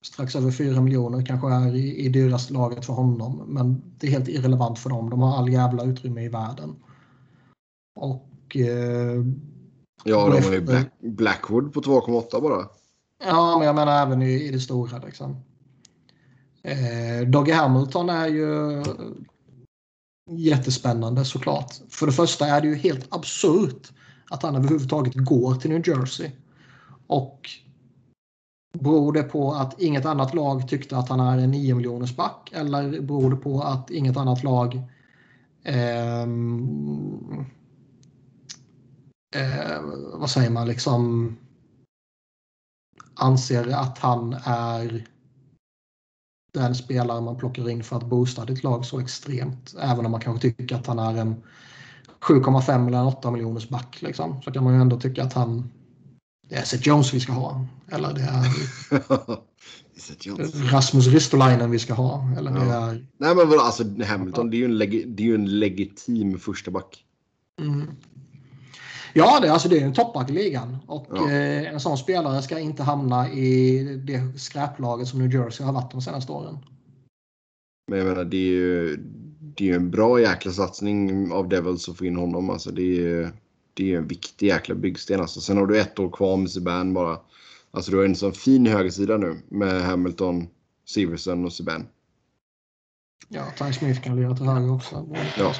strax över 4 miljoner kanske är i, i dyraste laget för honom. Men det är helt irrelevant för dem. De har all jävla utrymme i världen. Och... Eh, ja, de har ju Black, Blackwood på 2,8 bara. Ja, men jag menar även i, i det stora liksom. Eh, Doggy Hamilton är ju jättespännande såklart. För det första är det ju helt absurt att han överhuvudtaget går till New Jersey. Och beror det på att inget annat lag tyckte att han är en 9 miljoners back eller beror det på att inget annat lag eh, eh, vad säger man, liksom anser att han är den spelare man plockar in för att boosta ditt lag så extremt. Även om man kanske tycker att han är en 7,5 eller 8 miljoners back. Liksom. Så kan man ju ändå tycka att han det är Seth Jones vi ska ha. Eller det är Rasmus Ristolainen vi ska ha. Eller det är... Nej men alltså Hamilton det är ju en, leg det är en legitim första back. Mm. Ja, det, alltså det är en toppback i ligan. Och ja. eh, en sån spelare ska inte hamna i det skräplaget som New Jersey har varit de senaste åren. Men jag menar, det är ju, det är en bra jäkla satsning av Devils att få in honom. Alltså det är ju det är en viktig jäkla byggsten. Alltså. Sen har du ett år kvar med Subban bara. Alltså du har en sån fin högersida nu med Hamilton, Severson och Subban. Ja, Ty Smith kan lira till höger också. Ja.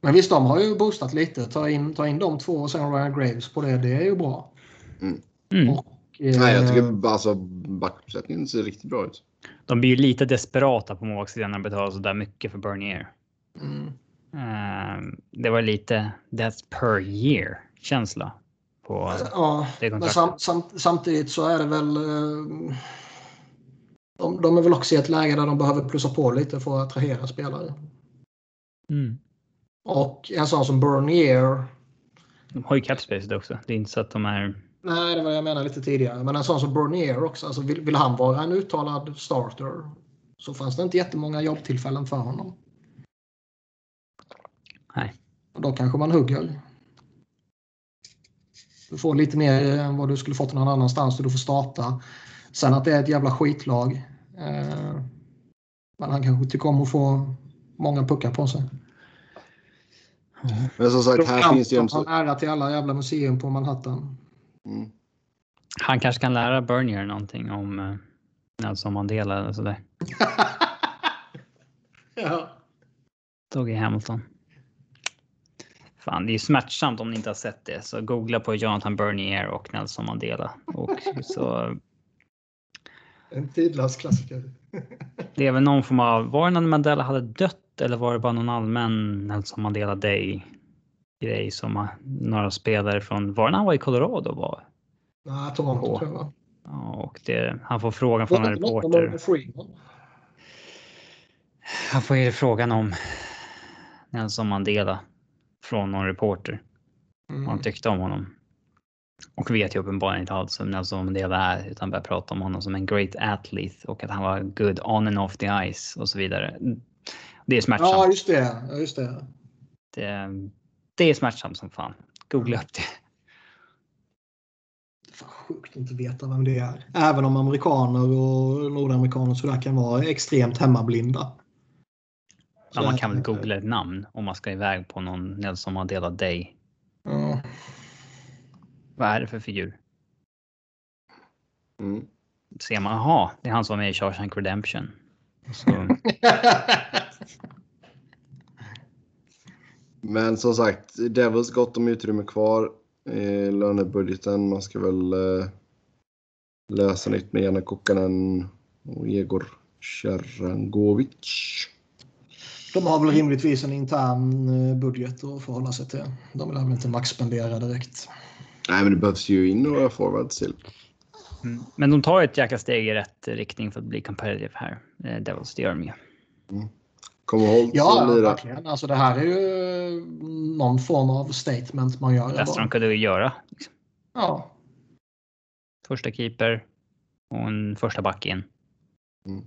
Men visst, de har ju boostat lite. Ta in, ta in de två och sen Ryan Graves på det. Det är ju bra. Mm. Mm. Och, eh, Nej, jag tycker alltså backuppsättningen ser riktigt bra ut. De blir ju lite desperata på målvaktssidan när de betalar så där mycket för Bernier. Mm. Uh, det var lite that's per year känsla på ja, det kontraktet. Sam, sam, samtidigt så är det väl. Uh, de, de, är väl också i ett läge där de behöver plussa på lite för att attrahera spelare. Mm. Och en sån som Bernier. De har ju capspace också. Det är inte så att de är... Nej, det var jag menade lite tidigare. Men en sån som Bernier också. Alltså vill, vill han vara en uttalad starter så fanns det inte jättemånga jobbtillfällen för honom. Nej. Och då kanske man hugger. Du får lite mer än vad du skulle fått någon annanstans och du får starta. Sen att det är ett jävla skitlag. Eh, men han kanske tycker om att få många puckar på sig. Men som sagt, här finns det ju en... Han ära till alla jävla museum på Manhattan. Mm. Han kanske kan lära Bernier någonting om, eh, Nelson Mandela eller sådär. ja. Doggy Hamilton. Fan, det är smärtsamt om ni inte har sett det. Så googla på Jonathan Bernier och Nelson Mandela. Och så... En tidlös klassiker. det är väl någon form av... Var det när Mandela hade dött eller var det bara någon allmän Nelson Mandela Day grej som några spelare från... Var det när han var i Colorado? Var? Nej, Toronto tror jag. Ja, och det, han får frågan från en reporter. Han får ju frågan om Nelson Mandela från någon reporter. Mm. Vad han tyckte om honom. Och vet ju uppenbarligen inte alls vem Nelson Mandela är utan börjar prata om honom som en great athlete och att han var good on and off the ice och så vidare. Det är smärtsamt. Ja, just det. Just det. det. Det är smärtsamt som fan. Googla upp det. Fan, sjukt att inte veta vem det är. Även om amerikaner och nordamerikaner så där kan vara extremt hemmablinda. Ja, man kan väl googla ett namn om man ska iväg på någon Nelson Mandela Day. Ja. Vad är det för figur? Mm. Ser man, jaha, det är han som var med i Shawshank Redemption. Så. Men som sagt, Devils gott om utrymme kvar i lönebudgeten. Man ska väl eh, läsa nytt med Janne Kokkanen och Egor Sharangovic. De har väl rimligtvis en intern eh, budget att förhålla sig till. De vill väl inte maxspendera direkt. Nej, men det behövs ju in några forwards till. Mm. Men de tar ett jäkla steg i rätt riktning för att bli competitive här. Eh, Devils, det gör de ju. Mm. Kom ihåg Ja, verkligen. Alltså det här är ju någon form av statement man gör. Bästa de kunde göra. Liksom. Ja. Första keeper och en första back in. Mm.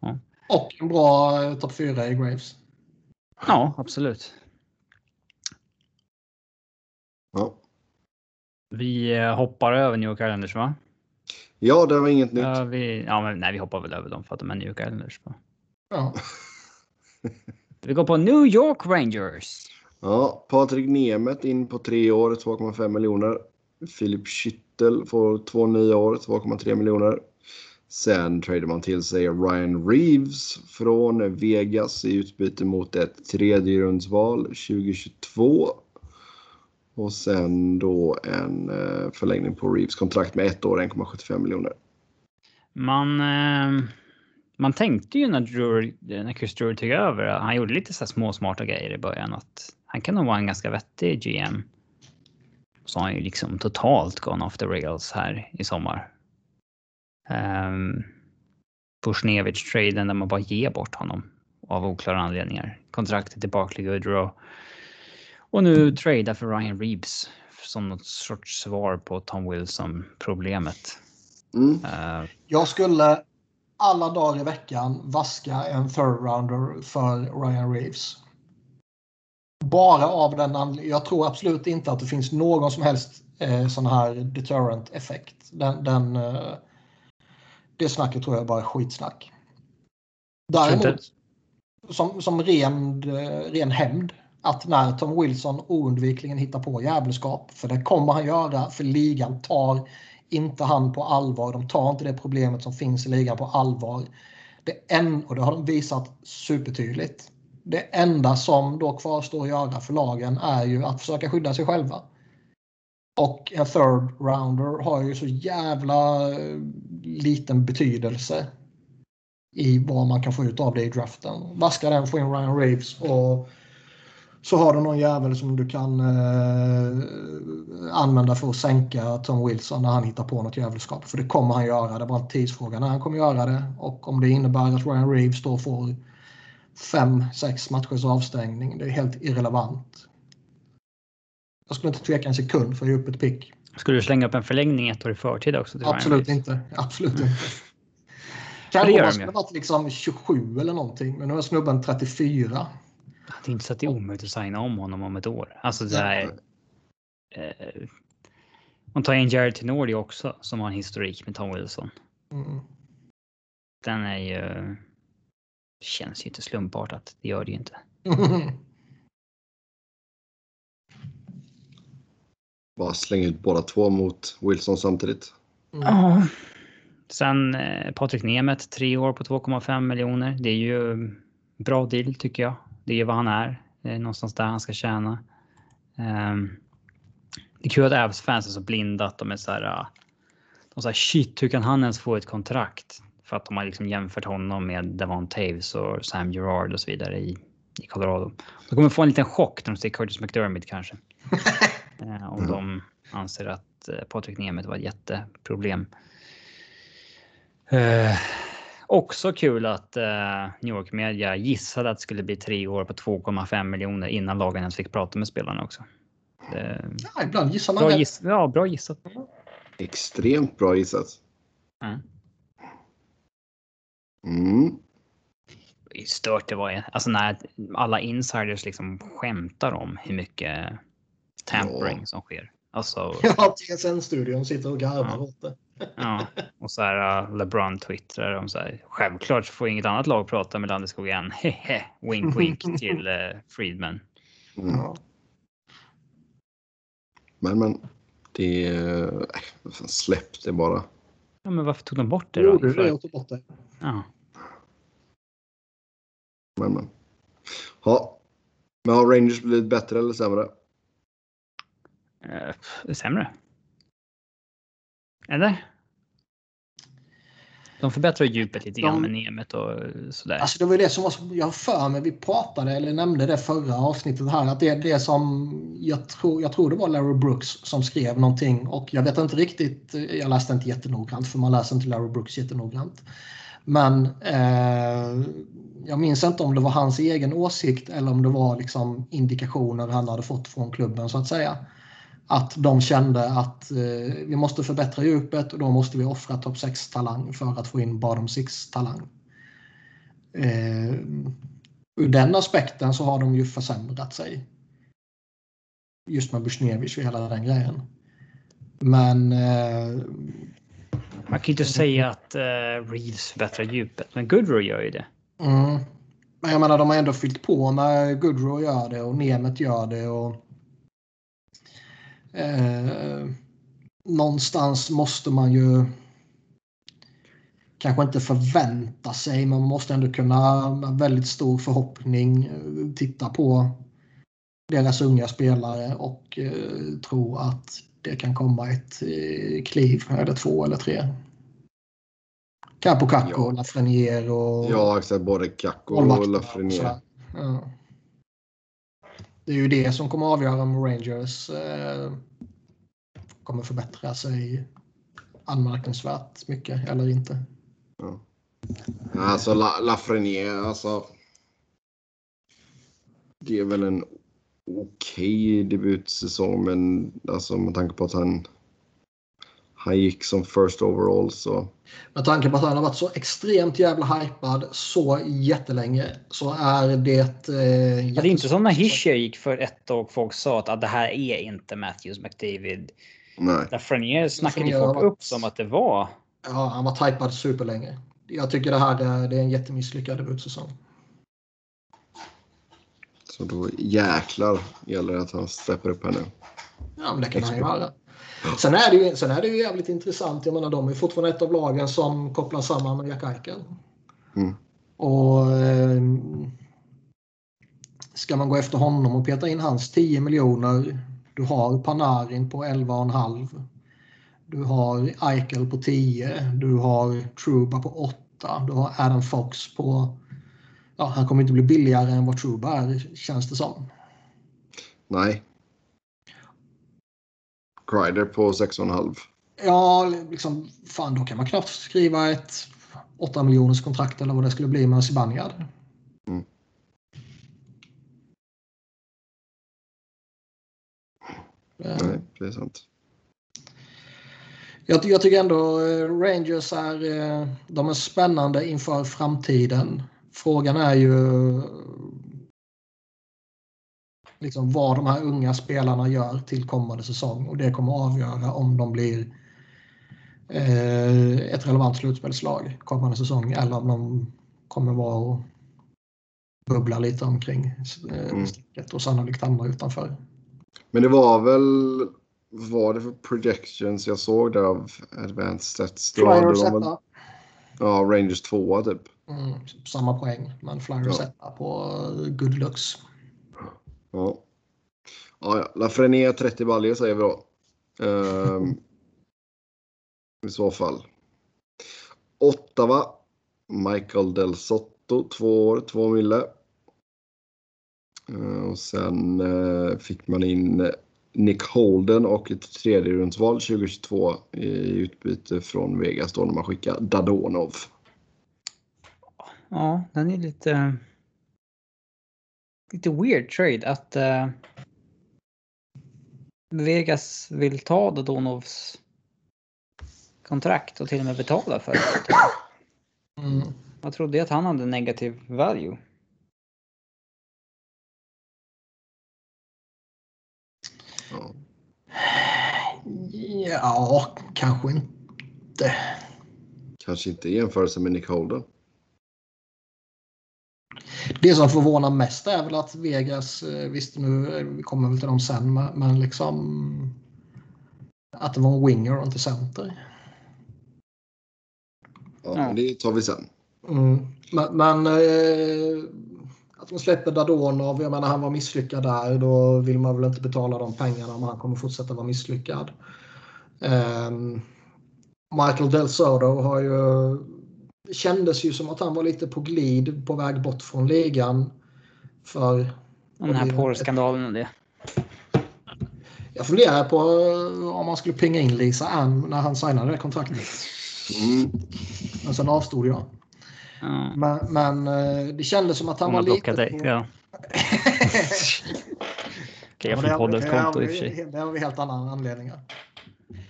Ja. Och en bra eh, topp 4 i Graves. Ja, absolut. Ja. Vi eh, hoppar över New York Islanders va? Ja, det var inget nytt. Ja, vi, ja, men, nej, vi hoppar väl över dem för att de är New York Islanders. Va? Ja. vi går på New York Rangers. Ja, Patrik Nemeth in på tre år, 2,5 miljoner. Filip Schüttel får två nya år, 2,3 miljoner. Sen tradar man till sig Ryan Reeves från Vegas i utbyte mot ett tredjerumsval 2022. Och sen då en eh, förlängning på Reeves kontrakt med ett år, 1,75 miljoner. Man, eh, man tänkte ju när, Drury, när Chris Drury tog över, han gjorde lite så små smarta grejer i början, att han kan nog vara en ganska vettig GM. Så har han ju liksom totalt gone off the rails här i sommar. Um, ehm, Bushnevich-traden där man bara ger bort honom av oklara anledningar. Kontraktet till Barkley Goodrow. Och nu trada för Ryan Reeves som något sorts svar på Tom Wilson-problemet. Mm. Uh, Jag skulle alla dagar i veckan vaska en third rounder för Ryan Reeves. Bara av den anledningen. Jag tror absolut inte att det finns någon som helst eh, sån här deterrent effekt. Den, den eh, det snacket tror jag bara är skitsnack. Däremot, som, som ren, ren hämnd, att när Tom Wilson oundvikligen hittar på jävelskap, för det kommer han göra, för ligan tar inte han på allvar. De tar inte det problemet som finns i ligan på allvar. Det en, och det har de visat supertydligt. Det enda som då kvarstår att göra för lagen är ju att försöka skydda sig själva. Och en third rounder har ju så jävla eh, liten betydelse i vad man kan få ut av det i draften. Vaska den, få in Ryan Reeves och så har du någon jävel som du kan eh, använda för att sänka Tom Wilson när han hittar på något jävelskap. För det kommer han göra. Det är bara en tidsfråga när han kommer göra det. Och om det innebär att Ryan Reeves då får fem, sex matchers avstängning. Det är helt irrelevant. Jag skulle inte tveka en sekund för att ge upp ett pick. Skulle du slänga upp en förlängning ett år i förtid också? Absolut inte. Absolut inte. Kanske man skulle varit liksom 27 eller någonting, men nu är snubben 34. Det är inte så att det är omöjligt att signa om honom om ett år. Alltså det är, eh, man tar in Jared Tenordi också som har en historik med Tom Wilson. Mm. Den är ju... Känns ju inte slumpartat. Det gör det ju inte. Bara slänga ut båda två mot Wilson samtidigt. Mm. Ja, Sen eh, Patrik Nemeth, tre år på 2,5 miljoner. Det är ju bra deal tycker jag. Det är vad han är. Det är någonstans där han ska tjäna. Um, det är kul att Avs-fans är så blinda att de är så här. Uh, de säger shit, hur kan han ens få ett kontrakt? För att de har liksom jämfört honom med Devon Taves och Sam Gerard och så vidare i, i Colorado. De kommer få en liten chock när de ser Curtis McDermott kanske. uh, om de anser att uh, Patrik Nemeth var ett jätteproblem. Uh, också kul att uh, New York Media gissade att det skulle bli tre år på 2,5 miljoner innan lagen ens fick prata med spelarna också. Det, ja, ibland gissar man bra giss, Ja, bra gissat. Extremt bra gissat. Mm. Mm. Stört det var. Alltså när alla insiders liksom skämtar om hur mycket tampering ja. som sker. Alltså, ja, TSN-studion sitter och garvar ja. åt det. Ja, och så här uh, LeBron twittrar om så här. Självklart får inget annat lag prata med Landeskog än. Hehe, wink wink till uh, Friedman. Mm. Ja. Men men, det... Äh, släpp det bara. Ja, men varför tog de bort det då? Gjorde det och tog bort det. Ja. Men men. Ja. Men har Rangers blivit bättre eller sämre? Uh, sämre. Eller? De förbättrar djupet lite grann de, med Nemet och sådär. Alltså det var det som var jag för mig, vi pratade eller nämnde det förra avsnittet här, att det är det som jag tror, jag tror det var Larry Brooks som skrev någonting och jag vet inte riktigt, jag läste inte jättenoggrant för man läser inte Larry Brooks jättenoggrant. Men eh, jag minns inte om det var hans egen åsikt eller om det var liksom indikationer han hade fått från klubben så att säga att de kände att eh, vi måste förbättra djupet och då måste vi offra topp 6-talang för att få in bottom 6-talang. Eh, ur den aspekten så har de ju försämrat sig. Just med Bushnevich och hela den grejen. Men... Eh, Man kan ju inte säga att eh, Reeves förbättrar djupet, men Goodrow gör ju det. Mm. Men jag menar, de har ändå fyllt på med Goodrow gör det och Nemet gör det. och Eh, någonstans måste man ju kanske inte förvänta sig, men man måste ändå kunna med väldigt stor förhoppning eh, titta på deras unga spelare och eh, tro att det kan komma ett eh, kliv, eller två eller tre. Capo Caco, ja. Lafreniere och... Ja, exakt. Både Caco och Lafreniere. Ja det är ju det som kommer att avgöra om Rangers eh, kommer förbättra sig anmärkningsvärt mycket eller inte. Ja. Alltså La Lafreniere, alltså. Det är väl en okej okay debutsäsong, men alltså med tanke på att han han gick som first overall så. Med tanke på att han har varit så extremt jävla hypad så jättelänge så är det... Eh, det är inte som när Hischer gick för ett och folk sa att, att det här är inte Matthews McDavid. Nej. Där Frenier snackade ju folk upp som att det var. Ja, han var hypad superlänge. Jag tycker det här det, det är en jättemisslyckad debutsäsong. Så då jäklar gäller det att han steppar upp här nu. Ja, men det kan han ju göra. Sen är, det ju, sen är det ju jävligt intressant. Jag menar, de är fortfarande ett av lagen som kopplas samman med Jack Eichel. Mm. Och eh, Ska man gå efter honom och peta in hans 10 miljoner. Du har Panarin på 11,5. Du har Eichel på 10. Du har Truba på 8. Du har Adam Fox på... Ja, han kommer inte bli billigare än vad Truba är, känns det som. Nej, Crider på 6,5. Ja, liksom, fan då kan man knappt skriva ett 8 miljoners kontrakt eller vad det skulle bli med Zibanejad. Mm. Nej, det är sant. Jag, jag, tycker ändå eh, Rangers är, eh, de är spännande inför framtiden. Frågan är ju liksom vad de här unga spelarna gör till kommande säsong och det kommer avgöra om de blir eh, ett relevant slutspelslag kommande säsong eller om de kommer vara och bubbla lite omkring eh, mm. och sannolikt hamna utanför. Men det var väl vad var det för projections jag såg där av Advanced Stats? Flyers etta. Ja, Rangers tvåa typ. Mm, samma poäng, men Flyers ja. etta på good looks. Ja. Ja, ja. Lafreniere 30 baljor säger vi då. Ehm, I så fall. Ottawa. Michael Del Sotto, två år, två mille. Ehm, och sen eh, fick man in eh, Nick Holden och ett tredje rundsval 2022 i utbyte från Vegas då när man skickar Dadonov. Ja, den är lite lite weird trade att uh, Vegas vill ta Dadonovs kontrakt och till och med betala för det. Mm. Jag trodde att han hade negativ value. Ja, kanske inte. Kanske inte i jämförelse med Nick Holden. Det som förvånar mest är väl att Vegas, eh, visst nu vi kommer väl till dem sen, men liksom att det var en winger och inte center. Ja, det tar vi sen. Mm. Men, men eh, att de släpper Dadonov, jag menar han var misslyckad där, då vill man väl inte betala de pengarna om han kommer fortsätta vara misslyckad. Eh, Michael Del Soto har ju det kändes ju som att han var lite på glid på väg bort från ligan. För... Den här porrskandalen och det. Jag funderar på om man skulle pinga in Lisa Ann när han signade det kontraktet. Mm. Men sen avstod jag. Mm. Men, men, eh, det kändes som att han var lite... Dig. På... Ja. Okej, jag får poddens konto i och för sig. Det har vi helt andra anledningar.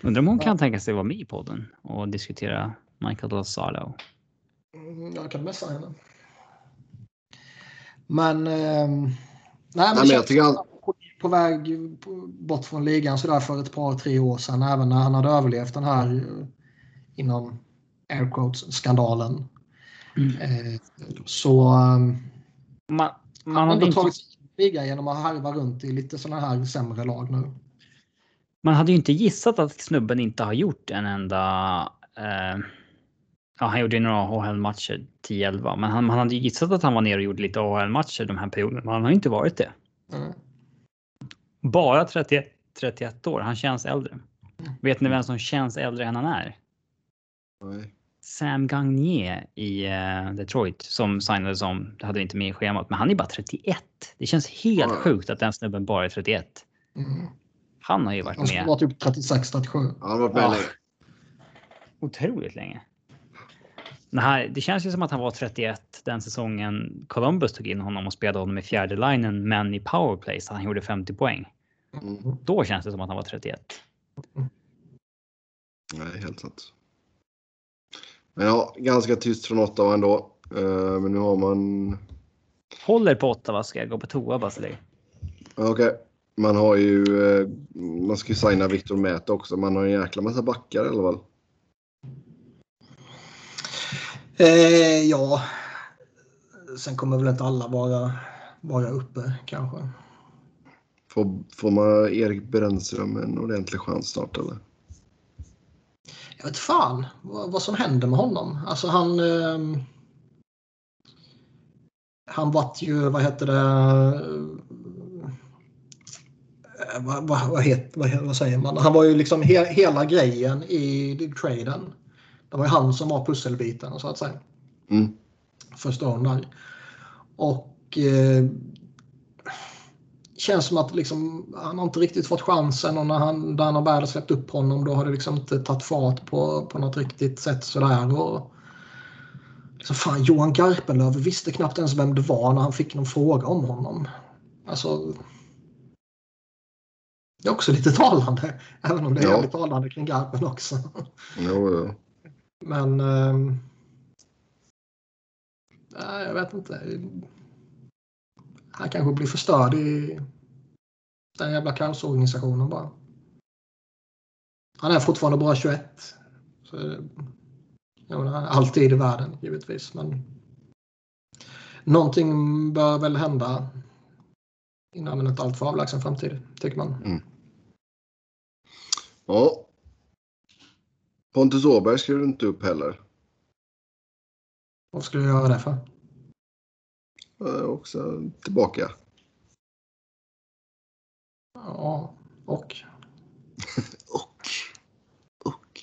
Undrar om hon kan tänka sig att vara med i podden och diskutera Michael Lozano. Mm, jag kan messa henne. Men... Eh, nej, men, nej, jag tycker han... på väg bort från ligan så där för ett par, tre år sedan. Även när han hade överlevt den här eh, inom air quotes skandalen. Mm. Eh, så... Um, man, man han har inte... tagit liga genom att harva runt i lite sådana här sämre lag nu. Man hade ju inte gissat att snubben inte har gjort en enda eh Ja, han gjorde några AHL-matcher 10-11, men han, han hade gissat att han var nere och gjorde lite AHL-matcher de här perioderna, men han har inte varit det. Mm. Bara 31, 31 år, han känns äldre. Mm. Vet ni vem som känns äldre än han är? Nej. Sam Gagné i uh, Detroit som signade som, det hade vi inte med i schemat, men han är bara 31. Det känns helt mm. sjukt att den snubben bara är 31. Mm. Han har ju varit med. Han var typ 36, 37. Han har varit med ja. länge. Otroligt länge. Nej, det känns ju som att han var 31 den säsongen Columbus tog in honom och spelade honom i fjärde linen, men i powerplay så han gjorde 50 poäng. Mm. Då känns det som att han var 31. Nej, helt sant. Men ja, ganska tyst från Ottawa ändå. Uh, men nu har man... Håller på Ottawa ska jag gå på toa Basilej. Okej. Okay. Man har ju... Uh, man ska ju signa Victor Mät också. Man har en jäkla massa backar i alla fall. Eh, ja, sen kommer väl inte alla vara, vara uppe kanske. Får, får man Erik Brännström en ordentlig chans snart eller? Jag vet fan vad, vad som händer med honom. Alltså han... Eh, han vart ju, vad heter det? Eh, vad, vad, vad, heter, vad, vad, säger man? Han var ju liksom he, hela grejen i traden. Det var ju han som var pusselbiten så att säga. Mm. Första åren där. Och eh, känns som att liksom, han har inte riktigt fått chansen och när han, Dana Berg släppt upp honom då har det liksom inte tagit fart på, på något riktigt sätt sådär. Och, liksom, fan, Johan Garpenlöv visste knappt ens vem det var när han fick någon fråga om honom. Alltså, det är också lite talande, även om det är ja. lite talande kring Garpen också. Jo, jo. Men... Eh, jag vet inte. Han kanske blir förstörd i den jävla kaosorganisationen bara. Han är fortfarande bara 21. Så, jag menar, alltid i världen givetvis. Men någonting bör väl hända inom en inte alltför avlägsen framtid, tycker man. Mm. Ja. Pontus Åberg skrev du inte upp heller. Vad skulle du göra det för? Jag också tillbaka. Ja, och? och. Och.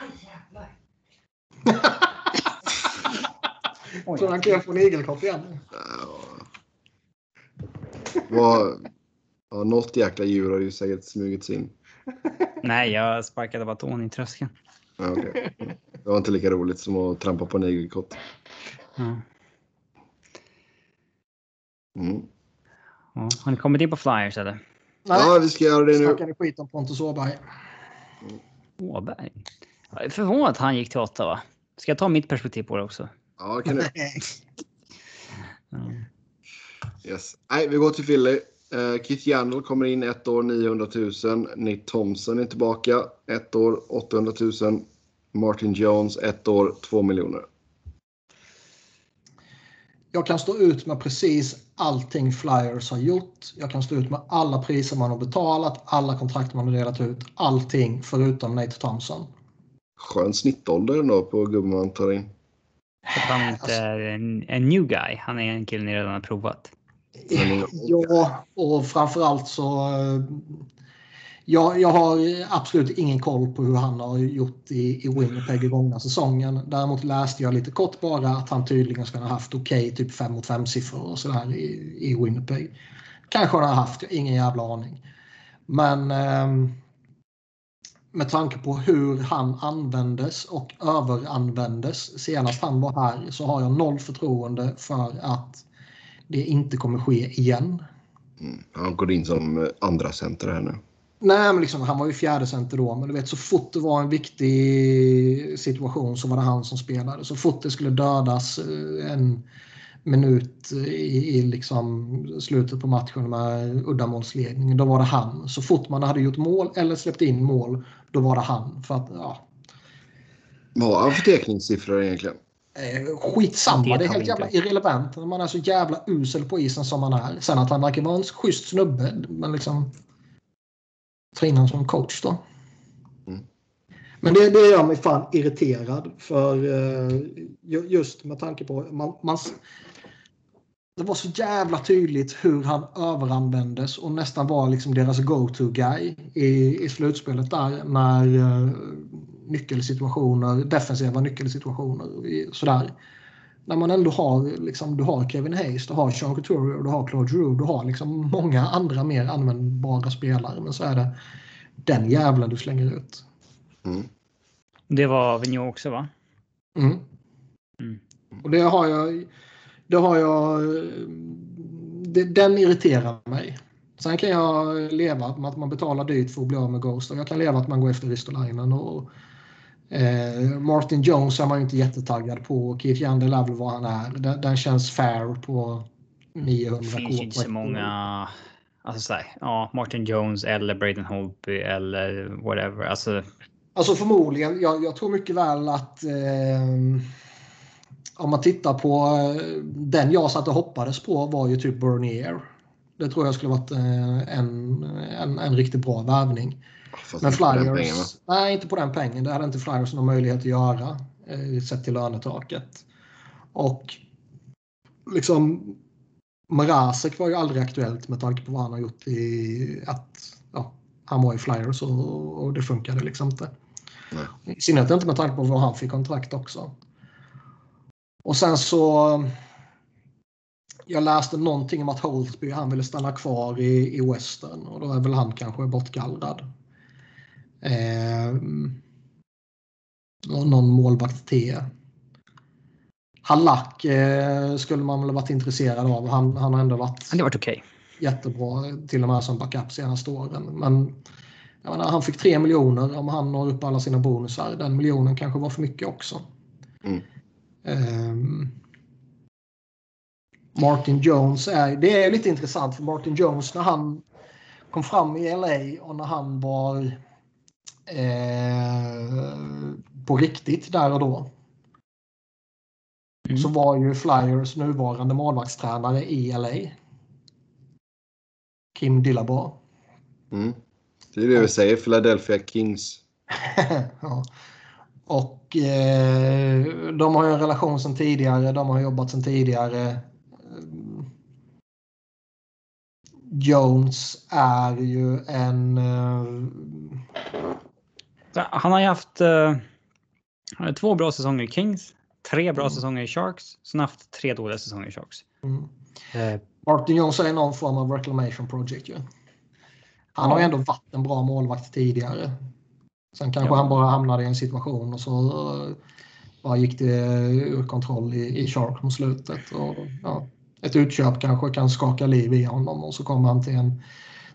Aj jävlar. Tror han kan få en igelkott igen? Ja. Ja, något jäkla djur har ju säkert smugit sig in. Nej, jag sparkade baton i tröskeln. Ja, okay. Det var inte lika roligt som att trampa på en igelkott. Ja. Mm. Ja, har ni kommit in på flyers eller? Nej, ja, vi ska göra det nu. Snackade skit om Pontus Åberg. Åberg? Jag är förvånad att han gick till Ottawa. Ska jag ta mitt perspektiv på det också? Ja, kan du. mm. Yes. Nej, vi går till Philly. Uh, Keith Yandel kommer in ett år 900 000. Nick Thompson är tillbaka ett år 800 000. Martin Jones ett år 2 miljoner. Jag kan stå ut med precis allting Flyers har gjort. Jag kan stå ut med alla priser man har betalat, alla kontrakt man har delat ut, allting förutom Nate Thompson. Skön snittålder ändå på gubben man tar in. Att han inte är en, en new guy. Han är en kille ni redan har provat. Ja, och framförallt så... Eh, jag, jag har absolut ingen koll på hur han har gjort i, i Winnipeg i gångna säsongen. Däremot läste jag lite kort bara att han tydligen ska ha haft okej okay, typ 5 mot 5 siffror och sådär i, i Winnipeg. Kanske han har haft, ingen jävla aning. Men eh, med tanke på hur han användes och överanvändes senast han var här så har jag noll förtroende för att det inte kommer ske igen. Mm. Han går in som eh, andra center här nu. Nej, men liksom, han var ju fjärde center då. Men du vet, så fort det var en viktig situation så var det han som spelade. Så fort det skulle dödas eh, en minut i, i liksom slutet på matchen med uddamålsledningen, då var det han. Så fort man hade gjort mål eller släppt in mål, då var det han. För att, ja. Vad har han för teckningssiffror egentligen? Eh, skitsamma, det är helt jävla irrelevant. Man är så jävla usel på isen som man är. Sen att han verkar vara en schysst snubbe, men liksom... Honom som coach då. Mm. Men det, det gör mig fan irriterad. För uh, just med tanke på... Man, man, det var så jävla tydligt hur han överanvändes och nästan var liksom deras go-to-guy i, i slutspelet där när uh, nyckelsituationer, defensiva nyckelsituationer. Sådär. När man ändå har, liksom, du har Kevin Hayes, du har Sean Couturier, du har Claude Drew, du har liksom många andra mer användbara spelare. Men så är det den jävlen du slänger ut. Mm. Det var Vigneault också va? Mm. mm. Och det har jag... Det har jag... Det, den irriterar mig. Sen kan jag leva med att man betalar dyrt för att bli av med Ghost. Och jag kan leva att man går efter Ristolainen och Eh, Martin Jones är man ju inte jättetaggad på. Keith Yandel vad han är. Den, den känns fair på 900 Det finns inte så många. Alltså så här, ja, Martin Jones eller Braden Holtby eller whatever. Alltså, alltså förmodligen. Jag, jag tror mycket väl att eh, om man tittar på eh, den jag satt och hoppades på var ju typ Bernier. Det tror jag skulle varit eh, en, en, en riktigt bra värvning. Fast men Flyers, nej inte på den pengen. Det hade inte Flyers någon möjlighet att göra eh, sett till lönetaket. Och liksom Mrazek var ju aldrig aktuellt med tanke på vad han har gjort i att ja, han var i Flyers och, och det funkade liksom inte. Nej. I synnerhet inte med tanke på vad han fick kontrakt också. Och sen så jag läste någonting om att Holtby han ville stanna kvar i, i Western och då är väl han kanske bortgallrad. Eh, någon målvakt till. Hallack eh, skulle man väl varit intresserad av. Han, han har ändå varit, han har varit okay. jättebra, till och med som backup senaste åren. Men jag menar, han fick 3 miljoner om han når upp alla sina bonusar. Den miljonen kanske var för mycket också. Mm. Eh, Martin Jones är, det är lite intressant för Martin Jones när han kom fram i LA och när han var eh, på riktigt där och då. Mm. Så var ju Flyers nuvarande målvaktstränare i LA. Kim Dillabar. Mm. Det är det vi säger, Philadelphia Kings. ja. Och eh, de har ju en relation sedan tidigare. De har jobbat sedan tidigare. Jones är ju en... Uh... Han har ju haft uh, två bra säsonger i Kings, tre bra mm. säsonger i Sharks, sen haft tre dåliga säsonger i Sharks. Mm. Uh, Martin Jones är någon form av reclamation project ju. Han har ju ändå varit en bra målvakt tidigare. Sen kanske ja. han bara hamnade i en situation och så bara gick det ur kontroll i, i Shark mot slutet. Och, ja ett utköp kanske kan skaka liv i honom och så kommer han till en,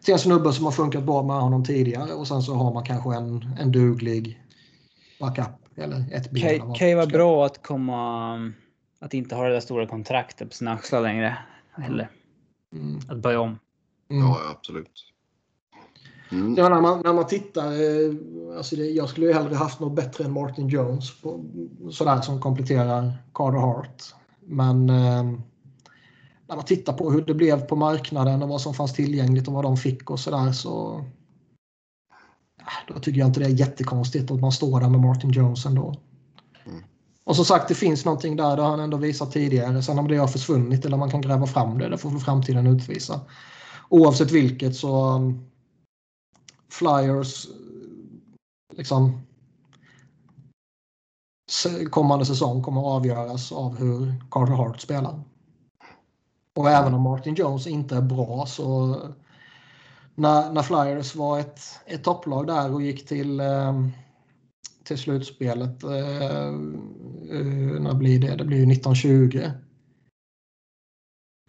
till en snubbe som har funkat bra med honom tidigare och sen så har man kanske en, en duglig backup eller ett bil. Kan, kan ju vara bra att komma att inte ha det där stora kontraktet på sina axlar längre. Eller mm. att börja om. Mm. Ja, absolut. Mm. Ja, när, man, när man tittar, eh, alltså det, jag skulle ju hellre haft något bättre än Martin Jones på, sådär som kompletterar Carter Hart. Men eh, när man tittar på hur det blev på marknaden och vad som fanns tillgängligt och vad de fick och sådär så då tycker jag inte det är jättekonstigt att man står där med Martin Jones ändå. Mm. Och som sagt, det finns någonting där, det har han ändå visat tidigare. Sen om det har försvunnit eller om man kan gräva fram det, det får framtiden utvisa. Oavsett vilket så um, Flyers liksom kommande säsong kommer avgöras av hur Carter Hart spelar. Och även om Martin Jones inte är bra så när, när Flyers var ett, ett topplag där och gick till, eh, till slutspelet, eh, eh, när blir det? Det blir ju 1920.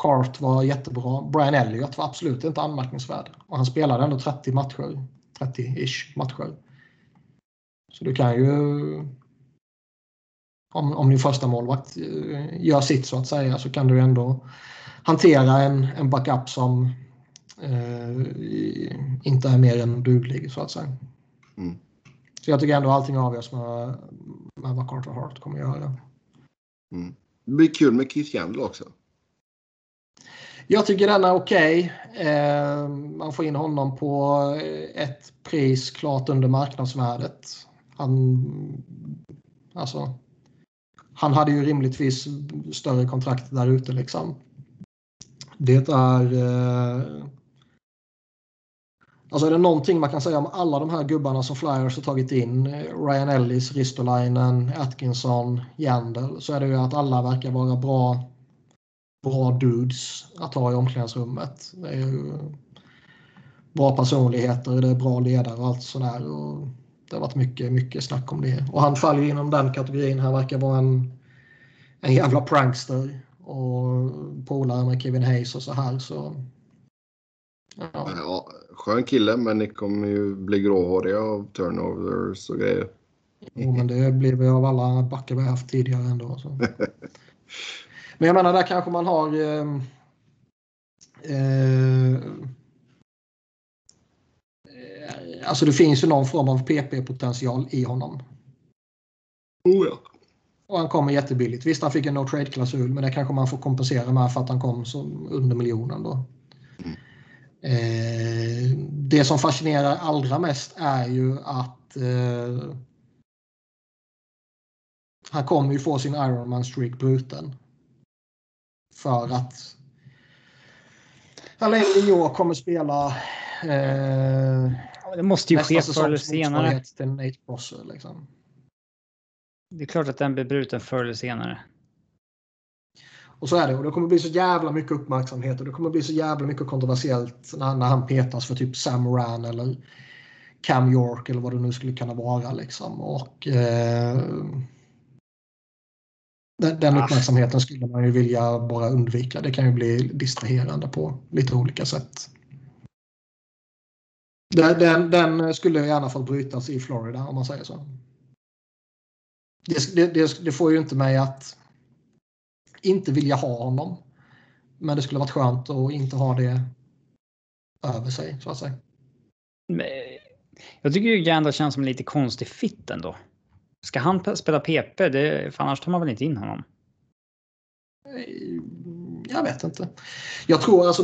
Cart var jättebra. Brian Elliott var absolut inte anmärkningsvärd. Och han spelade ändå 30 matcher. 30-ish matcher. Så du kan ju om, om din första målvakt eh, gör sitt så att säga så kan du ändå hantera en, en backup som eh, inte är mer än duglig så att säga. Mm. Så jag tycker ändå allting avgörs med, med vad Carter Hart kommer att göra. Mm. Det blir kul med Keith Yandel också. Jag tycker den är okej. Okay. Eh, man får in honom på ett pris klart under marknadsvärdet. Han, alltså, han hade ju rimligtvis större kontrakt där ute liksom. Det är... Eh, alltså är det någonting man kan säga om alla de här gubbarna som Flyers har tagit in, eh, Ryan Ellis, Ristolainen, Atkinson, Jandel, så är det ju att alla verkar vara bra, bra dudes att ha i omklädningsrummet. Det är ju bra personligheter, det är bra ledare och allt sådär. Och det har varit mycket, mycket snack om det. Och han faller inom den kategorin. Han verkar vara en, en jävla prankster och polare med Kevin Hayes och så här. Så, ja. Ja, skön kille, men ni kommer ju bli gråhåriga av turnovers och grejer. Jo, men det blir vi av alla backar vi haft tidigare ändå. Så. men jag menar, där kanske man har eh, eh, Alltså det finns ju någon form av PP-potential i honom. Oh ja. Och han kommer jättebilligt. Visst, han fick en no trade-klausul, men det kanske man får kompensera med för att han kom som under miljonen. Då. Mm. Eh, det som fascinerar allra mest är ju att eh, han kommer ju få sin Ironman-streak bruten. För att Alain Vigneault kommer spela eh, det måste ju ske förr eller senare. Till Nate Prosser, liksom. Det är klart att den blir bruten förr eller senare. Och så är det. Och det kommer bli så jävla mycket uppmärksamhet och det kommer bli så jävla mycket kontroversiellt när, när han petas för typ Sam Ran eller Cam York eller vad det nu skulle kunna vara. Liksom. Och, eh, den, den ah. uppmärksamheten skulle man ju vilja bara undvika. Det kan ju bli distraherande på lite olika sätt. Den, den skulle i alla fall brytas i Florida om man säger så det, det, det, får ju inte mig att inte vilja ha honom. Men det skulle varit skönt att inte ha det över sig så att säga. Jag tycker ju Gandalf känns som en lite konstig fit ändå. Ska han spela PP? Det, för annars tar man väl inte in honom? Jag vet inte. Jag tror alltså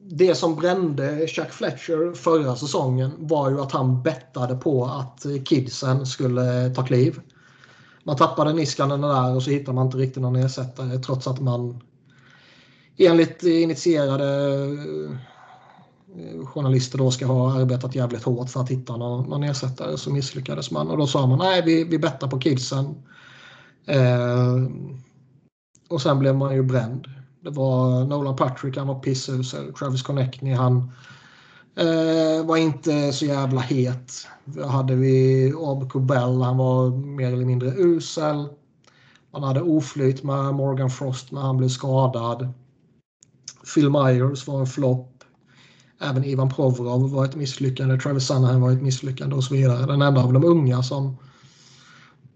det som brände Chuck Fletcher förra säsongen var ju att han bettade på att kidsen skulle ta kliv. Man tappade Niskanen där och så hittar man inte riktigt någon ersättare trots att man enligt initierade eh, journalister då ska ha arbetat jävligt hårt för att hitta någon, någon ersättare så misslyckades man och då sa man nej vi, vi bettar på kidsen. Eh, och sen blev man ju bränd. Det var Nolan Patrick, han var pissusel. Travis Connectney, han eh, var inte så jävla het. Då hade vi Ob Bell, han var mer eller mindre usel. Man hade oflyt med Morgan Frost när han blev skadad. Phil Myers var en flopp. Även Ivan Provorov var ett misslyckande. Travis Sunahan var ett misslyckande och så vidare. Den enda av de unga som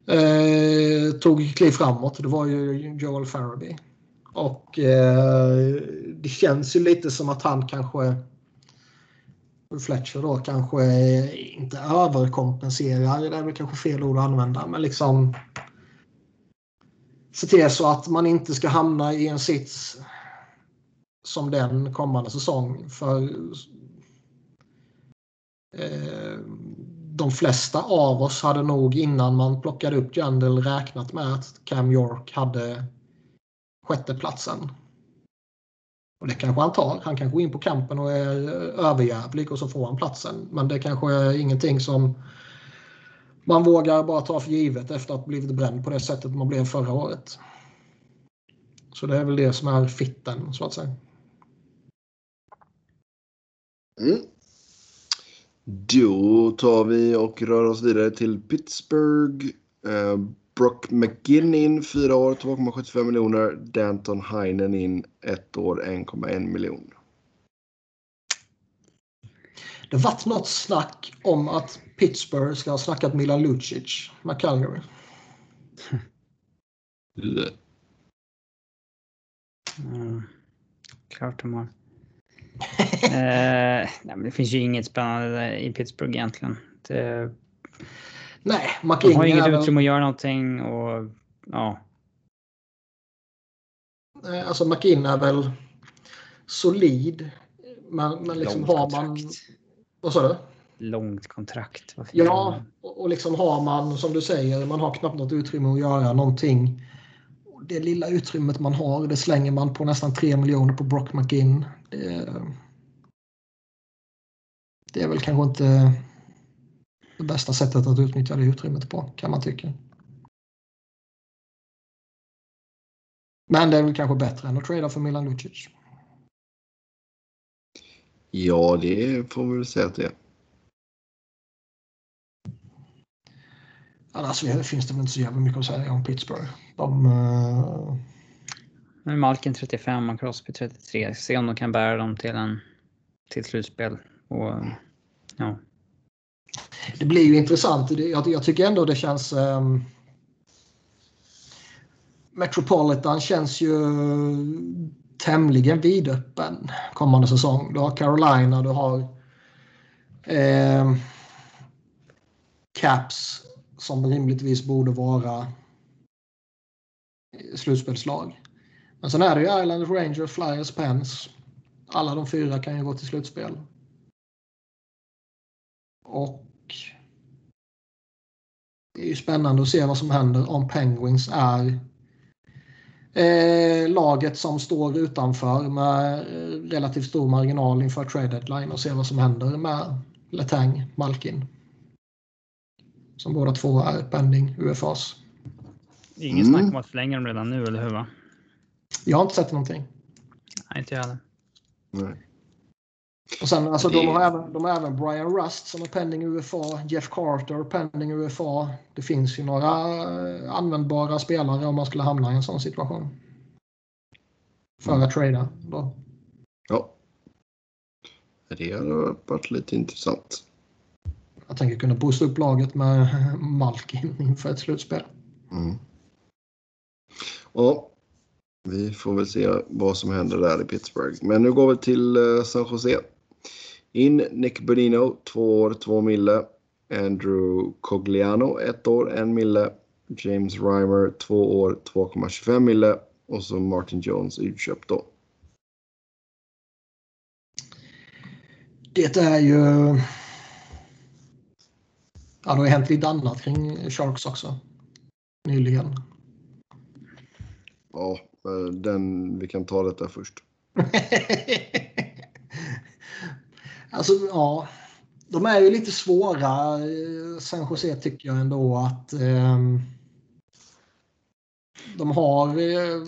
eh, tog kliv framåt det var ju Joel Faraby. Och eh, det känns ju lite som att han kanske Fletcher då kanske inte överkompenserar, det är väl kanske fel ord att använda, men liksom se till så att man inte ska hamna i en sits som den kommande säsong. För eh, de flesta av oss hade nog innan man plockade upp Jandel räknat med att Cam York hade sjätteplatsen. Och det kanske han tar. Han kanske går in på kampen och är överjävlig och så får han platsen. Men det kanske är ingenting som man vågar bara ta för givet efter att ha blivit bränd på det sättet man blev förra året. Så det är väl det som är fitten så att säga. Mm. Då tar vi och rör oss vidare till Pittsburgh. Ehm, Brock McGinn in 4 år 2,75 miljoner. Danton Heinen in 1 år 1,1 miljon. Det varit något snack om att Pittsburgh ska ha snackat Milan Lucic med Calgary. mm. Klart de har. eh, nej, men det finns ju inget spännande i Pittsburgh egentligen. Det, Nej, McKinney... De har inget utrymme att göra någonting och ja. Alltså McKinn är väl solid. Men, men liksom Långt har man... Vad sa du? Långt kontrakt. Ja, och, och liksom har man som du säger, man har knappt något utrymme att göra någonting. Det lilla utrymmet man har, det slänger man på nästan 3 miljoner på Brock McGinn. Det, det är väl kanske inte det bästa sättet att utnyttja det utrymmet på kan man tycka. Men det är väl kanske bättre än att trada för Milan Lucic. Ja, det får vi väl säga att det är. Annars finns det väl inte så jävla mycket att säga om Pittsburgh. De, uh... Malkin 35 och Crosby 33. Se om de kan bära dem till, en, till slutspel. Och, ja det blir ju intressant. Jag, jag tycker ändå det känns... Um, Metropolitan känns ju tämligen vidöppen kommande säsong. Du har Carolina, du har eh, Caps som rimligtvis borde vara slutspelslag. Men sen är det ju Island Rangers, Flyers, Pens. Alla de fyra kan ju gå till slutspel. Och det är ju spännande att se vad som händer om Penguins är eh, laget som står utanför med relativt stor marginal inför trade deadline och se vad som händer med Letang, Malkin. Som båda två är pending UFAs. Ingen mm. snack om att förlänga dem redan nu, eller hur? Va? Jag har inte sett någonting. Nej, inte jag heller. Nej. Och sen, alltså, det... de, har även, de har även Brian Rust som är pending UFA, Jeff Carter pending UFA. Det finns ju några eh, användbara spelare om man skulle hamna i en sån situation. För mm. att trada då. Ja. Det hade varit lite intressant. Jag tänker kunna boosta upp laget med Malkin inför ett slutspel. Mm. Ja, vi får väl se vad som händer där i Pittsburgh. Men nu går vi till eh, San Jose. In Nick Bonino, två år, två mille. Andrew Cogliano, ett år, en mille. James Reimer, två år, 2,25 mille. Och så Martin Jones utköpt då. Det är ju... Ja, det har hänt lite annat kring Sharks också. Nyligen. Ja, den, vi kan ta detta först. alltså, ja. De är ju lite svåra. Eh, San Jose tycker jag ändå att eh, de har eh,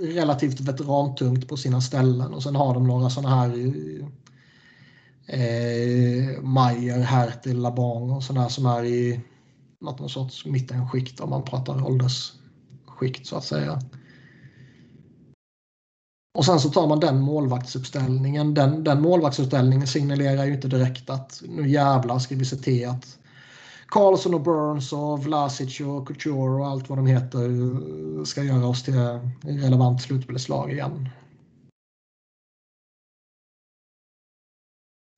relativt veterantungt på sina ställen och sen har de några sådana här eh, Mayer, Hertel, Labong och sådana som är i något sorts mittenskikt om man pratar åldersskikt så att säga. Och sen så tar man den målvaktsuppställningen. Den, den målvaktsuppställningen signalerar ju inte direkt att nu jävlar ska vi se till att Karlsson och Burns och Vlasic och Couture och allt vad de heter ska göra oss till relevant slutspelslag igen.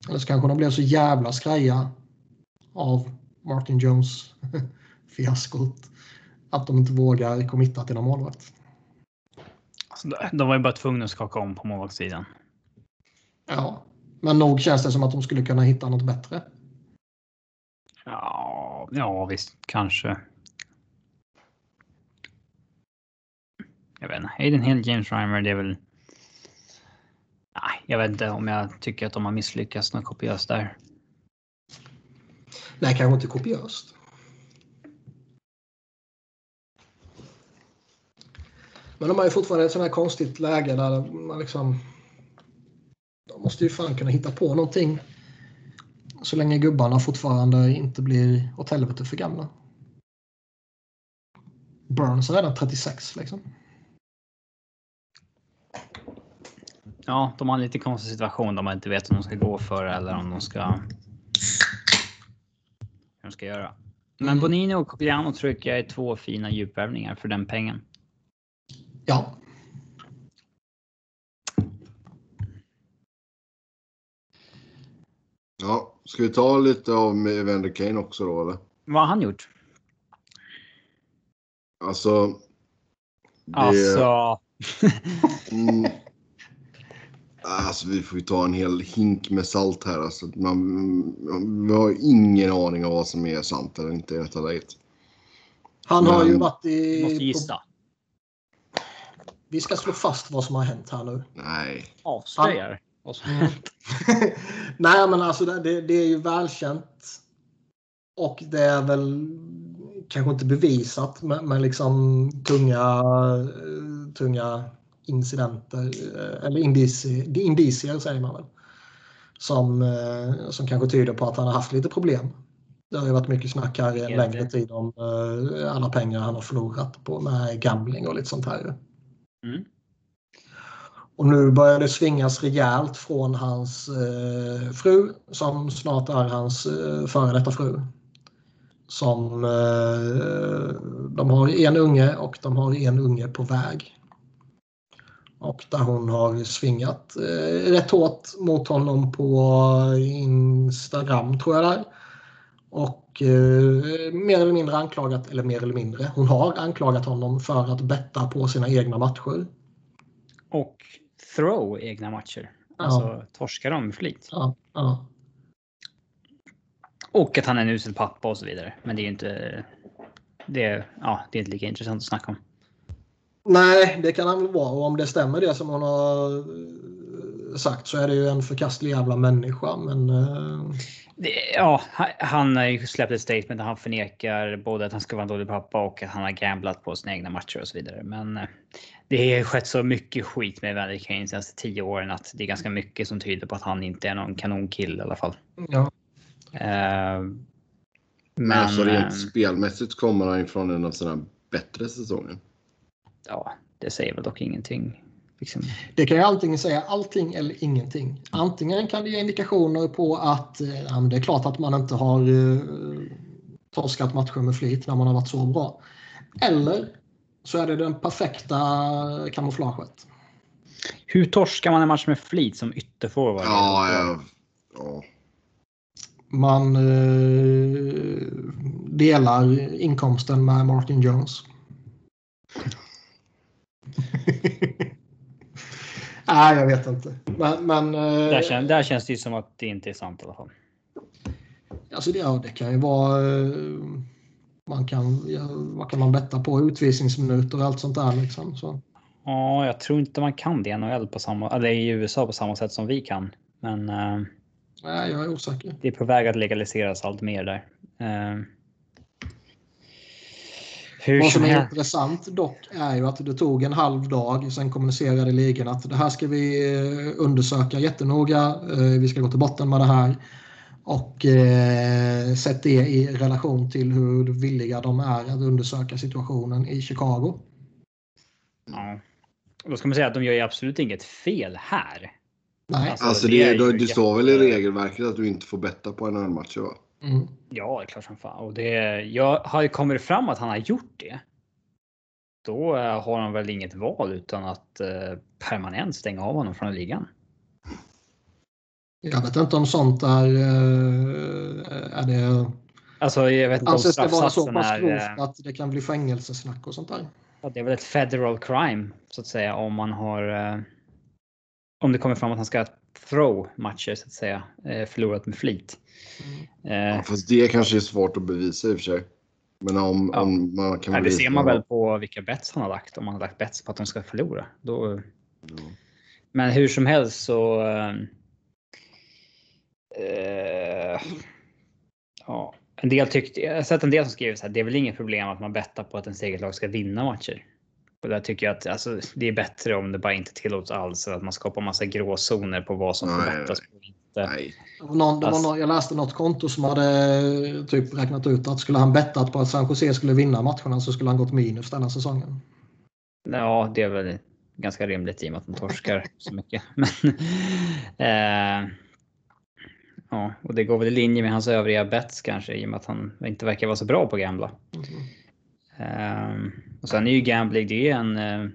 Eller så kanske de blev så jävla skraja av Martin Jones fiaskot att de inte vågar committa till någon målvakt. De var ju bara tvungna att skaka om på målvaktssidan. Ja, men nog känns det som att de skulle kunna hitta något bättre. Ja, ja visst, kanske. Jag vet inte. Aiden Hill, James Reimer, det är väl... Nej, jag vet inte om jag tycker att de har misslyckats något kopiöst där. Nej, kanske inte kopiöst. Men de har ju fortfarande ett sånt här konstigt läge där man liksom... De måste ju fan kunna hitta på någonting. Så länge gubbarna fortfarande inte blir åt helvete för gamla. Burns är redan 36 liksom. Ja, de har en lite konstig situation man inte vet om de ska gå för eller om de ska... Hur de ska göra. Men mm. Bonino och Copiano tror jag är två fina djupvärvningar för den pengen. Ja. Ja, ska vi ta lite av Evander Kane också då eller? Vad har han gjort? Alltså. Det... Alltså. mm, alltså vi får ju ta en hel hink med salt här. Alltså, man, vi har ingen aning om vad som är sant eller inte i detta läget. Han har Men, ju varit i... Måste gissa. Vi ska slå fast vad som har hänt här nu. Nej. Avslöjar vad som har hänt. Nej, men alltså det, det, är ju välkänt. Och det är väl kanske inte bevisat, men, men liksom tunga, tunga incidenter eh, eller indicier, indicier säger man väl. Som, eh, som kanske tyder på att han har haft lite problem. Det har ju varit mycket snack här i en längre tid om eh, alla pengar han har förlorat på med gambling och lite sånt här. Mm. Och nu börjar det svingas rejält från hans eh, fru som snart är hans eh, före detta fru. Som, eh, de har en unge och de har en unge på väg. Och där hon har svingat eh, rätt hårt mot honom på Instagram tror jag där. Och eh, mer eller mindre anklagat, eller mer eller mindre, hon har anklagat honom för att betta på sina egna matcher. Och throw egna matcher. Alltså ja. torska dem med flit. Ja, ja. Och att han är en usel pappa och så vidare. Men det är ju inte... Det, ja, det är inte lika intressant att snacka om. Nej, det kan han väl vara. Och om det stämmer det som hon har eh, sagt så är det ju en förkastlig jävla människa. Men... Uh... Ja, han har ju släppt ett statement där han förnekar både att han ska vara en dålig pappa och att han har gamblat på sina egna matcher och så vidare. Men uh, det har skett så mycket skit med Evander Kane de senaste tio åren att det är ganska mycket som tyder på att han inte är någon kanonkill i alla fall. Ja. Uh, men alltså rent uh, spelmässigt kommer han ifrån en av sina bättre säsonger. Ja, det säger väl dock ingenting. Liksom. Det kan ju antingen säga allting eller ingenting. Antingen kan det ge indikationer på att eh, ja, det är klart att man inte har uh, torskat matcher med flit när man har varit så bra. Eller så är det den perfekta kamouflaget. Hur torskar man en match med flit som ytterforward? Ja, ja, ja. Man eh, delar inkomsten med Martin Jones. Nej, jag vet inte. Men, men, eh, där, känns, där känns det ju som att det inte är sant i alla fall. Alltså det, ja, det kan ju vara... Eh, man kan, ja, vad kan man betta på? Utvisningsminuter och allt sånt där. Liksom, så. Ja, jag tror inte man kan det i NHL på samma, eller i USA på samma sätt som vi kan. Men... Uh, Nej, jag är osäker. Det är på väg att legaliseras allt mer där. Hur Vad som är intressant dock är ju att det tog en halv dag. Sen kommunicerade ligan att det här ska vi eh, undersöka jättenoga. Vi ska gå till botten med det här. Och eh, sätt det i relation till hur villiga de är att undersöka situationen i Chicago. Ja. Då ska man säga att de gör ju absolut inget fel här. Nej. Alltså, alltså det, det, det, det står väl i regelverket att du inte får betta på en match va? Mm. Ja, det är klart som fan. Och det, jag har ju kommit fram att han har gjort det. Då eh, har han väl inget val utan att eh, permanent stänga av honom från ligan. Jag vet inte om sånt är... Eh, är det... Alltså, jag vet inte Anses det vara så pass grovt är... att det kan bli fängelsesnack och sånt där? Ja, det är väl ett federal crime så att säga om man har... Om det kommer fram att han ska throw matcher så att säga. Eh, förlorat med flit. Mm. Ja, fast det kanske är svårt att bevisa i och för sig. Men om, ja. om man kan ja, Det ser man väl på vilka bets han har lagt. Om man har lagt bets på att de ska förlora. Då... Ja. Men hur som helst så Uh, ja, en del tyckte, jag har sett en del som skriver så här, det är väl inget problem att man bettar på att ens eget lag ska vinna matcher. Och där tycker jag att alltså, det är bättre om det bara inte tillåts alls. Att man skapar massa gråzoner på vad som får bettas på inte. Nej. Någon, det var någon, jag läste något konto som hade typ räknat ut att skulle han bettat på att San Jose skulle vinna matcherna så skulle han gått minus denna säsongen. Ja, det är väl ganska rimligt i och med att de torskar så mycket. Men, eh, Ja, och det går väl i linje med hans övriga bets kanske i och med att han inte verkar vara så bra på att gambla. Mm. Um, och sen är ju gambling, det är en uh,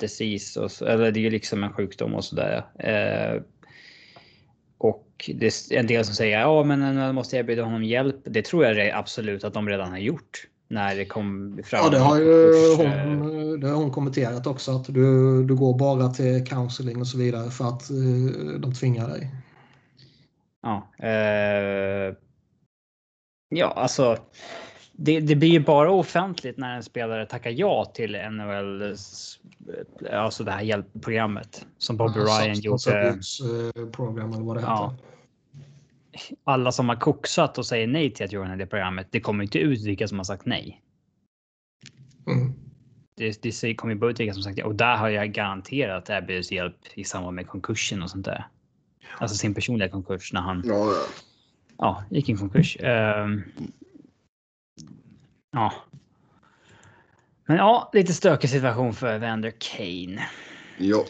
disease, och eller det är ju liksom en sjukdom och sådär. Uh, och det är en del som säger ja, men nu måste erbjuda honom hjälp. Det tror jag absolut att de redan har gjort när det kom fram. Ja, det har ju hon, det har hon kommenterat också att du, du går bara till counseling och så vidare för att uh, de tvingar dig. Ja, eh, ja alltså. Det, det, blir ju bara offentligt när en spelare tackar ja till NHL, alltså det här hjälpprogrammet som Bobby ja, Ryan gjorde. Eh, program eller vad det heter. Ja. Alla som har koksat och säger nej till att göra det programmet, det kommer inte ut vilka som har sagt nej. Mm. Det, det kommer bara ut vilka som sagt ja. Och där har jag garanterat att det erbjuds hjälp i samband med konkursen och sånt där. Alltså sin personliga konkurs när han ja, ja. ja gick i konkurs. Uh, ja. Men ja, lite stökig situation för Vander Kane. Ja.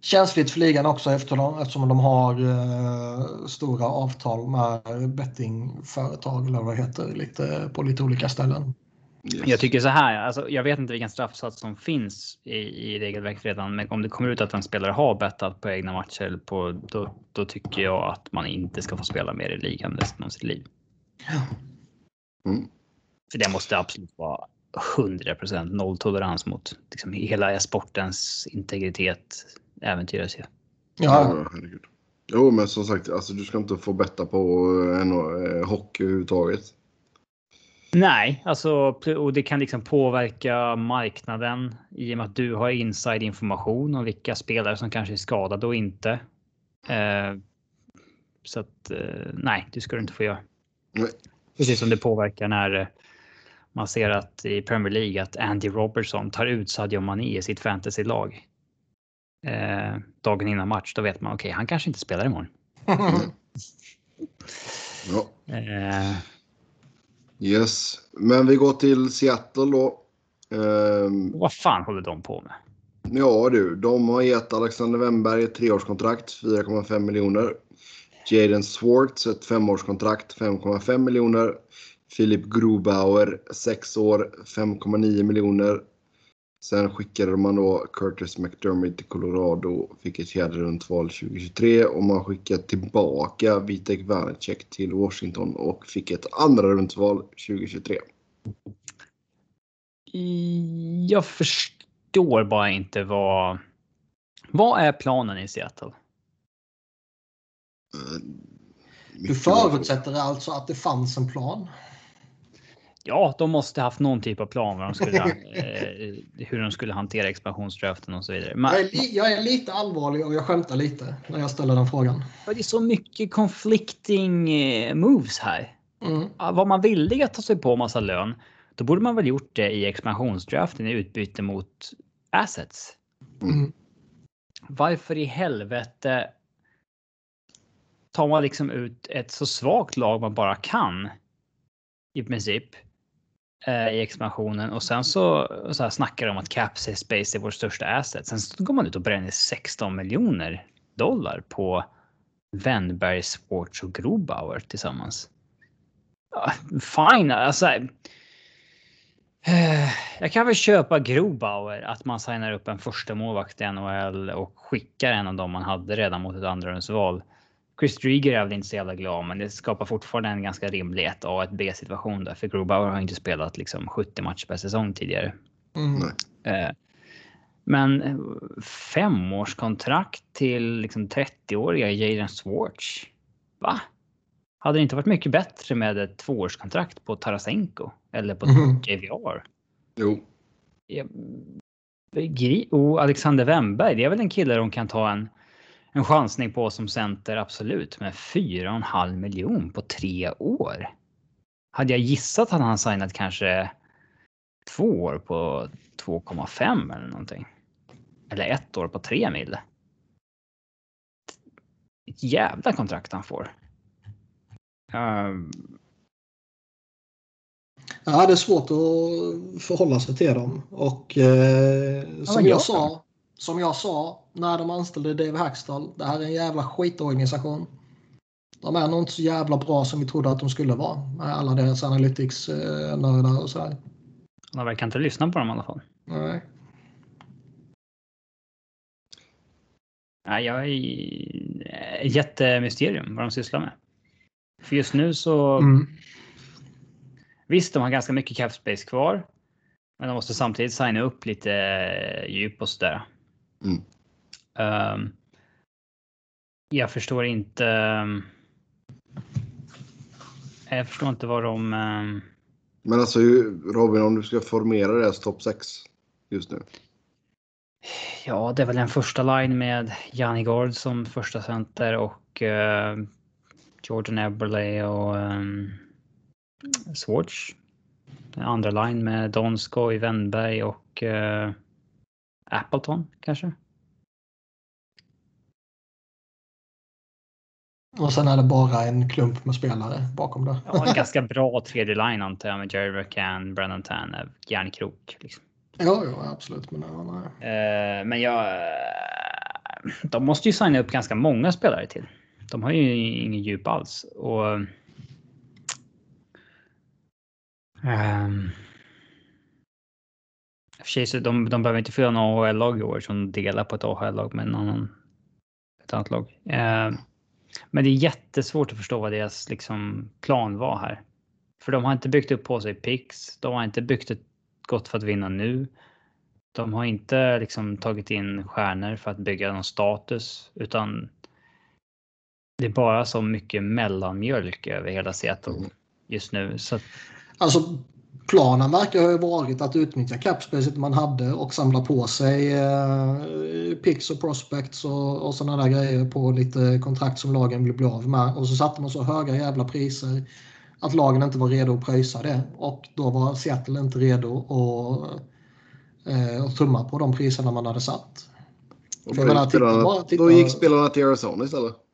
Känsligt för ligan också eftersom de har uh, stora avtal med bettingföretag eller vad det heter lite, på lite olika ställen. Yes. Jag tycker så här, alltså, jag vet inte vilken straffsats som finns i, i regelverket redan, men om det kommer ut att en spelare har bettat på egna matcher, på, då, då tycker jag att man inte ska få spela mer i ligan resten av sitt liv. Mm. För det måste absolut vara 100% nolltolerans mot liksom, hela sportens integritet äventyras ju. Ja, herregud. Jo, men som sagt, alltså, du ska inte få betta på en eh, hockey överhuvudtaget. Nej, alltså och det kan liksom påverka marknaden i och med att du har inside information om vilka spelare som kanske är skadade och inte. Eh, så att eh, nej, det ska du inte få göra. Nej. Precis som det påverkar när eh, man ser att i Premier League att Andy Robertson tar ut Sadio Mané i sitt fantasylag. Eh, dagen innan match, då vet man okej, okay, han kanske inte spelar imorgon. ja. Eh, Yes, men vi går till Seattle då. Um, Vad fan håller de på med? Ja du, de har gett Alexander Wennberg ett treårskontrakt, 4,5 miljoner. Jaden Swartz ett femårskontrakt, 5,5 miljoner. Philip Grubauer, 6 år, 5,9 miljoner. Sen skickade man då Curtis McDermott till Colorado, fick ett fjärde rundsval 2023 och man skickade tillbaka Vitek Vanecek till Washington och fick ett andra rundsval 2023. Jag förstår bara inte vad Vad är planen i Seattle? Du förutsätter alltså att det fanns en plan? Ja, de måste haft någon typ av plan vad de skulle, eh, hur de skulle hantera expansionsdraften och så vidare. Men, jag, är jag, är lite allvarlig och jag skämtar lite när jag ställer den frågan. Det är så mycket conflicting eh, moves här. Mm. Var man villig att ta sig på massa lön, då borde man väl gjort det i expansionsdraften i utbyte mot assets. Mm. Varför i helvete tar man liksom ut ett så svagt lag man bara kan i princip eh, i expansionen och sen så, så här snackar de om att Capsay Space är vår största asset. Sen så går man ut och bränner 16 miljoner dollar på Wennberg, Sports och Grobauer tillsammans. Fine, alltså. Eh, jag kan väl köpa Grobauer att man signar upp en första målvakt i NHL och skickar en av dem man hade redan mot ett andrarumsval. Chris Drieger är väl inte så jävla glad, men det skapar fortfarande en ganska rimlig 1A och 1B situation där. För Grobauer har inte spelat liksom 70 matcher per säsong tidigare. Mm. Eh, men femårskontrakt till liksom 30-åriga Jaden Swartz. Va? Hade det inte varit mycket bättre med ett tvåårskontrakt på Tarasenko eller på mm. JVR? Jo. och Alexander Wennberg, det är väl en kille de kan ta en en chansning på som center, absolut. Men 4,5 miljon på tre år. Hade jag gissat hade han signat kanske två år på 2,5 eller någonting. Eller ett år på tre mil. Ett jävla kontrakt han får. Um... Ja, det är svårt att förhålla sig till dem. Och eh, som ja, jag sa, som jag sa när de anställde Dave Hackstall, det här är en jävla skitorganisation. De är nog inte så jävla bra som vi trodde att de skulle vara med alla deras analytics-nördar och sådär. Man verkar inte lyssna på dem i alla fall. Nej. Nej, jag är jättemysterium vad de sysslar med. För just nu så. Mm. Visst, de har ganska mycket cap space kvar. Men de måste samtidigt signa upp lite djup och sådär. Mm. Um, jag förstår inte. Um, jag förstår inte vad de. Um, Men alltså Robin, om du ska formera deras topp 6 just nu. Ja, det är väl en första line med Janni Gard som första center och uh, Jordan Eberle och um, Swartz. Andra line med Donskoy, Wennberg och uh, Appleton kanske. Och sen är det bara en klump med spelare bakom det. Ja, en ganska bra tredje line antar jag med Jerry McCann, Brennan Tanev, järnkrok. Liksom. Ja, ja, absolut. Men, ja, nej. men jag... De måste ju signa upp ganska många spelare till. De har ju ingen djup alls. Och... Um, för sig, de, de behöver inte fylla något AHL-lag i år som delar på ett AHL-lag med en annan, ett annat lag. Uh, men det är jättesvårt att förstå vad deras liksom, plan var här. För de har inte byggt upp på sig pix. De har inte byggt ett gott för att vinna nu. De har inte liksom tagit in stjärnor för att bygga någon status utan det är bara så mycket mellanmjölk över hela Seattle mm. just nu. Så... Alltså planen verkar ha varit att utnyttja capspacet man hade och samla på sig eh, picks och prospects och, och sådana där grejer på lite kontrakt som lagen vill bli av med. Och så satte man så höga jävla priser att lagen inte var redo att pröjsa det. Och då var Seattle inte redo att, eh, tumma på de priserna man hade satt. Och då, gick spelarna, titta, då gick spelarna till Arizona istället?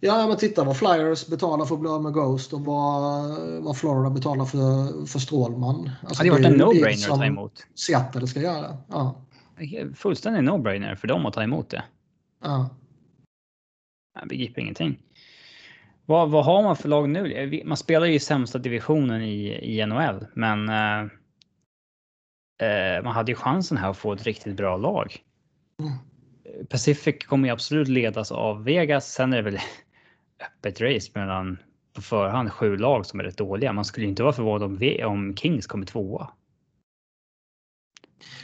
Ja, men titta vad Flyers betalar för att bli av med Ghost och vad, vad Florida betalar för, för Strålman. Alltså, det hade varit en no-brainer att ta emot. Seattle ska göra. Ja. Fullständig no-brainer för dem att ta emot det. Ja. Jag begriper ingenting. Vad, vad har man för lag nu? Man spelar ju i sämsta divisionen i, i NHL, men eh, eh, man hade ju chansen här att få ett riktigt bra lag. Mm. Pacific kommer ju absolut ledas av Vegas. Sen är det väl öppet race mellan på förhand sju lag som är rätt dåliga. Man skulle inte vara förvånad om, om Kings kommer tvåa.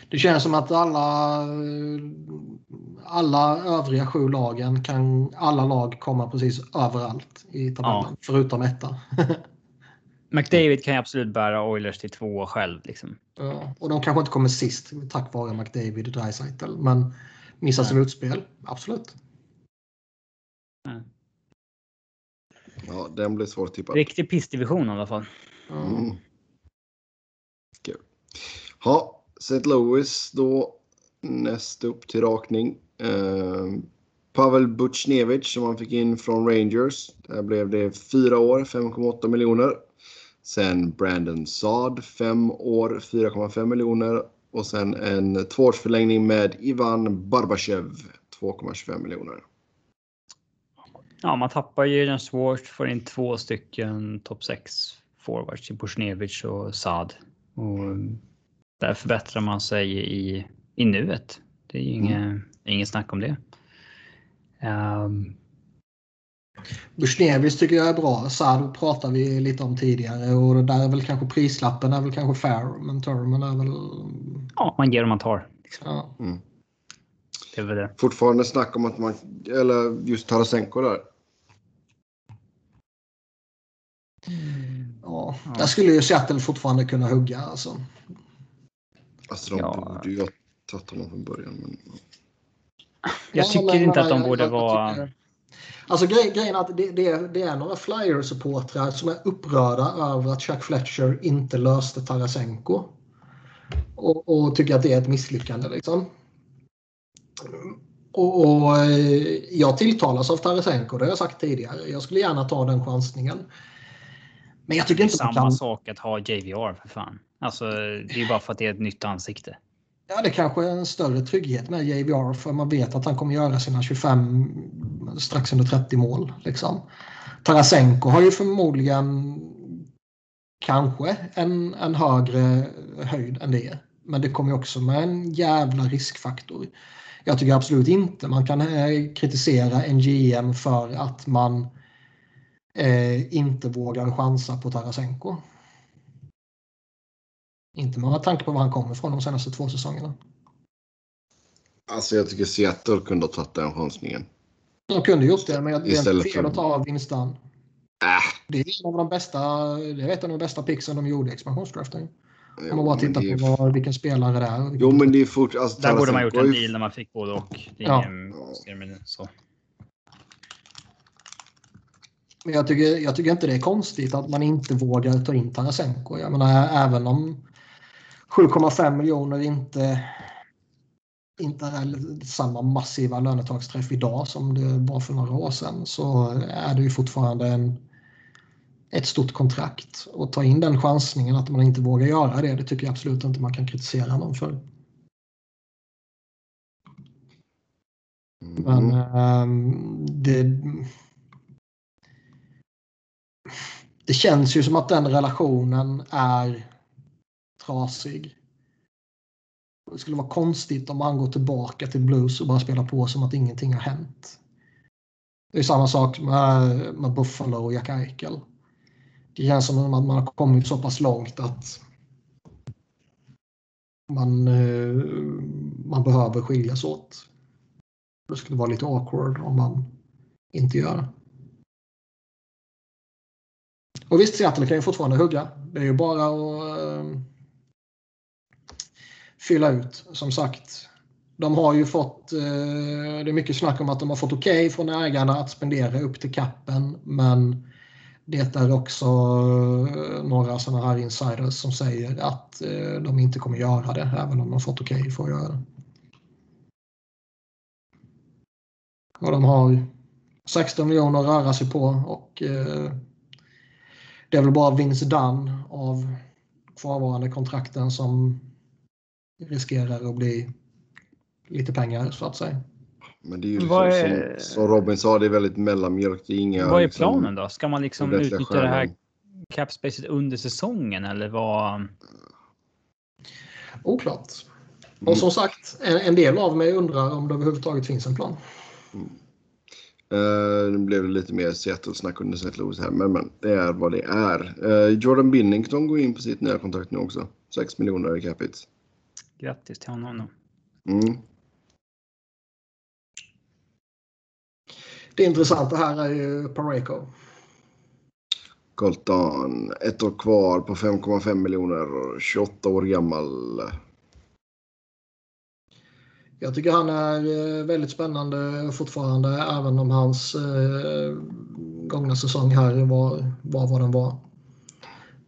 Det känns som att alla, alla övriga sju lagen kan alla lag komma precis överallt i tabellen. Ja. Förutom etta. McDavid kan ju absolut bära Oilers till två själv. Liksom. Ja, och de kanske inte kommer sist tack vare McDavid och Dreisaitl. Men missar slutspel, absolut. Ja, den blir svår att tippa. Riktig pissdivision i alla fall. Mm. Kul. Ja, St. Louis då näst upp till rakning. Uh, Pavel Butjnevich som han fick in från Rangers. Där blev det fyra år, 5,8 miljoner. Sen Brandon Saad, fem år, 4,5 miljoner. Och sen en tvåårsförlängning med Ivan Barbachev, 2,25 miljoner. Ja, man tappar ju den svårt, får in två stycken topp 6 forwards i Bushnevich och Saad. Och där förbättrar man sig i, i nuet. Det är ju inget, mm. inget snack om det. Um, Bushnevich tycker jag är bra. Saad pratar vi lite om tidigare och där är väl kanske prislappen är väl kanske fair. Men Turman är väl... Ja, man ger och man tar. Liksom. Ja. Mm. Det är väl det. Fortfarande snack om att man, eller just Tarasenko där. Ja, där skulle ju Seattle fortfarande kunna hugga alltså. Alltså de ja. borde ju ha tagit honom från början. Men... Jag tycker ja, inte att de borde vara... Alltså grej, grejen är att det, det, det är några Flyers-supportrar som är upprörda över att Chuck Fletcher inte löste Tarasenko. Och, och tycker att det är ett misslyckande liksom. Och, och eh, jag tilltalas av Tarasenko, det har jag sagt tidigare. Jag skulle gärna ta den chansningen. Men jag tycker inte samma kan... sak att ha JVR för fan. Alltså, det är ju bara för att det är ett nytt ansikte. Ja, det kanske är en större trygghet med JVR för man vet att han kommer göra sina 25 strax under 30 mål. Liksom. Tarasenko har ju förmodligen kanske en, en högre höjd än det. Men det kommer också med en jävla riskfaktor. Jag tycker absolut inte man kan eh, kritisera en GM för att man eh, inte vågar chansa på Tarasenko. Inte med tanke på var han kommer ifrån de senaste två säsongerna. Alltså jag tycker Seattle kunde ha tagit den chansningen. De kunde gjort det, men det är inte fel att ta Winston. Äh. Det är en av de bästa, det är ett av de bästa picksen de gjorde i expansionsdraften. Om man bara tittar på vad, vilken spelare det är. Jo, men det är fort... Alltså, Där borde man gjort en deal när man fick både och. Det är ja. ingen... så. Men jag tycker, jag tycker inte det är konstigt att man inte vågar ta in Tarasenko. Jag menar, även om 7,5 miljoner inte, inte är samma massiva lönetagsträff idag som det var för några år sedan så är det ju fortfarande en, ett stort kontrakt. Och ta in den chansningen att man inte vågar göra det, det tycker jag absolut inte man kan kritisera någon för. Men um, det, det känns ju som att den relationen är trasig. Det skulle vara konstigt om han går tillbaka till blues och bara spelar på som att ingenting har hänt. Det är samma sak med, med Buffalo och Jack Eichel. Det känns som att man har kommit så pass långt att man, eh, man behöver skiljas åt. Det skulle vara lite awkward om man inte gör det. Och visst, Seattle kan ju fortfarande hugga. Det är ju bara att uh, fylla ut, som sagt. De har ju fått, uh, det är mycket snack om att de har fått okej okay från ägarna att spendera upp till kappen, men det är också eh, några sådana här insiders som säger att eh, de inte kommer göra det, även om de fått okej okay för att göra det. Och de har 16 miljoner att röra sig på och eh, det är väl bara Vince Dunn av kvarvarande kontrakten som riskerar att bli lite pengar så att säga. Men det är ju liksom, är... Som, som, Robin sa, det är väldigt mellanmjölk. Det är inga, vad är liksom planen då? Ska man liksom utnyttja det här capspacet under säsongen eller vad? Oklart. Mm. Och som sagt, en, en del av mig undrar om det överhuvudtaget finns en plan. Mm. Uh, nu blev det lite mer Seattle-snack under St. Louis här, men, men det är vad det är. Uh, Jordan Binnington går in på sitt nya kontrakt nu också. 6 miljoner i capita. Grattis till honom. Mm. Det intressanta här är ju Pareko. Colton, ett år kvar på 5,5 miljoner, 28 år gammal. Jag tycker han är eh, väldigt spännande fortfarande även om hans eh, gångna säsong här var, var vad den var.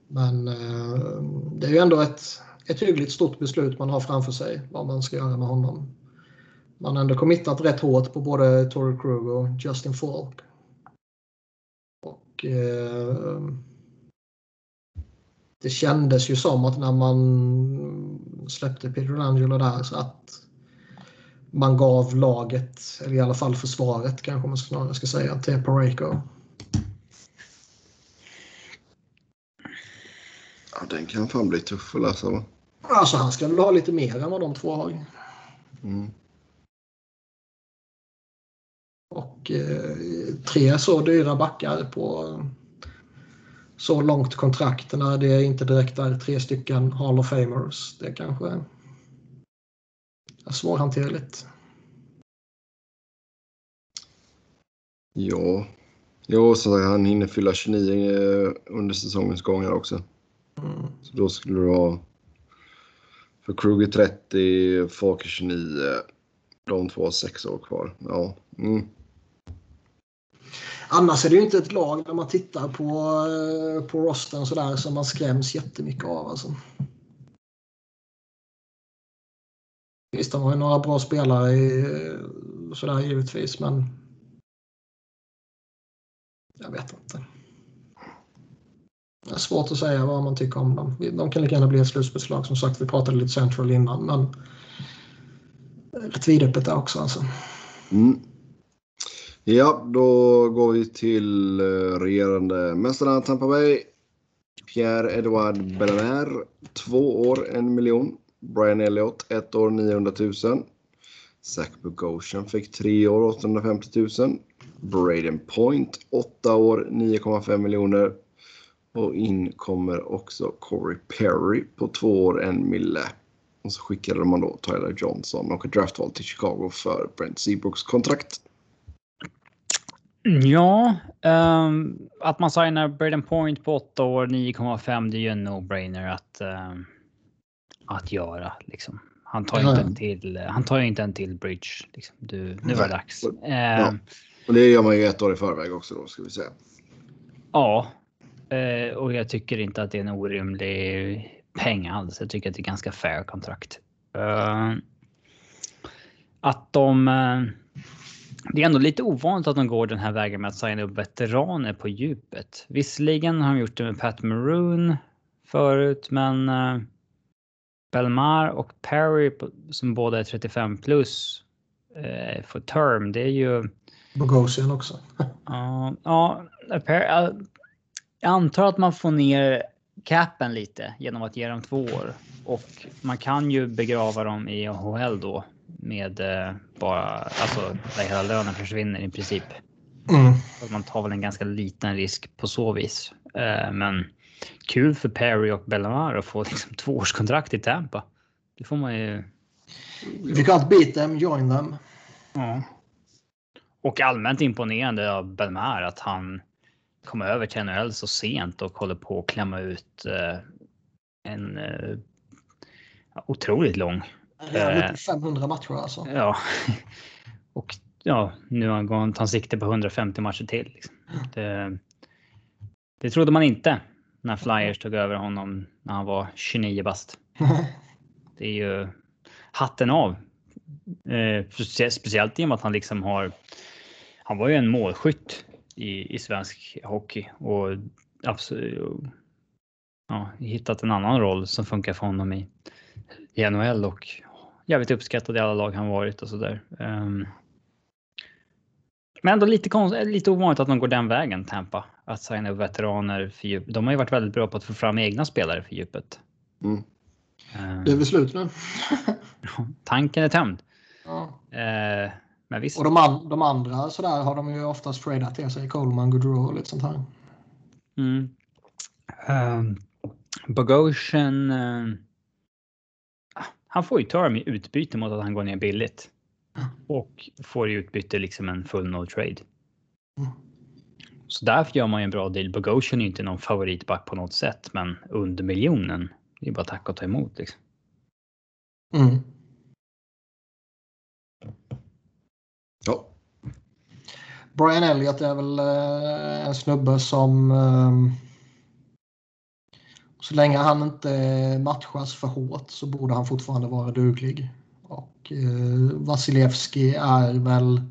Men eh, det är ju ändå ett, ett hyggligt stort beslut man har framför sig vad man ska göra med honom. Man har ändå committat rätt hårt på både Tory Krug och Justin Falk. Och eh, det kändes ju som att när man släppte Peter Angelo där så att man gav laget, eller i alla fall försvaret kanske man snarare ska säga, till Pareko. Ja, den kan fan bli tuff att läsa va? Alltså han ska väl ha lite mer än vad de två har. Mm. Och eh, tre så dyra backar på så långt kontrakt när det inte direkt är tre stycken Hall of Famers. Det kanske är svårhanterligt. Ja, jo, så han hinner fylla 29 eh, under säsongens gång här också. Mm. Så då skulle du ha för Kruger 30, Falker 29. De två har sex år kvar. Ja. Mm. Annars är det ju inte ett lag när man tittar på, eh, på rosten sådär som man skräms jättemycket av. Alltså. Visst, de har ju några bra spelare i, eh, sådär givetvis, men jag vet inte. Det är svårt att säga vad man tycker om dem. De kan lika gärna bli ett slutspelslag. Som sagt, vi pratade lite central innan, men rätt vidöppet där också. Alltså. Mm. Ja, då går vi till eh, regerande mästarna Tampa Bay. Pierre-Edouard Bellemare, två år, en miljon. Brian Elliott, ett år, 900 000. Zach Bogosian fick tre år, 850 000. Braden Point, åtta år, 9,5 miljoner. Och in kommer också Corey Perry på två år, en mille. Och så skickade man då Tyler Johnson och ett draftval till Chicago för Brent Seabrooks kontrakt. Ja, um, att man signar Braden Point på 8 år, 9,5, det är ju en no-brainer att, um, att göra. Liksom. Han tar ju inte en till, han tar inte en till bridge. Liksom. Du, nu var det dags. Ja. Um, och det gör man ju ett år i förväg också då, ska vi säga. Ja, uh, och jag tycker inte att det är en orimlig peng alls. Jag tycker att det är ganska fair kontrakt. Uh, att de uh, det är ändå lite ovanligt att de går den här vägen med att signa upp veteraner på djupet. Visserligen har de gjort det med Pat Maroon förut, men uh, Belmar och Perry som båda är 35 plus uh, för term, det är ju... Bogosian också. Ja, ja uh, jag antar att man får ner capen lite genom att ge dem två år och man kan ju begrava dem i AHL då med eh, bara, alltså där hela lönen försvinner i princip. Mm. Man tar väl en ganska liten risk på så vis. Eh, men kul för Perry och Bellamar att få liksom tvåårskontrakt i Tampa. Det får man ju. Vi fick allt beat them, join them. Ja. Och allmänt imponerande av Belmar att han kom över till NHL så sent och håller på att klämma ut eh, en otroligt lång Redan 500 matcher alltså. Ja. Och ja, nu har han tagit sikte på 150 matcher till. Liksom. Det, det trodde man inte när Flyers tog över honom när han var 29 bast. Det är ju hatten av. Eh, speciellt i och med att han liksom har. Han var ju en målskytt i, i svensk hockey och absolut. Ja, hittat en annan roll som funkar för honom i, i NHL och jävligt uppskattad i alla lag han varit och sådär. Um, men ändå lite, konst, lite ovanligt att man går den vägen, Tampa. Att signa upp veteraner för djup. De har ju varit väldigt bra på att få fram egna spelare för djupet. Mm. Um, det är väl slut nu. tanken är tömd. Ja. Uh, men visst. Och de, an, de andra sådär har de ju oftast tradat till sig. Coleman, Gaudreau och lite sånt här. Mm. Um, Bogosian. Han får ju term i utbyte mot att han går ner billigt. Och får i utbyte liksom en full no trade. Så därför gör man ju en bra deal. Bogosian är ju inte någon favoritback på något sätt, men under miljonen. Det är bara tack och ta emot liksom. Mm. Ja. Brian Elliott är väl eh, en snubbe som eh, så länge han inte matchas för hårt så borde han fortfarande vara duglig. Och eh, Vasilevski är väl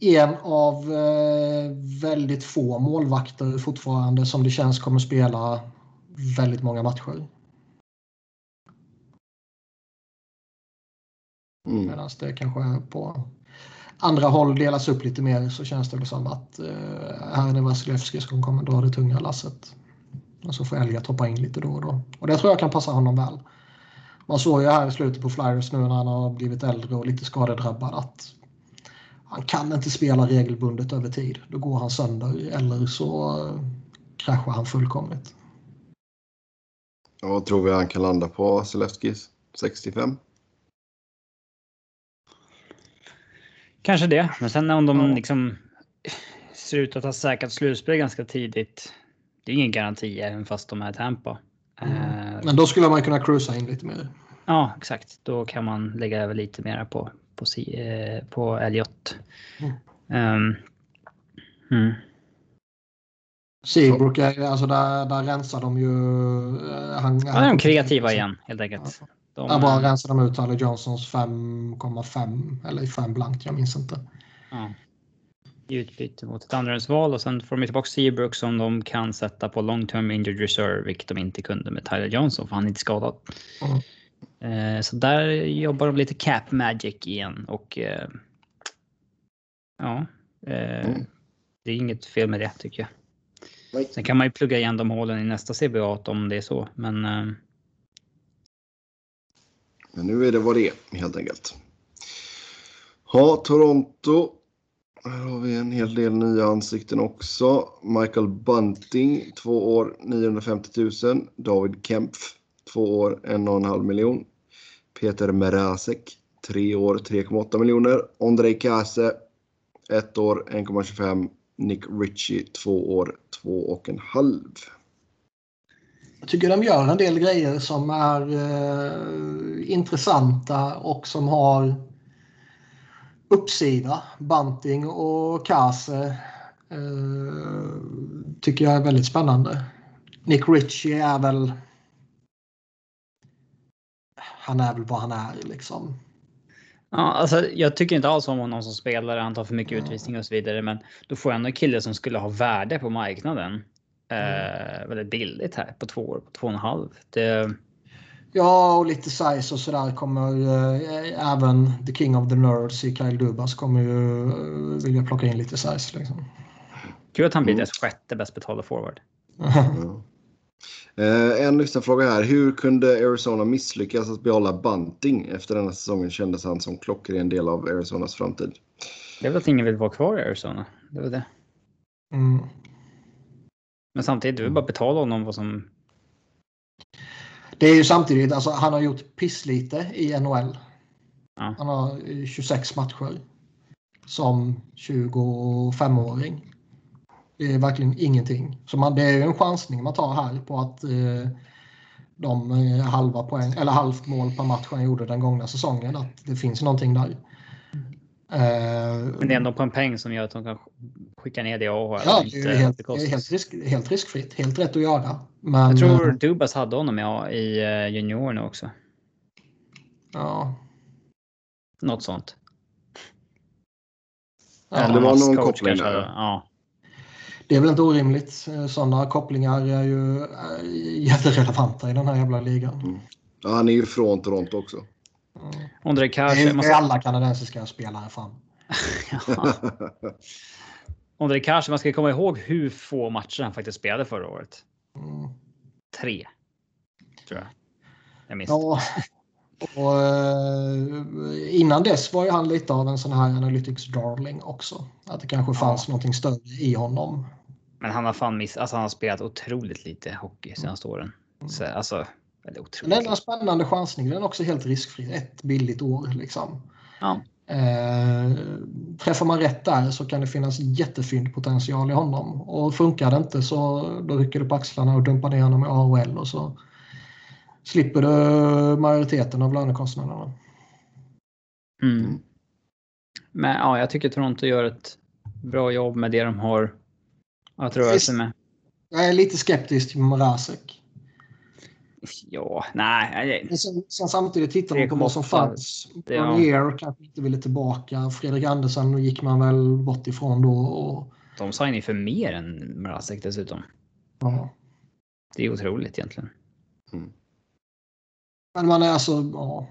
en av eh, väldigt få målvakter fortfarande som det känns kommer spela väldigt många matcher. Mm. Medan det kanske på andra håll delas upp lite mer så känns det som att eh, här är det Vasilevski som kommer dra det tunga lasset. Och så får Elliot hoppa in lite då och då. Och det tror jag kan passa honom väl. Man såg ju här i slutet på Flyers nu när han har blivit äldre och lite skadedrabbad att han kan inte spela regelbundet över tid. Då går han sönder eller så kraschar han fullkomligt. Vad tror vi han kan landa på Selefskis? 65? Kanske det, men sen om de liksom ser ut att ha säkrat slutspel ganska tidigt. Det är ingen garanti även fast de är Tampa. Mm. Uh, men då skulle man kunna cruisa in lite mer. Ja, exakt. Då kan man lägga över lite mer på, på, eh, på Elliot. Mm. Um. Seabrook, alltså där, där rensar de ju... Eh, han, ja, de är kreativa igen helt enkelt. Ja. De, där bara rensar de ut Tyler Johnsons 5,5 eller 5 blankt, jag minns inte. Ja. I utbyte mot ett andrahandsval och sen får de tillbaka Seabrook som de kan sätta på long term injured reserve, vilket de inte kunde med Tyler Johnson för han är inte skadad. Mm. Eh, så där jobbar de lite cap magic igen och eh, ja, eh, mm. det är inget fel med det tycker jag. Sen kan man ju plugga igen de hålen i nästa CBA om det är så, men. Men nu är det vad det är helt enkelt. Ja, Toronto. Här har vi en hel del nya ansikten också. Michael Bunting, två år 950 000. David Kempf, två år 1,5 miljon. Peter Merasek, tre år 3,8 miljoner. Ondrej Kase, ett år 1,25. Nick Ritchie, två år 2,5. Jag tycker de gör en del grejer som är eh, intressanta och som har uppsida. Bunting och Kase eh, tycker jag är väldigt spännande. Nick Ritchie är väl han är väl vad han är liksom. Ja, alltså, jag tycker inte alls om honom som spelare. Han tar för mycket mm. utvisning och så vidare. Men då får jag ändå en kille som skulle ha värde på marknaden. Eh, mm. väldigt billigt här på två år, på två och en halv. Det... Ja, och lite size och sådär kommer eh, även the king of the nerds i Kyle Dubas kommer ju eh, vilja plocka in lite size. Liksom. Kul att han blir mm. deras sjätte bäst betalda forward. Eh, en lyssnarfråga här. Hur kunde Arizona misslyckas att behålla Bunting? Efter denna säsongen kändes han som klockren del av Arizonas framtid. Det är väl att ingen vill vara kvar i Arizona. Det var det. Mm. Men samtidigt, du vill bara betala honom vad som... Det är ju samtidigt, alltså han har gjort pisslite i NHL. Ja. Han har 26 matcher. Som 25-åring. Det är verkligen ingenting. Så man, det är en chansning man tar här på att eh, de eh, halva poäng, eller halvt mål per match han gjorde den gångna säsongen, att det finns någonting där. Eh, Men det är ändå på en peng som gör att de kan skicka ner det och AHL. Ja, det är helt, helt, risk, helt riskfritt. Helt rätt att göra. Men, jag tror eh, Dubas hade honom ja, i uh, juniorerna också. Ja. Något sånt. Ja, det var någon koppling där. Ja. Det är väl inte orimligt. Sådana kopplingar är ju jätterelevanta i den här jävla ligan. Mm. Ja, han är ju från Toronto också. Mm. Ondrej Kars, det är måste... alla kanadensiska spelare fan. Ondrej Kars, man ska komma ihåg hur få matcher han faktiskt spelade förra året. Mm. Tre. Tror jag. Jag minns. Ja. Och, eh, innan dess var ju han lite av en sån här analytics darling också. Att det kanske fanns ja. någonting större i honom. Men han har fan miss, alltså han har spelat otroligt lite hockey senaste åren. Mm. Så, alltså, Det är en spännande chansning. Den är också helt riskfri. Ett billigt år liksom. Ja. Eh, träffar man rätt där så kan det finnas jättefynd potential i honom. Och funkar det inte så då rycker du på axlarna och dumpar ner honom i AHL och så slipper du majoriteten av lönekostnaderna. Mm. Men ja, jag tycker Toronto gör ett bra jobb med det de har att röra sig med. Jag är lite skeptisk till Mrazek. Ja, nej. Men sen, sen samtidigt tittar man på vad som fanns. Bernier kanske inte ville tillbaka. Fredrik Andersen gick man väl bort ifrån då. Och... De signade för mer än Mrazek dessutom. Ja. Det är otroligt egentligen. Mm. Men man är alltså... Ja.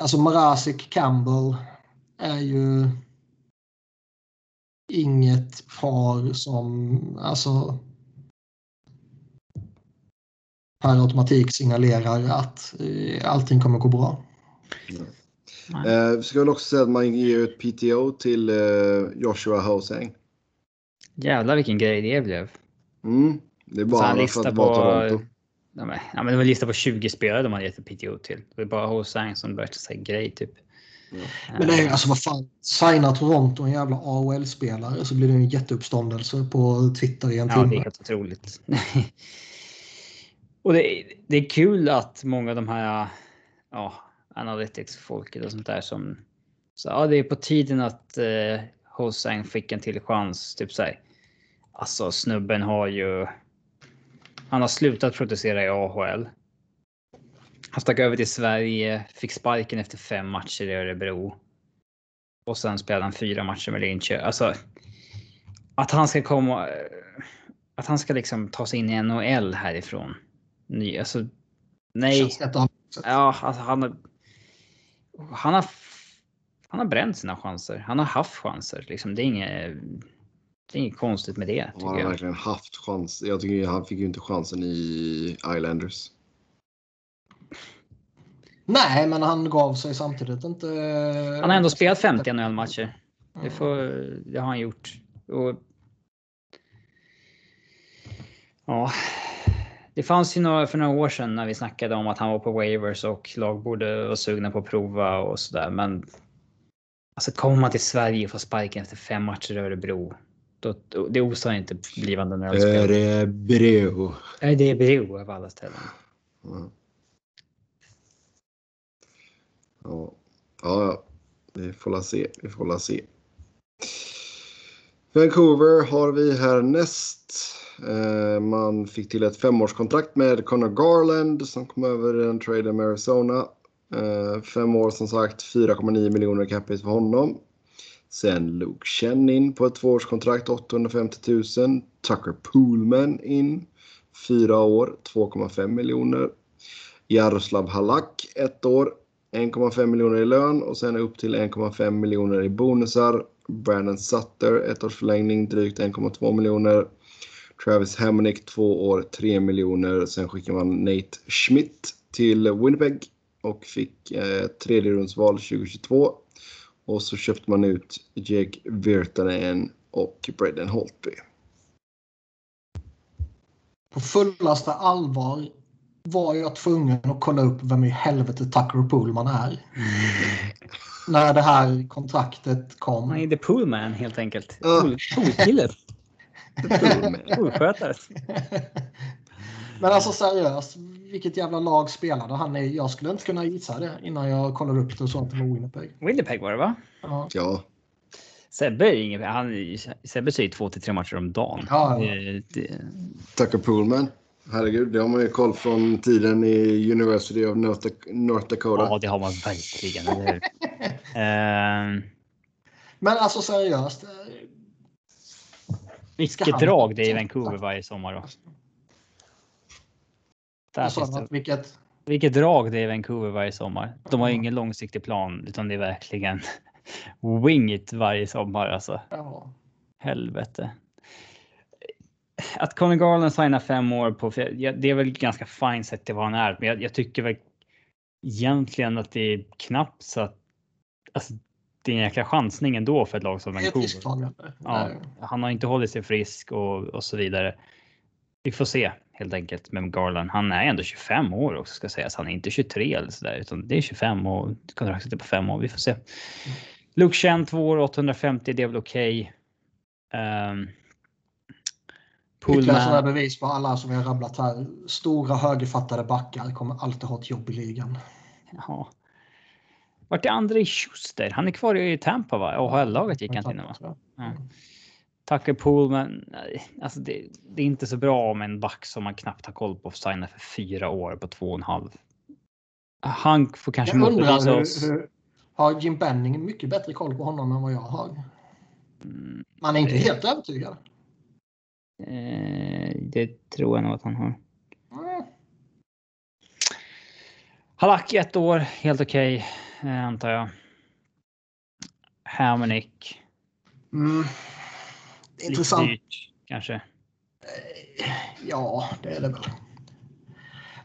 Alltså Mrazek Campbell är ju inget par som... Alltså per automatik signalerar att eh, allting kommer gå bra. Mm. Eh, ska väl också säga att man ger ett PTO till eh, Joshua Hosang. Jävlar vilken grej det blev. Mm. Det är bara för att det var Toronto. Ja, men, ja, det var en lista på 20 spelare de hade gett ett PTO till. Det var bara Hosang som värsta sig grej typ. Mm. Men nej, alltså vad fan. Signar Toronto en jävla AHL-spelare så blir det en jätteuppståndelse på Twitter i en ja, timme. Ja, det är helt otroligt. Och det, det är kul att många av de här ja, analytics-folket och sånt där som så ja, det är på tiden att eh, Hosang fick en till chans. Typ så här. Alltså snubben har ju. Han har slutat protestera i AHL. Han stack över till Sverige, fick sparken efter fem matcher i Örebro. Och sen spelade han fyra matcher med Linköping. Alltså. Att han ska komma. Eh, att han ska liksom ta sig in i NHL härifrån ny, alltså, nej. Ja, alltså han har. Han har. Han har bränt sina chanser. Han har haft chanser. Liksom, det är inget. Det är inget konstigt med det. Han har jag. verkligen haft chans. Jag tycker han fick ju inte chansen i Islanders. Nej, men han gav sig samtidigt inte. Han har ändå spelat 50 NHL-matcher. Det, får, det har han gjort. Och, ja, det fanns ju några, för några år sedan när vi snackade om att han var på waivers och lag borde vara sugna på att prova och sådär. Men alltså kommer man till Sverige och får sparken efter fem matcher i Örebro. Då, det osar inte blivande nödspel. Örebro. Nej, det är Örebro av alla ställen. Mm. Ja. ja, vi får la se. Vi får la se. Vancouver har vi härnäst. Eh, man fick till ett femårskontrakt med Connor Garland som kom över en trade med Arizona. Eh, fem år som sagt, 4,9 miljoner capita för honom. Sen Luke Chen in på ett tvåårskontrakt, 850 000. Tucker Poolman in, fyra år, 2,5 miljoner. Jaroslav Halak, ett år, 1,5 miljoner i lön och sen upp till 1,5 miljoner i bonusar. Brandon Sutter, ett års förlängning, drygt 1,2 miljoner. Travis Hamonic två år, 3 miljoner. Sen skickade man Nate Schmidt till Winnipeg och fick eh, tredje rundsval 2022. Och så köpte man ut Jake Virtanen och Braden Holtby. På fullaste allvar var jag tvungen att kolla upp vem i helvete Tucker Poolman är. Mm. När det här kontraktet kom. Han är the Poolman helt enkelt. Poolkille. Skolskötare. Men alltså seriöst, vilket jävla lag spelade han i? Jag skulle inte kunna gissa det innan jag kollade upp det och såg att det var Winnipeg. Winnipeg var det va? Ja. ja. Sebbe är ingen, han, Sebbe säger två till tre matcher om dagen. Ja, ja. Det, det... Tucker Poolman. Herregud, det har man ju koll från tiden i University of North, North Dakota. Ja, det har man verkligen. Uh... Men alltså seriöst. Vilket drag det är i Vancouver varje sommar då. Där vilket? Vilket drag det är i Vancouver varje sommar. De har ingen långsiktig plan utan det är verkligen wing it varje sommar alltså. Ja. Helvete. Att Conor Garland signar fem år på, det är väl ganska fint sett till vad han är, men jag, jag tycker väl egentligen att det är knappt så att alltså, det en jäkla chansning ändå för ett lag som Vancouver. Ja, han har inte hållit sig frisk och, och så vidare. vi får se helt enkelt med Garland. Han är ändå 25 år också ska sägas. Han är inte 23 eller så där, utan det är 25 och kontraktet är på fem år. Vi får se. Mm. Luke Chen 2 år 850, det är väl okej. Okay. Um, Ytterligare sådana bevis på alla som har rabblat här. Stora högerfattade backar kommer alltid ha ett jobb i ligan. Jaha. Vart är André Schuster? Han är kvar i Tampa va? AHL-laget gick han till nu va? Ja. Tucker Poolman. Alltså det, det, är inte så bra om en back som man knappt har koll på signar för fyra år på två och en halv. Han får kanske motbevisa oss. Hur, har Jim Benning mycket bättre koll på honom än vad jag har? Mm, man är inte helt övertygad. Eh, det tror jag nog att han har. Mm. Halak ett år, helt okej okay, antar jag. Hermanik. Mm. Intressant. Dyrt, kanske. Eh, ja, det är det väl.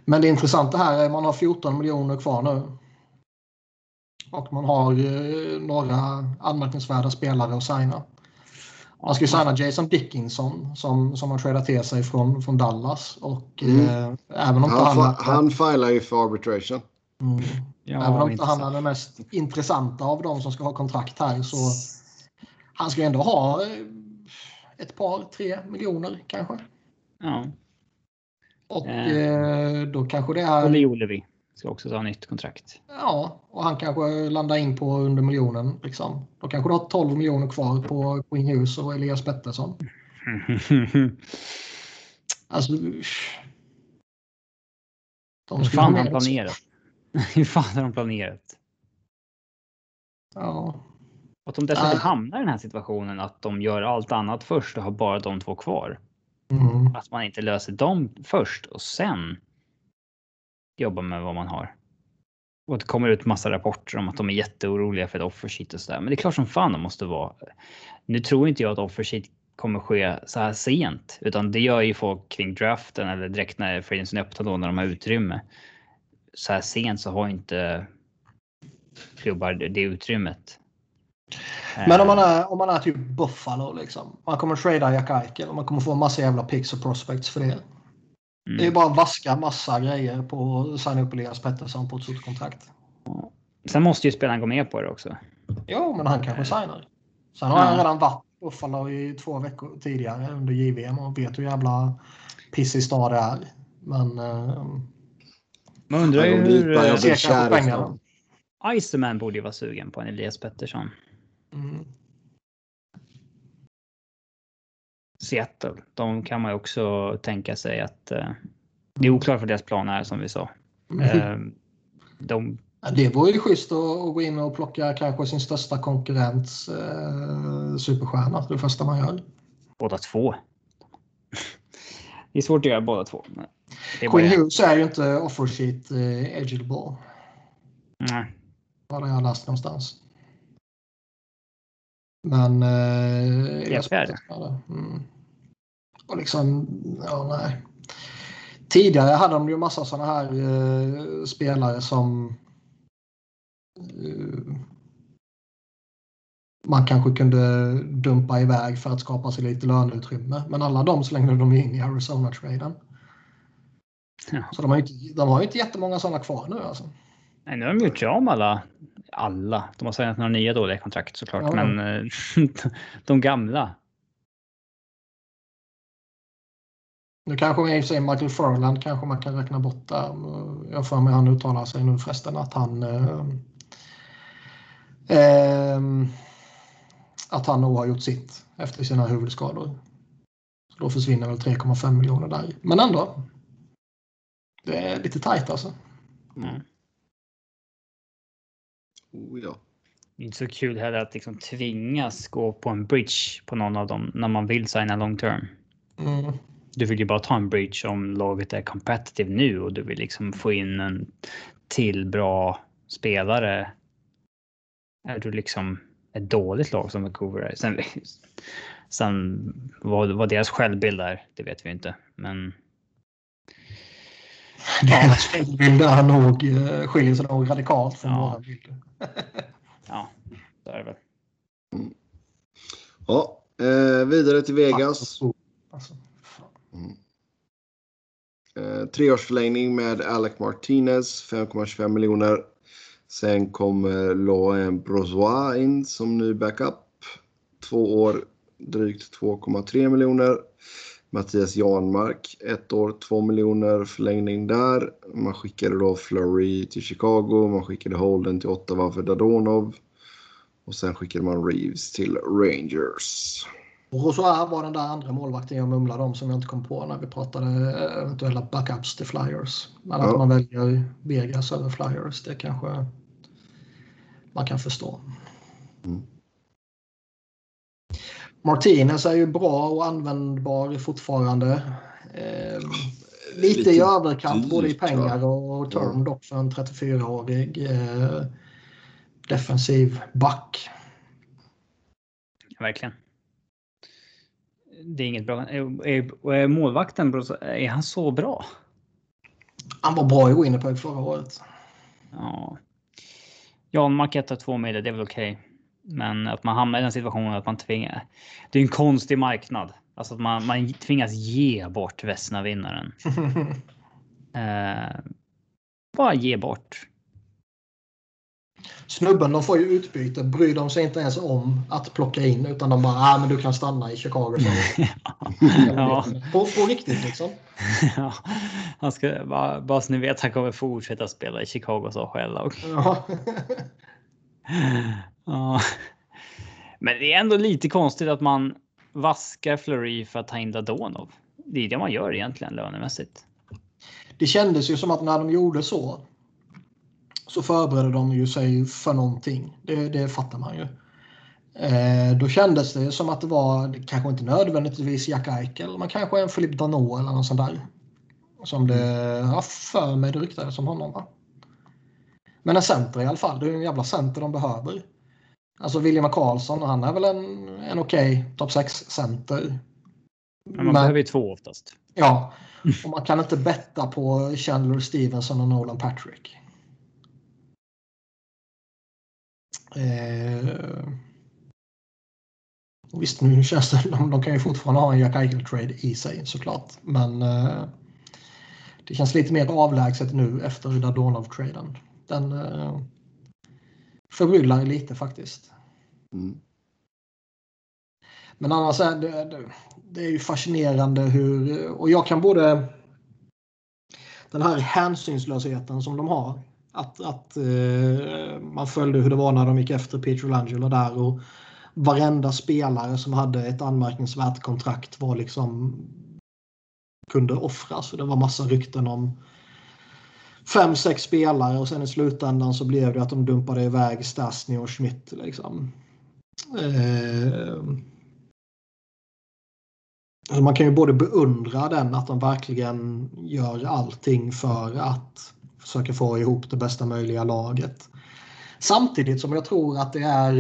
Men det intressanta här är att man har 14 miljoner kvar nu. Och man har eh, några anmärkningsvärda spelare att signa. Man ska ju signa Jason Dickinson som, som har tradat till sig från, från Dallas. Och, mm. eh, även om han, han, han filar ju för arbitration. Mm. Ja, även om inte han är den mest intressanta av de som ska ha kontrakt här så han ska ändå ha eh, ett par, tre miljoner kanske. Ja. Och eh, då kanske det är... Oli Olevi ska också ta nytt kontrakt. Ja, och han kanske landar in på under miljonen. Liksom. Då kanske du har 12 miljoner kvar på Queen Hughes och Elias Pettersson. alltså... Hur fan har de planerat? Hur fan har de planerat? Ja. Att de dessutom äh. hamnar i den här situationen att de gör allt annat först och har bara de två kvar. Mm. Att man inte löser dem först och sen jobbar med vad man har. Och det kommer ut massa rapporter om att de är jätteoroliga för ett offersheet och sådär. Men det är klart som fan de måste vara. Nu tror inte jag att offersheet kommer ske så här sent, utan det gör ju folk kring draften eller direkt när freelansen öppnar då när de har utrymme. Så här sent så har inte klubbar det utrymmet. Men om man är, om man är typ Buffalo liksom. Man kommer trada Jack Eichel och man kommer få en massa jävla picks och prospects för det. Mm. Det är bara att vaska massa grejer på att signa upp Elias Pettersson på ett stort kontrakt. Sen måste ju spelaren gå med på det också. Jo, men han kanske signar. Sen har ja. han redan varit Buffalo i två veckor tidigare under JVM och vet hur jävla pissig stad det är. Men... Uh, Man undrar ju hur... Uh, Iceman borde ju vara sugen på en Elias Pettersson. Mm. Seattle, de kan man ju också tänka sig att uh, det är oklart för deras plan är som vi sa. Mm. Uh, de... Ja, det vore ju schysst att, gå in och plocka kanske sin största konkurrents uh, superstjärna det första man gör. Båda två. det är svårt att göra båda två. Queen Hughes är ju inte offersheet uh, eligible. Nej. Vad jag läst någonstans. Men... Eh, jag är mm. Och liksom, ja nej. Tidigare hade de ju massa sådana här eh, spelare som eh, man kanske kunde dumpa iväg för att skapa sig lite löneutrymme. Men alla de slängde de in i Arizona-traden. Ja. Så de har, ju inte, de har ju inte jättemånga sådana kvar nu alltså. Nej, nu har de gjort sig av med alla. Alla. De har signat några nya dåliga kontrakt såklart, ja. men eh, de gamla. Nu kanske i och för sig Michael Furland kanske man kan räkna bort där. Jag får mig han uttalar sig nu förresten att han eh, eh, att han nog har gjort sitt efter sina huvudskador. Så då försvinner väl 3,5 miljoner där. Men ändå. Det är lite tajt alltså. Mm. Oh, ja. Det är inte så kul heller att liksom tvingas gå på en bridge på någon av dem när man vill signa long term. Mm. Du vill ju bara ta en bridge om laget är competitive nu och du vill liksom få in en till bra spelare. Är du liksom ett dåligt lag som Vancouver är. Sen, sen vad, vad deras självbild är, det vet vi inte. Men deras självbild är nog, eh, skiljer sig nog radikalt från ja. våra bilder. ja, det är det väl. Mm. Ja, eh, vidare till Vegas. Alltså, mm. Eh, treårsförlängning med Alec Martinez, 5,25 miljoner. Sen kommer Laurent Brozois in som ny backup. Två år, drygt 2,3 miljoner. Mattias Janmark, ett år, 2 miljoner förlängning där. Man skickade då Flurry till Chicago, man skickade Holden till Ottawa för Dadonov. Och sen skickade man Reeves till Rangers. Och Rosoir var den där andra målvakten jag mumlade om som jag inte kom på när vi pratade eventuella backups till Flyers. Men ja. att man väljer Vegas över Flyers, det kanske man kan förstå. Mm. Martinez är ju bra och användbar fortfarande. Eh, lite, lite, i överkant både i pengar och term ja. dock för en 34-årig eh, defensiv back. Verkligen. Det är inget bra. Är, målvakten, är han så bra? Han var bra i Winnipeg förra året. Ja. Jan Mack 1 2 med det är väl okej. Okay. Men att man hamnar i den situationen att man tvingar. Det är en konstig marknad. Alltså att man, man tvingas ge bort Vesna-vinnaren. eh, bara ge bort. Snubben de får ju utbyte. Bryr de sig inte ens om att plocka in utan de bara ah, men du kan stanna i Chicago. ja. på, på riktigt liksom. ja. Han ska, bara, bara så ni vet, han kommer fortsätta spela i Chicago så själv. Ja. Ja. Men det är ändå lite konstigt att man vaskar Flurry för att ta in Dadonov. Det är det man gör egentligen lönemässigt. Det kändes ju som att när de gjorde så så förberedde de ju sig för någonting. Det, det fattar man ju. Eh, då kändes det som att det var, kanske inte nödvändigtvis Jack Eichel, men kanske en Philippe Dano eller någon sån där. Som det, har för mig det ryktades om honom va? Men en center i alla fall. Det är en jävla center de behöver. Alltså William Karlsson, han är väl en, en okej okay, topp 6-center. Men man Men, behöver ju två oftast. Ja, och man kan inte betta på Chandler Stevenson och Nolan Patrick. Eh, visst, nu känns det de, de kan ju fortfarande ha en Jack Eichel-trade i sig såklart. Men eh, det känns lite mer avlägset nu efter Dadonov-traden. Den eh, förbryllar lite faktiskt. Mm. Men annars är det, det, är ju fascinerande hur, och jag kan både den här hänsynslösheten som de har. Att, att eh, man följde hur det var när de gick efter Peter Langelo där och varenda spelare som hade ett anmärkningsvärt kontrakt var liksom kunde offras. Det var massa rykten om fem, sex spelare och sen i slutändan så blev det att de dumpade iväg Stasny och Schmidt. Liksom. Eh, alltså man kan ju både beundra den att de verkligen gör allting för att försöka få ihop det bästa möjliga laget. Samtidigt som jag tror att det är...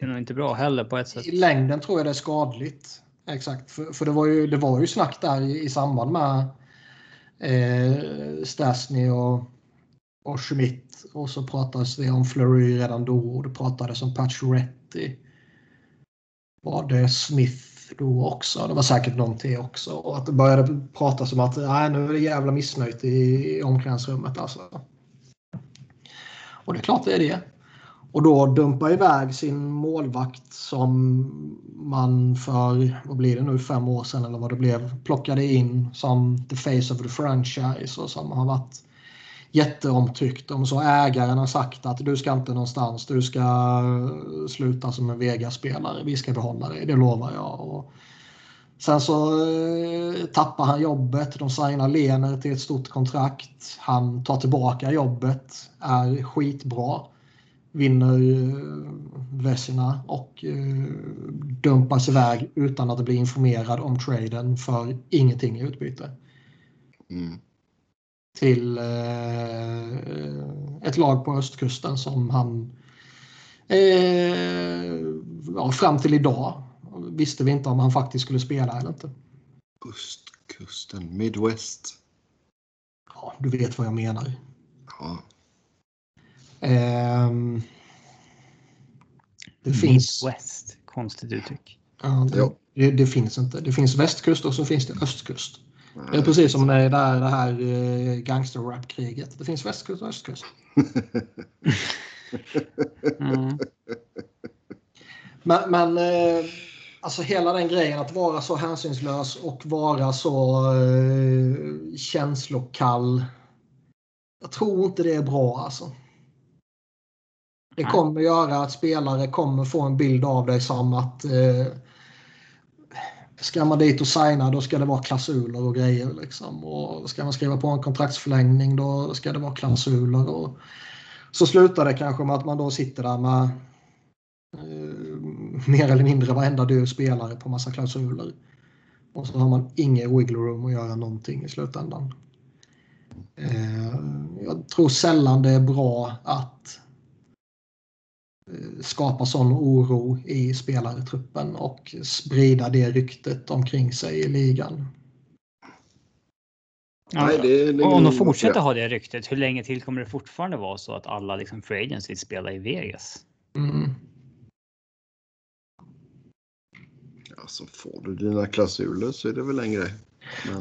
Det är nog inte bra heller på ett sätt. I längden tror jag det är skadligt. Exakt, för, för det, var ju, det var ju snack där i, i samband med eh, Stasny och, och Schmidt. Och så pratades det om Fleury redan då och det pratades om Pacioretty. Var det Smith då också? Det var säkert någon till också. Och att det började pratas om att nej, nu är det jävla missnöjt i, i omklädningsrummet alltså. Och det är klart det är det. Och då dumpa iväg sin målvakt som man för, vad blir det nu, fem år sedan eller vad det blev, plockade in som the face of the franchise och som har varit jätteomtyckt. Om så ägaren har sagt att du ska inte någonstans, du ska eh, sluta som en Vegas-spelare, vi ska behålla dig, det lovar jag. Och sen så eh, tappar han jobbet, de signar Lener till ett stort kontrakt, han tar tillbaka jobbet, är skitbra vinner eh, Vesina och dumpas iväg utan att bli informerad om traden för ingenting i utbyte. Mm. Till eh, ett lag på östkusten som han eh, ja, fram till idag visste vi inte om han faktiskt skulle spela eller inte. Östkusten, Midwest. Ja, du vet vad jag menar. Ja. Um, det finns... Konstigt uttryck. Ja, det, det, det, finns inte. Det finns västkust och så finns det östkust. Det är precis som det, är där, det här eh, gangsterrap-kriget. Det finns västkust och östkust. mm. Men, men eh, alltså hela den grejen att vara så hänsynslös och vara så eh, känslokall. Jag tror inte det är bra alltså. Det kommer göra att spelare kommer få en bild av dig som att eh, ska man dit och signa då ska det vara klausuler och grejer. Liksom. Och ska man skriva på en kontraktsförlängning då ska det vara klausuler. Och så slutar det kanske med att man då sitter där med eh, mer eller mindre varenda du spelare på massa klausuler. Och så har man ingen wiggle room att göra någonting i slutändan. Eh, jag tror sällan det är bra att skapa sån oro i spelartruppen och sprida det ryktet omkring sig i ligan. Ja, Nej, det, det om de fortsätter ha det ryktet, hur länge till kommer det fortfarande vara så att alla liksom free agents vill spela i Vegas? Mm. Alltså får du dina klausuler så är det väl en grej.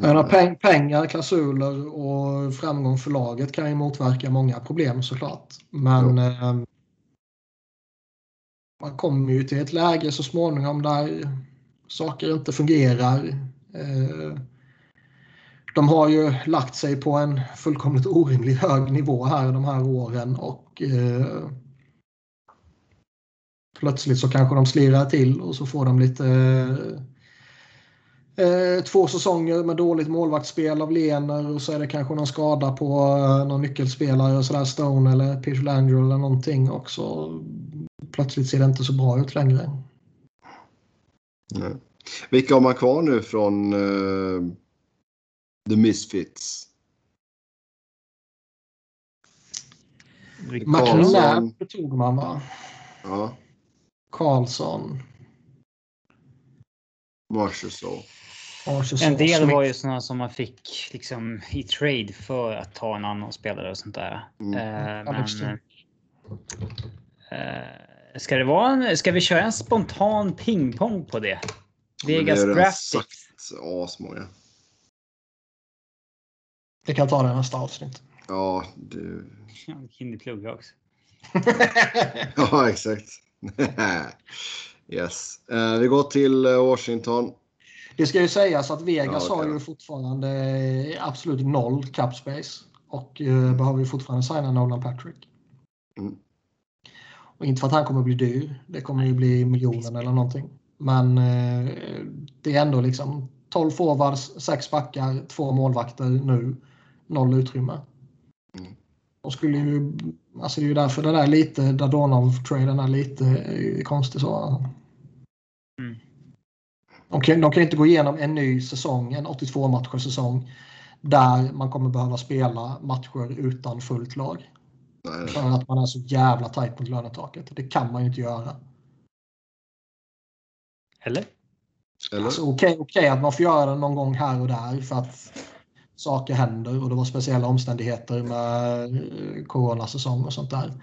Men, ja, peng, pengar, klausuler och framgång för laget kan ju motverka många problem såklart. Men ja man kommer ju till ett läge så småningom där saker inte fungerar. Eh, de har ju lagt sig på en fullkomligt orimligt hög nivå här de här åren och eh, plötsligt så kanske de slirar till och så får de lite eh, två säsonger med dåligt målvaktsspel av Lener och så är det kanske någon skada på eh, någon nyckelspelare sådär Stone eller Peter Landry eller någonting också plötsligt ser det inte så bra ut längre. Nej. Vilka har man kvar nu från uh, The Misfits? McNabb tog man va? Ja. Karlsson. Marchessault. En del var ju sådana som man fick liksom i trade för att ta en annan spelare och sånt där. Mm. Uh, men, uh, Ska, det vara en, ska vi köra en spontan pingpong på det? Vegas det Graphics. Asmånga. Vi kan ta det nästa avsnitt. Ja, du. Hinner plugga också. ja, exakt. yes. Uh, vi går till eh, Washington. Det ska ju sägas att Vegas ja, okay. har ju fortfarande absolut noll cap space och uh, behöver ju fortfarande signa Nolan Patrick. Mm. Och inte för att han kommer bli dyr. Det kommer ju bli miljonen eller någonting. Men eh, det är ändå liksom 12 forwards, 6 backar, 2 målvakter nu. Noll utrymme. Mm. De skulle ju, alltså det är ju därför det där lite, Dadonov-traden är lite eh, konstig så. Mm. De, kan, de kan inte gå igenom en ny säsong, en 82 matchers säsong där man kommer behöva spela matcher utan fullt lag. Nej. För att man är så jävla tajt mot lönetaket. Det kan man ju inte göra. Eller? Eller? Alltså, Okej okay, okay, att man får göra det någon gång här och där för att saker händer och det var speciella omständigheter med eh, coronasäsong och sånt där.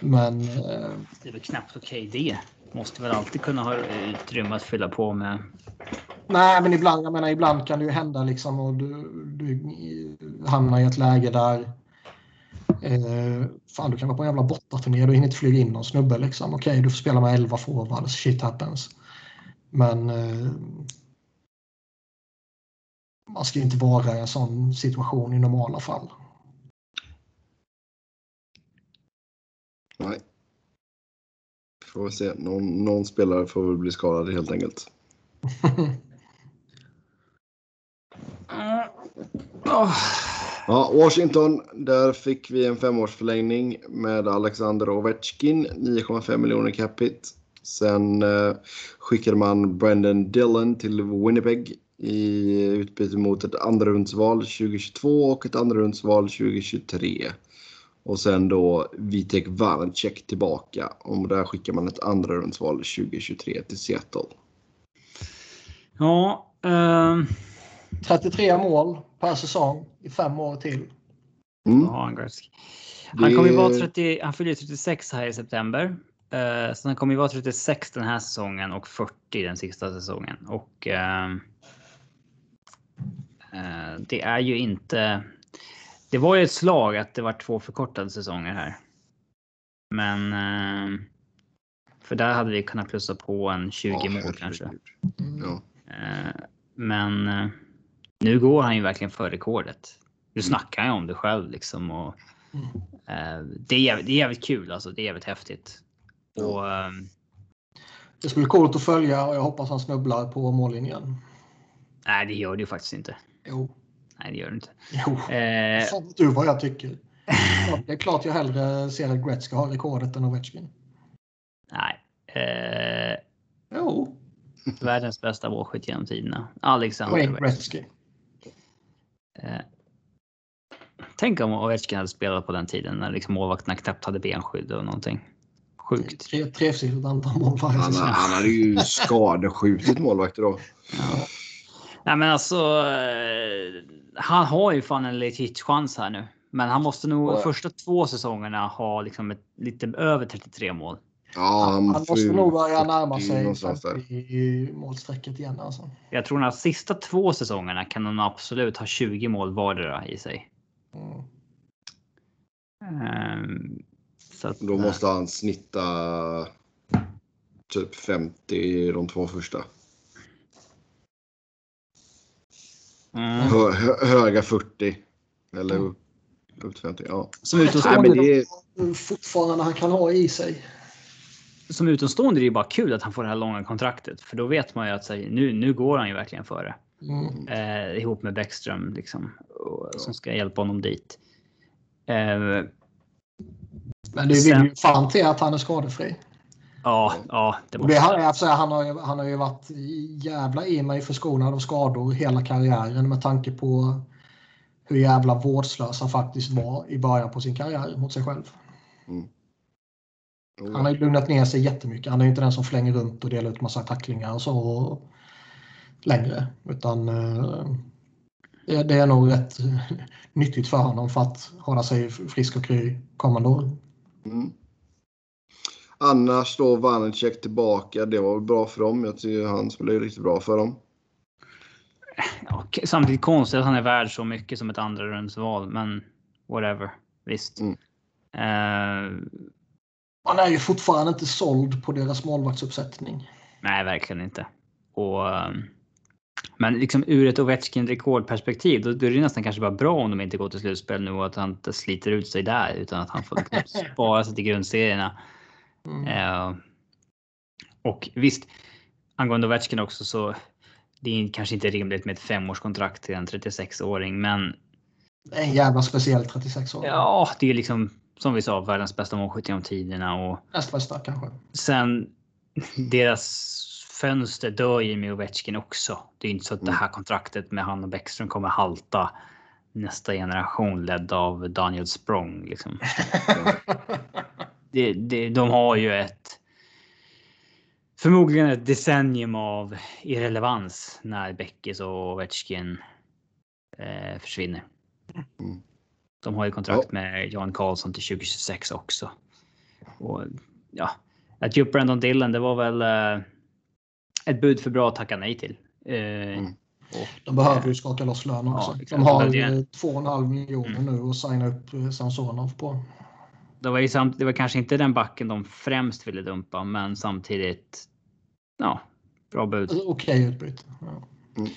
Men... Eh, det är väl knappt okej okay, det. Måste väl alltid kunna ha utrymme att fylla på med. Nej, men ibland, jag menar, ibland kan det ju hända liksom och du, du hamnar i ett läge där Eh, fan, du kan vara på en jävla bortaturné. Du hinner inte flyga in någon snubbe. Liksom. Okej, okay, du får spela med 11 forwards. Shit happens. Men eh, man ska inte vara i en sån situation i normala fall. Nej. Får vi se. Någon, någon spelare får väl bli skadad helt enkelt. oh. Ja, Washington, där fick vi en femårsförlängning med Alexander Ovechkin, 9,5 miljoner capita. Sen eh, skickade man Brendan Dillon till Winnipeg i utbyte mot ett andrarumsval 2022 och ett andrarumsval 2023. Och sen då Vitek Vanecek tillbaka och där skickar man ett andrarumsval 2023 till Seattle. Ja. Um... 33 mål per säsong i fem år till. Mm. Ja, han, han kommer ju vara 30, han fyller 36 här i september. Uh, så han kommer ju vara 36 den här säsongen och 40 den sista säsongen. Och uh, Eh, det är ju inte. Det var ju ett slag att det var två förkortade säsonger här. Men. Eh, för där hade vi kunnat plussa på en 20 ja, mål kanske. Ja. Men nu går han ju verkligen för rekordet. Nu snackar jag om det själv liksom och mm. det, är jävligt, det är jävligt kul alltså. Det är jävligt häftigt. Och, det skulle bli coolt att följa och jag hoppas han snubblar på mållinjen. Nej, det gör det ju faktiskt inte. Jo. Nej, det gör det inte. Jo. Eh... Fan du vad jag tycker. det är klart jag hellre ser att Gretzky har rekordet än Ovechkin. Nej. Eh... Jo. Världens bästa målskytt genom tiderna. Alexander Wayne Gretzky. Eh... Tänk om Ovechkin hade spelat på den tiden när liksom målvakterna knappt hade benskydd och någonting. Sjukt. Tre, tresiffrigt antal mål varje han, han hade ju skadeskjutit målvakter då. Ja. Nej men alltså. Eh, han har ju fan en legit chans här nu. Men han måste nog ja. första två säsongerna ha liksom ett, lite över 33 mål. Ja, han, han måste nog börja närma sig i, målsträcket igen. Alltså. Jag tror att de sista två säsongerna kan han absolut ha 20 mål vardera i sig. Mm. Um, att, Då måste han snitta typ 50 i de två första. Mm. Hö, hö, höga 40. Eller mm. upp till 50. Ja. Som utomstående. det är... Fortfarande han kan ha i sig. Som utomstående är det ju bara kul att han får det här långa kontraktet. För då vet man ju att här, nu, nu går han ju verkligen före. Mm. Eh, ihop med Bäckström liksom. Och. Som ska hjälpa honom dit. Eh, men det vill ju fan till att han är skadefri. Ja, ja. Det måste... det, alltså, han, har, han har ju varit jävla i mig förskonad av skador hela karriären med tanke på hur jävla vårdslös han faktiskt var i början på sin karriär mot sig själv. Mm. Oh. Han har ju lugnat ner sig jättemycket. Han är inte den som flänger runt och delar ut massa tacklingar och så längre. Utan eh, det är nog rätt nyttigt för honom för att hålla sig frisk och kry kommande år. Mm. Annars då Vanecek tillbaka. Det var väl bra för dem. Jag tycker han spelade ju riktigt bra för dem. Ja, samtidigt konstigt att han är värd så mycket som ett andra rundsval, men whatever. Visst. Mm. Uh, han är ju fortfarande inte såld på deras målvaktsuppsättning. Nej, verkligen inte. Och, um, men liksom ur ett Ovechkin rekordperspektiv, då, då är det nästan kanske bara bra om de inte går till slutspel nu och att han inte sliter ut sig där utan att han får liksom spara sig till grundserierna. Mm. Uh, och visst, angående Ovechkin också så det är kanske inte rimligt med ett femårskontrakt till en 36-åring, men. En jävla speciell 36-åring. Ja, det är liksom som vi sa världens bästa målskytt genom tiderna och. Näst bästa kanske. Sen deras fönster dör ju med Ovechkin också. Det är inte så att det här mm. kontraktet med han och Bäckström kommer halta nästa generation ledd av Daniel Sprong. Liksom. det, det, de har ju ett förmodligen ett decennium av irrelevans när Beckis och Ovechkin eh, försvinner. Mm. De har ju kontrakt ja. med Jan Karlsson till 2026 också. Och ja, att ge upp Brandon Dillon, det var väl eh, ett bud för bra att tacka nej till. Eh, mm. Och, de behöver ju skaka loss lön också. Ja, de har 2,5 miljoner mm. nu att signa upp eh, Samsonov på. Det var, ju samt, det var kanske inte den backen de främst ville dumpa, men samtidigt. Ja, bra bud. Okej okay, utbyte. Ja. Mm.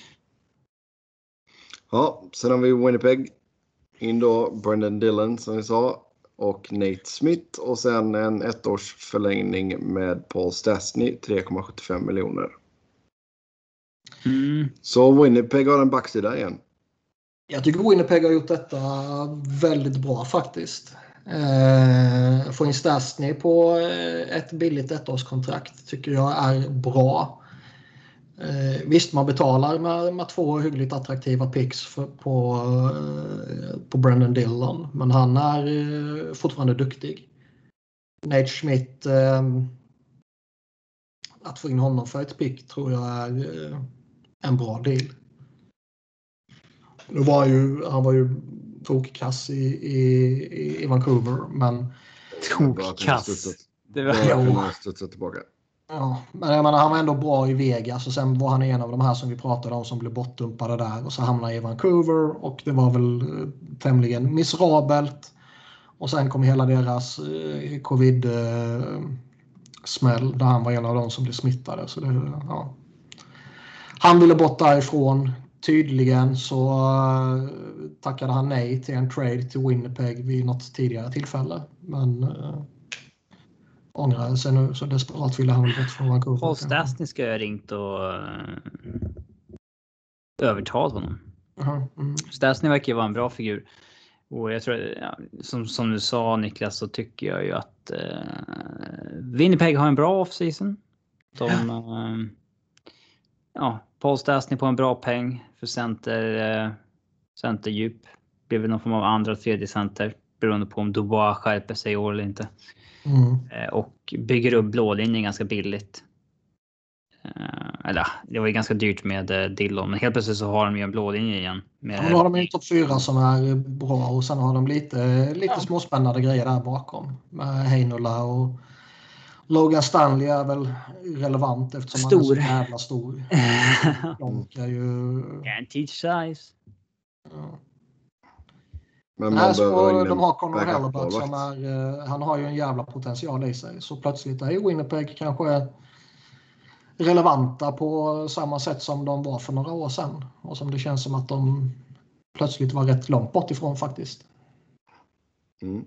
ja, sen har vi Winnipeg. In då Brendan Dillon som vi sa och Nate Smith och sen en ettårsförlängning med Paul Stastny 3,75 miljoner. Mm. Så Winnipeg har en backsida igen. Jag tycker Winnipeg har gjort detta väldigt bra faktiskt. Eh, få in Stastny på eh, ett billigt ettårskontrakt tycker jag är bra. Eh, visst, man betalar med, med två hyggligt attraktiva picks för, på, eh, på Brendan Dillon, men han är eh, fortfarande duktig. Nate Schmidt, eh, att få in honom för ett pick tror jag är eh, en bra deal. Nu var ju, han var ju tokkass i, i, i Vancouver, men... Tokkass? Det var... Studsat tillbaka. Ja, men jag menar, han var ändå bra i Vegas och sen var han en av de här som vi pratade om som blev bortdumpade där och så hamnade han i Vancouver och det var väl eh, tämligen miserabelt. Och sen kom hela deras eh, covid-smäll eh, där han var en av de som blev smittade. Så det, ja. Han ville bort därifrån. Tydligen så eh, tackade han nej till en trade till Winnipeg vid något tidigare tillfälle. Men eh, ångrade sig nu så desperat ville han bort från Vancouver. Paul Stastny ska ha ringt och uh, övertalat honom. Uh -huh. mm. Stastny verkar ju vara en bra figur. Och jag tror, ja, som, som du sa Niklas, så tycker jag ju att uh, Winnipeg har en bra offseason. De, uh, ja, Paul Stastny på en bra peng för center, uh, centerdjup. Blir väl någon form av andra tredje center beroende på om Dubois skärper sig i år eller inte. Mm. Eh, och bygger upp blålinjen ganska billigt. Eh, eller det var ju ganska dyrt med eh, Dillon, men helt plötsligt så har de ju en blålinje igen. Med... Ja, då har de en topp fyra som är bra och sen har de lite, lite ja. småspännande grejer där bakom. Med Heinola och Logan Stanley är väl relevant eftersom stor. han är så jävla stor. de är ju... Guaranteed size. Ja. Men Nej, så de har Conor Hellebuck som är, uh, han har ju en jävla potential i sig. Så plötsligt är Winnipeg kanske relevanta på samma sätt som de var för några år sedan. Och som det känns som att de plötsligt var rätt långt bort ifrån faktiskt. Mm.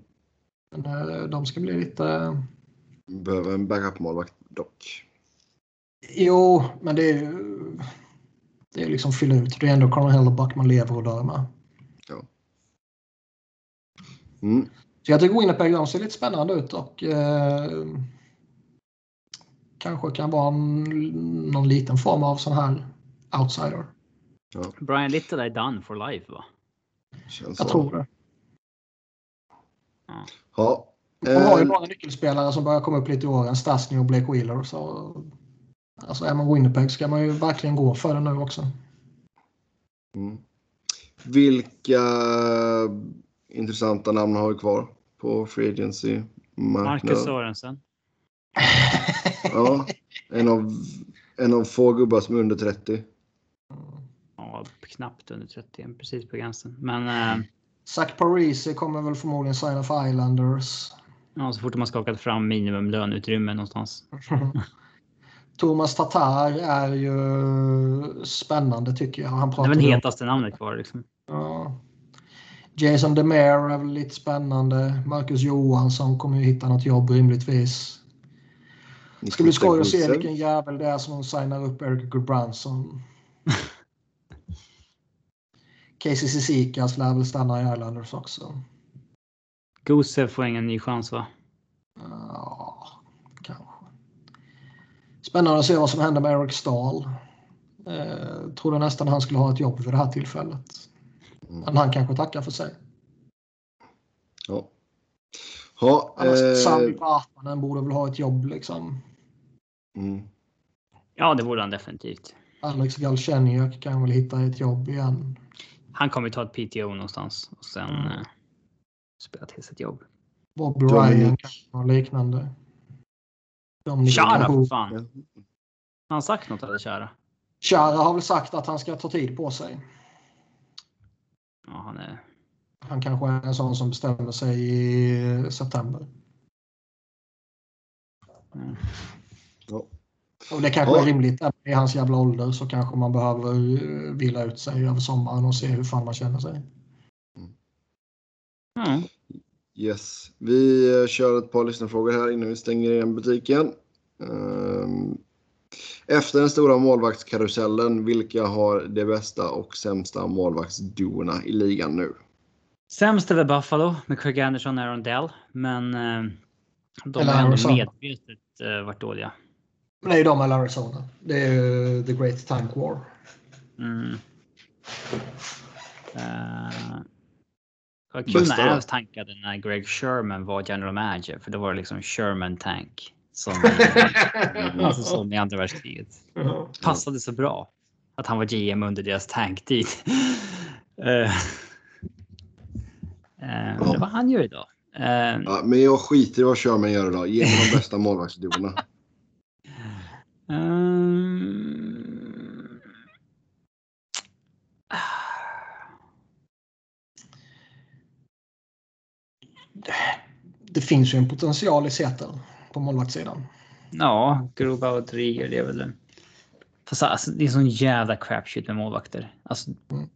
Men uh, de ska bli lite... Behöver en backup-målvakt dock. Jo, men det är det är liksom fylla ut. Det är ändå Conor Hellebuck man lever och dör med. Mm. Så jag tycker Winnipeg de ser lite spännande ut och eh, kanske kan vara en, någon liten form av sån här outsider. Ja. Brian Little är done for life va? Känns jag så. tror det. Ja. ja. De har ju eh, nyckelspelare som börjar komma upp lite i åren. Stasny och Blake Wheeler. Så, alltså är man Winnipeg ska man ju verkligen gå för det nu också. Mm. Vilka intressanta namn har vi kvar på Free Agency. Marcus Sorensen. ja, en av, en av få gubbar som är under 30. Ja, knappt under 30, precis på gränsen. Men... Eh, Zach Parisi kommer väl förmodligen signa för Islanders. Ja, så fort man skakat fram minimumlönutrymme någonstans. Thomas Tatar är ju spännande tycker jag. Han pratar det är väl hetaste namnet kvar liksom. Ja. Jason DeMare är väl lite spännande. Marcus Johansson kommer ju hitta något jobb rimligtvis. Det ska bli skoj att se vilken jävel det är som signar upp Eric Goodbranson. Casey Cizikas lär väl stanna i Islanders också. Gusev får ingen ny chans va? Ja, kanske. Spännande att se vad som händer med Eric Stahl. Eh, trodde nästan han skulle ha ett jobb vid det här tillfället. Men han kanske tackar för sig. Ja. Ha, Annars eh... Sami Partanen borde väl ha ett jobb liksom. Mm. Ja, det borde han definitivt. Alex Galchenyak kan väl hitta ett jobb igen. Han kommer ta ett PTO någonstans och sen eh, spela till sitt jobb. Bob Ryan kanske något liknande. Chara för fan. Har han sagt något eller Chara? Chara har väl sagt att han ska ta tid på sig. Ja, han är... Han kanske är en sån som bestämmer sig i september. Mm. Ja. Och det kanske ja. är rimligt. I hans jävla ålder så kanske man behöver eh, vila ut sig över sommaren och se hur fan man känner sig. Mm. Yes. Vi kör ett par lyssnarfrågor här innan vi stänger igen butiken. Um, efter den stora målvaktskarusellen, vilka har de bästa och sämsta målvaktsduorna i ligan nu? Sämst är väl Buffalo med Craig Anderson och Aaron Dell, men eh, de har ändå medvetet eh, varit dåliga. Men det är ju de eller Arizona. Det är ju the great tank war. Mm. Uh, kul när Avs tankade när Greg Sherman var general manager, för då var det liksom Sherman tank. Som, alltså som i andra världskriget. Passade så bra att han var GM under deras tanktid. uh, uh, ja. Det var han gör idag. Uh, ja, men jag skiter i vad Sherman gör idag. Ge mig de bästa målvaktsduorna. Um... Det finns ju en potential i Seattle på målvaktssidan. Ja, Grova och Trigger, det är väl det. Fast alltså, det är sån jävla crapshoot med målvakter. Alltså, mm.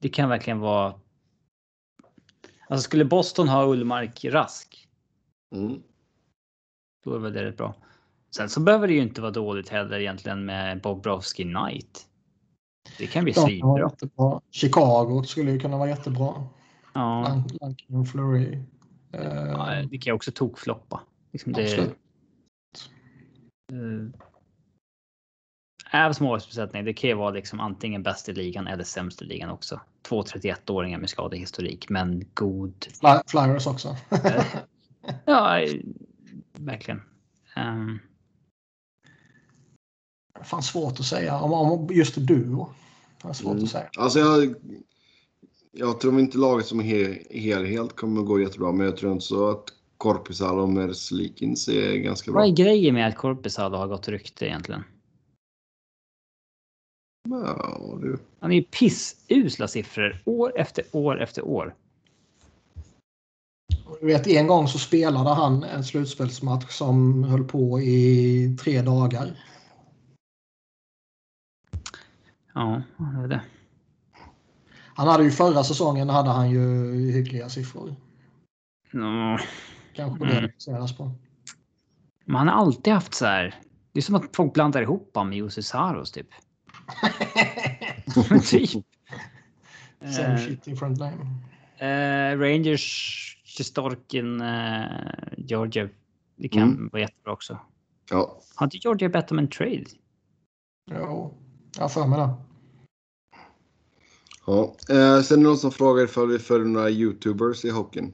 Det kan verkligen vara. Alltså skulle Boston ha Ullmark Rask. Mm. Då är väl det rätt bra. Sen så behöver det ju inte vara dåligt heller egentligen med Bobrovski Knight. Det kan bli svinbra. Chicago skulle ju kunna vara jättebra. Ja. Lankin Flurry. Ja, det kan ju också tokfloppa. Liksom det, Uh, Avs målvaktsbesättning, det kan ju vara liksom antingen bäst i ligan eller sämst i ligan också. Två 31-åringar med skadehistorik, men god. Flyers också. ja, verkligen. Um... Fan svårt att säga om, om just duo. Svårt mm. att säga. Alltså jag, jag tror inte laget som helhet kommer att gå jättebra, men jag tror inte så att Korpisalo och Merslikins är ganska bra. Vad är grejen med att Korpisalo har gått rykte egentligen? Ja, du. Han är ju pissusla siffror år efter år efter år. Du vet, en gång så spelade han en slutspelsmatch som höll på i tre dagar. Ja, det är det. Han hade ju förra säsongen hade han ju hyggliga siffror. Mm. Kanske på det mm. fokuseras på. Men han har alltid haft så här. Det är som att folk blandar ihop honom med Jussi Saros typ. typ. Same uh, shit different name. Uh, Rangers, Storken, uh, Georgia. Det kan mm. vara jättebra också. Ja. Har inte Georgia bett om en trade? Jo, jag har för mig det. Ja. Eh, sen är det någon som frågar ifall vi följer några YouTubers i hockeyn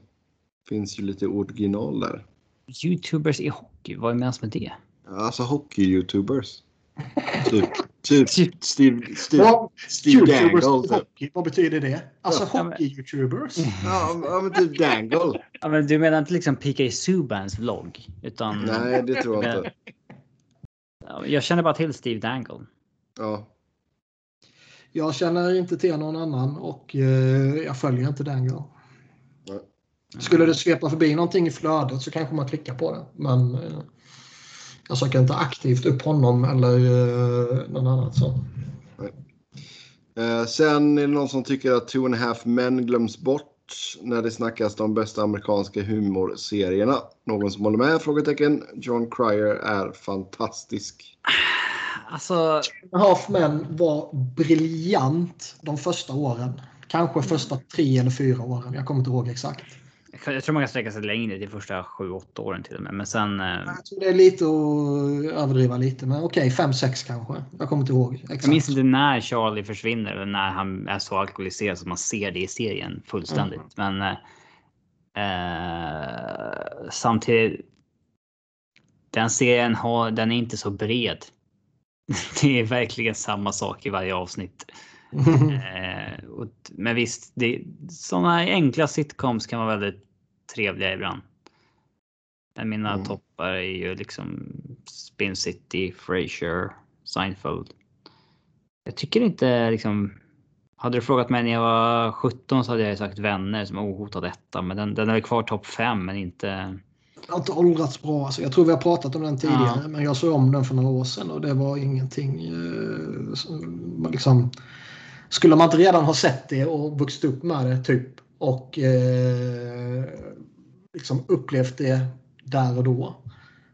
finns ju lite original där. Youtubers i hockey, vad menas med det? Alltså hockey-youtubers. typ, typ Steve, Steve, well, Steve Dangle. Typ. Vad betyder det? Alltså ja, hockey-youtubers? ja, men typ Dangle. Ja, men du menar inte liksom PK Subans vlogg? Utan... Nej, det tror jag inte. Jag känner bara till Steve Dangle. Ja. Jag känner inte till någon annan och eh, jag följer inte Dangle. Skulle det svepa förbi någonting i flödet så kanske man klickar på det. Men eh, jag söker inte aktivt upp honom eller eh, någon annan. Så. Eh, sen är det någon som tycker att Two and a half men glöms bort när det snackas de bästa amerikanska humorserierna. Någon som håller med? Frågetecken. John Cryer är fantastisk. Alltså... Two and a half men var briljant de första åren. Kanske första tre eller fyra åren. Jag kommer inte ihåg exakt. Jag tror man kan sträcka sig längre till första 7-8 åren till och med. Men sen. Eh, jag tror det är lite att överdriva lite. Men okej, okay, 5-6 kanske. Jag kommer inte ihåg. Exakt. Jag minns inte när Charlie försvinner eller när han är så alkoholiserad så man ser det i serien fullständigt. Mm. Men. Eh, samtidigt. Den serien har, den är inte så bred. Det är verkligen samma sak i varje avsnitt. eh, och, men visst, det, sådana enkla sitcoms kan vara väldigt trevliga ibland. Mina mm. toppar är ju liksom Spin City, Frasier, Seinfeld. Jag tycker inte liksom. Hade du frågat mig när jag var 17 så hade jag sagt Vänner som ohotad etta, men den, den är kvar topp 5 men inte. Det har inte åldrats bra. Alltså, jag tror vi har pratat om den tidigare, ja. men jag såg om den för några år sedan och det var ingenting. Eh, liksom, skulle man inte redan ha sett det och vuxit upp med det typ och eh, liksom upplevt det där och då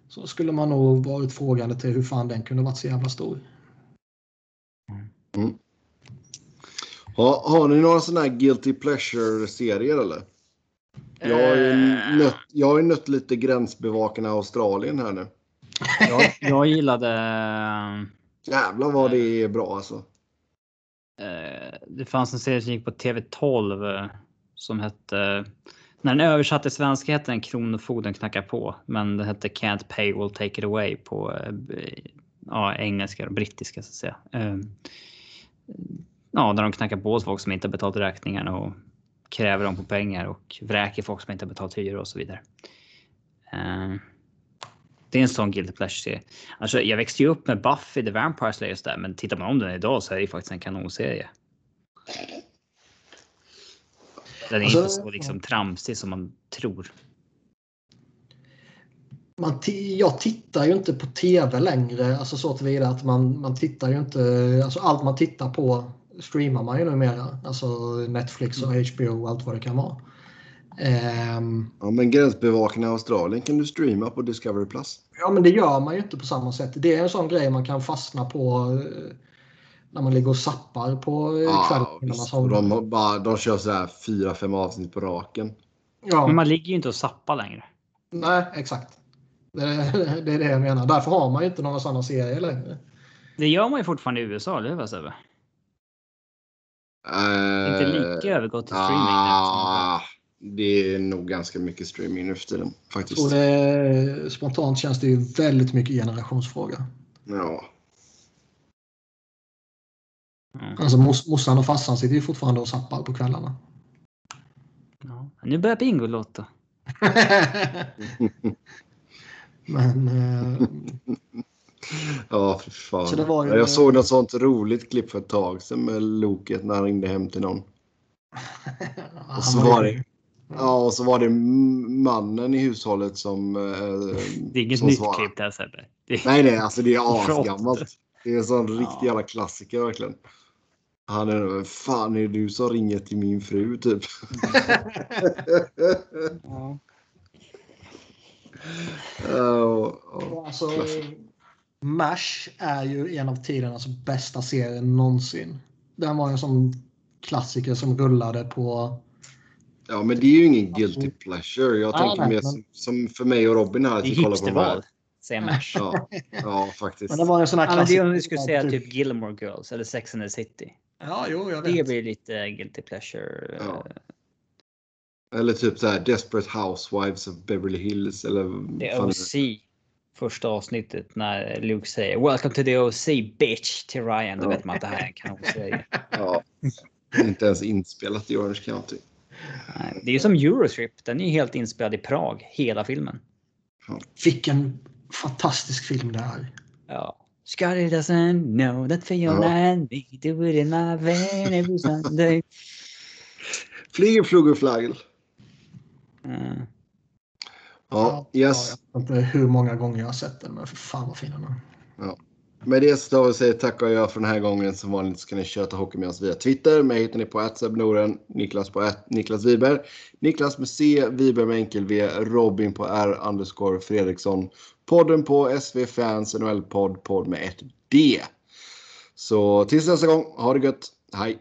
så skulle man nog varit frågande till hur fan den kunde varit så jävla stor. Mm. Ha, har ni några sådana här guilty pleasure-serier eller? Jag har, ju uh... nött, jag har ju nött lite gränsbevakarna Australien här nu. Jag, jag gillade... Jävlar vad det är bra alltså. Eh, det fanns en serie som gick på TV12 eh, som hette när den översatte svenska hette den Kronofogden knackar på, men den hette Can't pay will take it away på eh, ja, engelska och brittiska så att säga. Ehm, ja, där de knackar på folk som inte har betalat räkningarna och kräver dem på pengar och vräker folk som inte har betalat hyror och så vidare. Ehm, det är en sån guilty pleasure-serie. Alltså, jag växte ju upp med Buffy the Vampire Slayer där, men tittar man om den idag så är det faktiskt en kanonserie. Den är alltså, inte så liksom tramsig som man tror. Man jag tittar ju inte på tv längre, alltså så tillvida att man, man tittar ju inte, alltså allt man tittar på streamar man ju numera. Alltså Netflix och HBO och allt vad det kan vara. Um, ja, men gränsbevakningen i Australien kan du streama på Discovery+. Plus. Ja, men det gör man ju inte på samma sätt. Det är en sån grej man kan fastna på eh, när man ligger och sappar på eh, kvällen. De, bara, de kör så här fyra, fem avsnitt på raken. Ja. Men man ligger ju inte och sappar längre. Nej, exakt. Det, det är det jag menar. Därför har man ju inte några sådana serier längre. Det gör man ju fortfarande i USA, eller hur Sebbe? Uh, inte lika övergått till streaming. Uh, det är nog ganska mycket streaming nu för tiden. Faktiskt. Och det, spontant känns det ju väldigt mycket generationsfråga. Ja. Mm. Alltså mos, morsan och farsan sitter ju fortfarande och zappar på kvällarna. Ja. Nu börjar Bingolotto. Men... Eh... ja, för fan. Så det var ju... Jag såg något sånt roligt klipp för ett tag sedan med Loket när han ringde hem till någon. och så var det Ja, och så var det mannen i hushållet som... Eh, det är inget nytt svarade. klipp där Sebbe. Nej, nej, alltså det är asgammalt. Det är en sån ja. riktig jävla klassiker verkligen. Han är fan är det du som ringer till min fru typ? ja. uh, uh, alltså, MASH är ju en av tidernas bästa serier någonsin. Den var en sån klassiker som rullade på Ja, men det är ju ingen guilty pleasure. Jag ah, tänker nej, mer som, som, för mig och Robin här. Att vi kollar på de här. Ja, ja, faktiskt. Men det var en sån här klassiker. Ja, det är om du skulle säga typ Gilmore Girls eller Sex and the City. Ja, jo, jag vet. Det blir lite guilty pleasure. Ja. Eller typ så här Desperate Housewives of Beverly Hills. Eller det är OC. Första avsnittet när Luke säger Welcome to the OC bitch till Ryan. Då ja. vet man att det här är en kanonserie. ja. Inte ens inspelat i Orange County. Det är ju som Eurotrip. Den är ju helt inspelad i Prag, hela filmen. Vilken fantastisk film det är. Ja. Scotty doesn't know that for your ja. me do it in my van every Sunday. Flyger, flugor, flagel. Mm. Ja, yes. Jag vet inte hur många gånger jag har sett den, men för fan vad fin den är. Ja. Med det så vi säger tack och jag för den här gången. Som vanligt så kan ni köta hockey med oss via Twitter. Mig hittar ni på Noren, Niklas på Niklas Wiber. Niklas med C, Wiber med enkel V, Robin på R underscore Fredriksson. Podden på SV Fans NHL-podd, podd med ett D. Så tills nästa gång, ha det gött. Hej!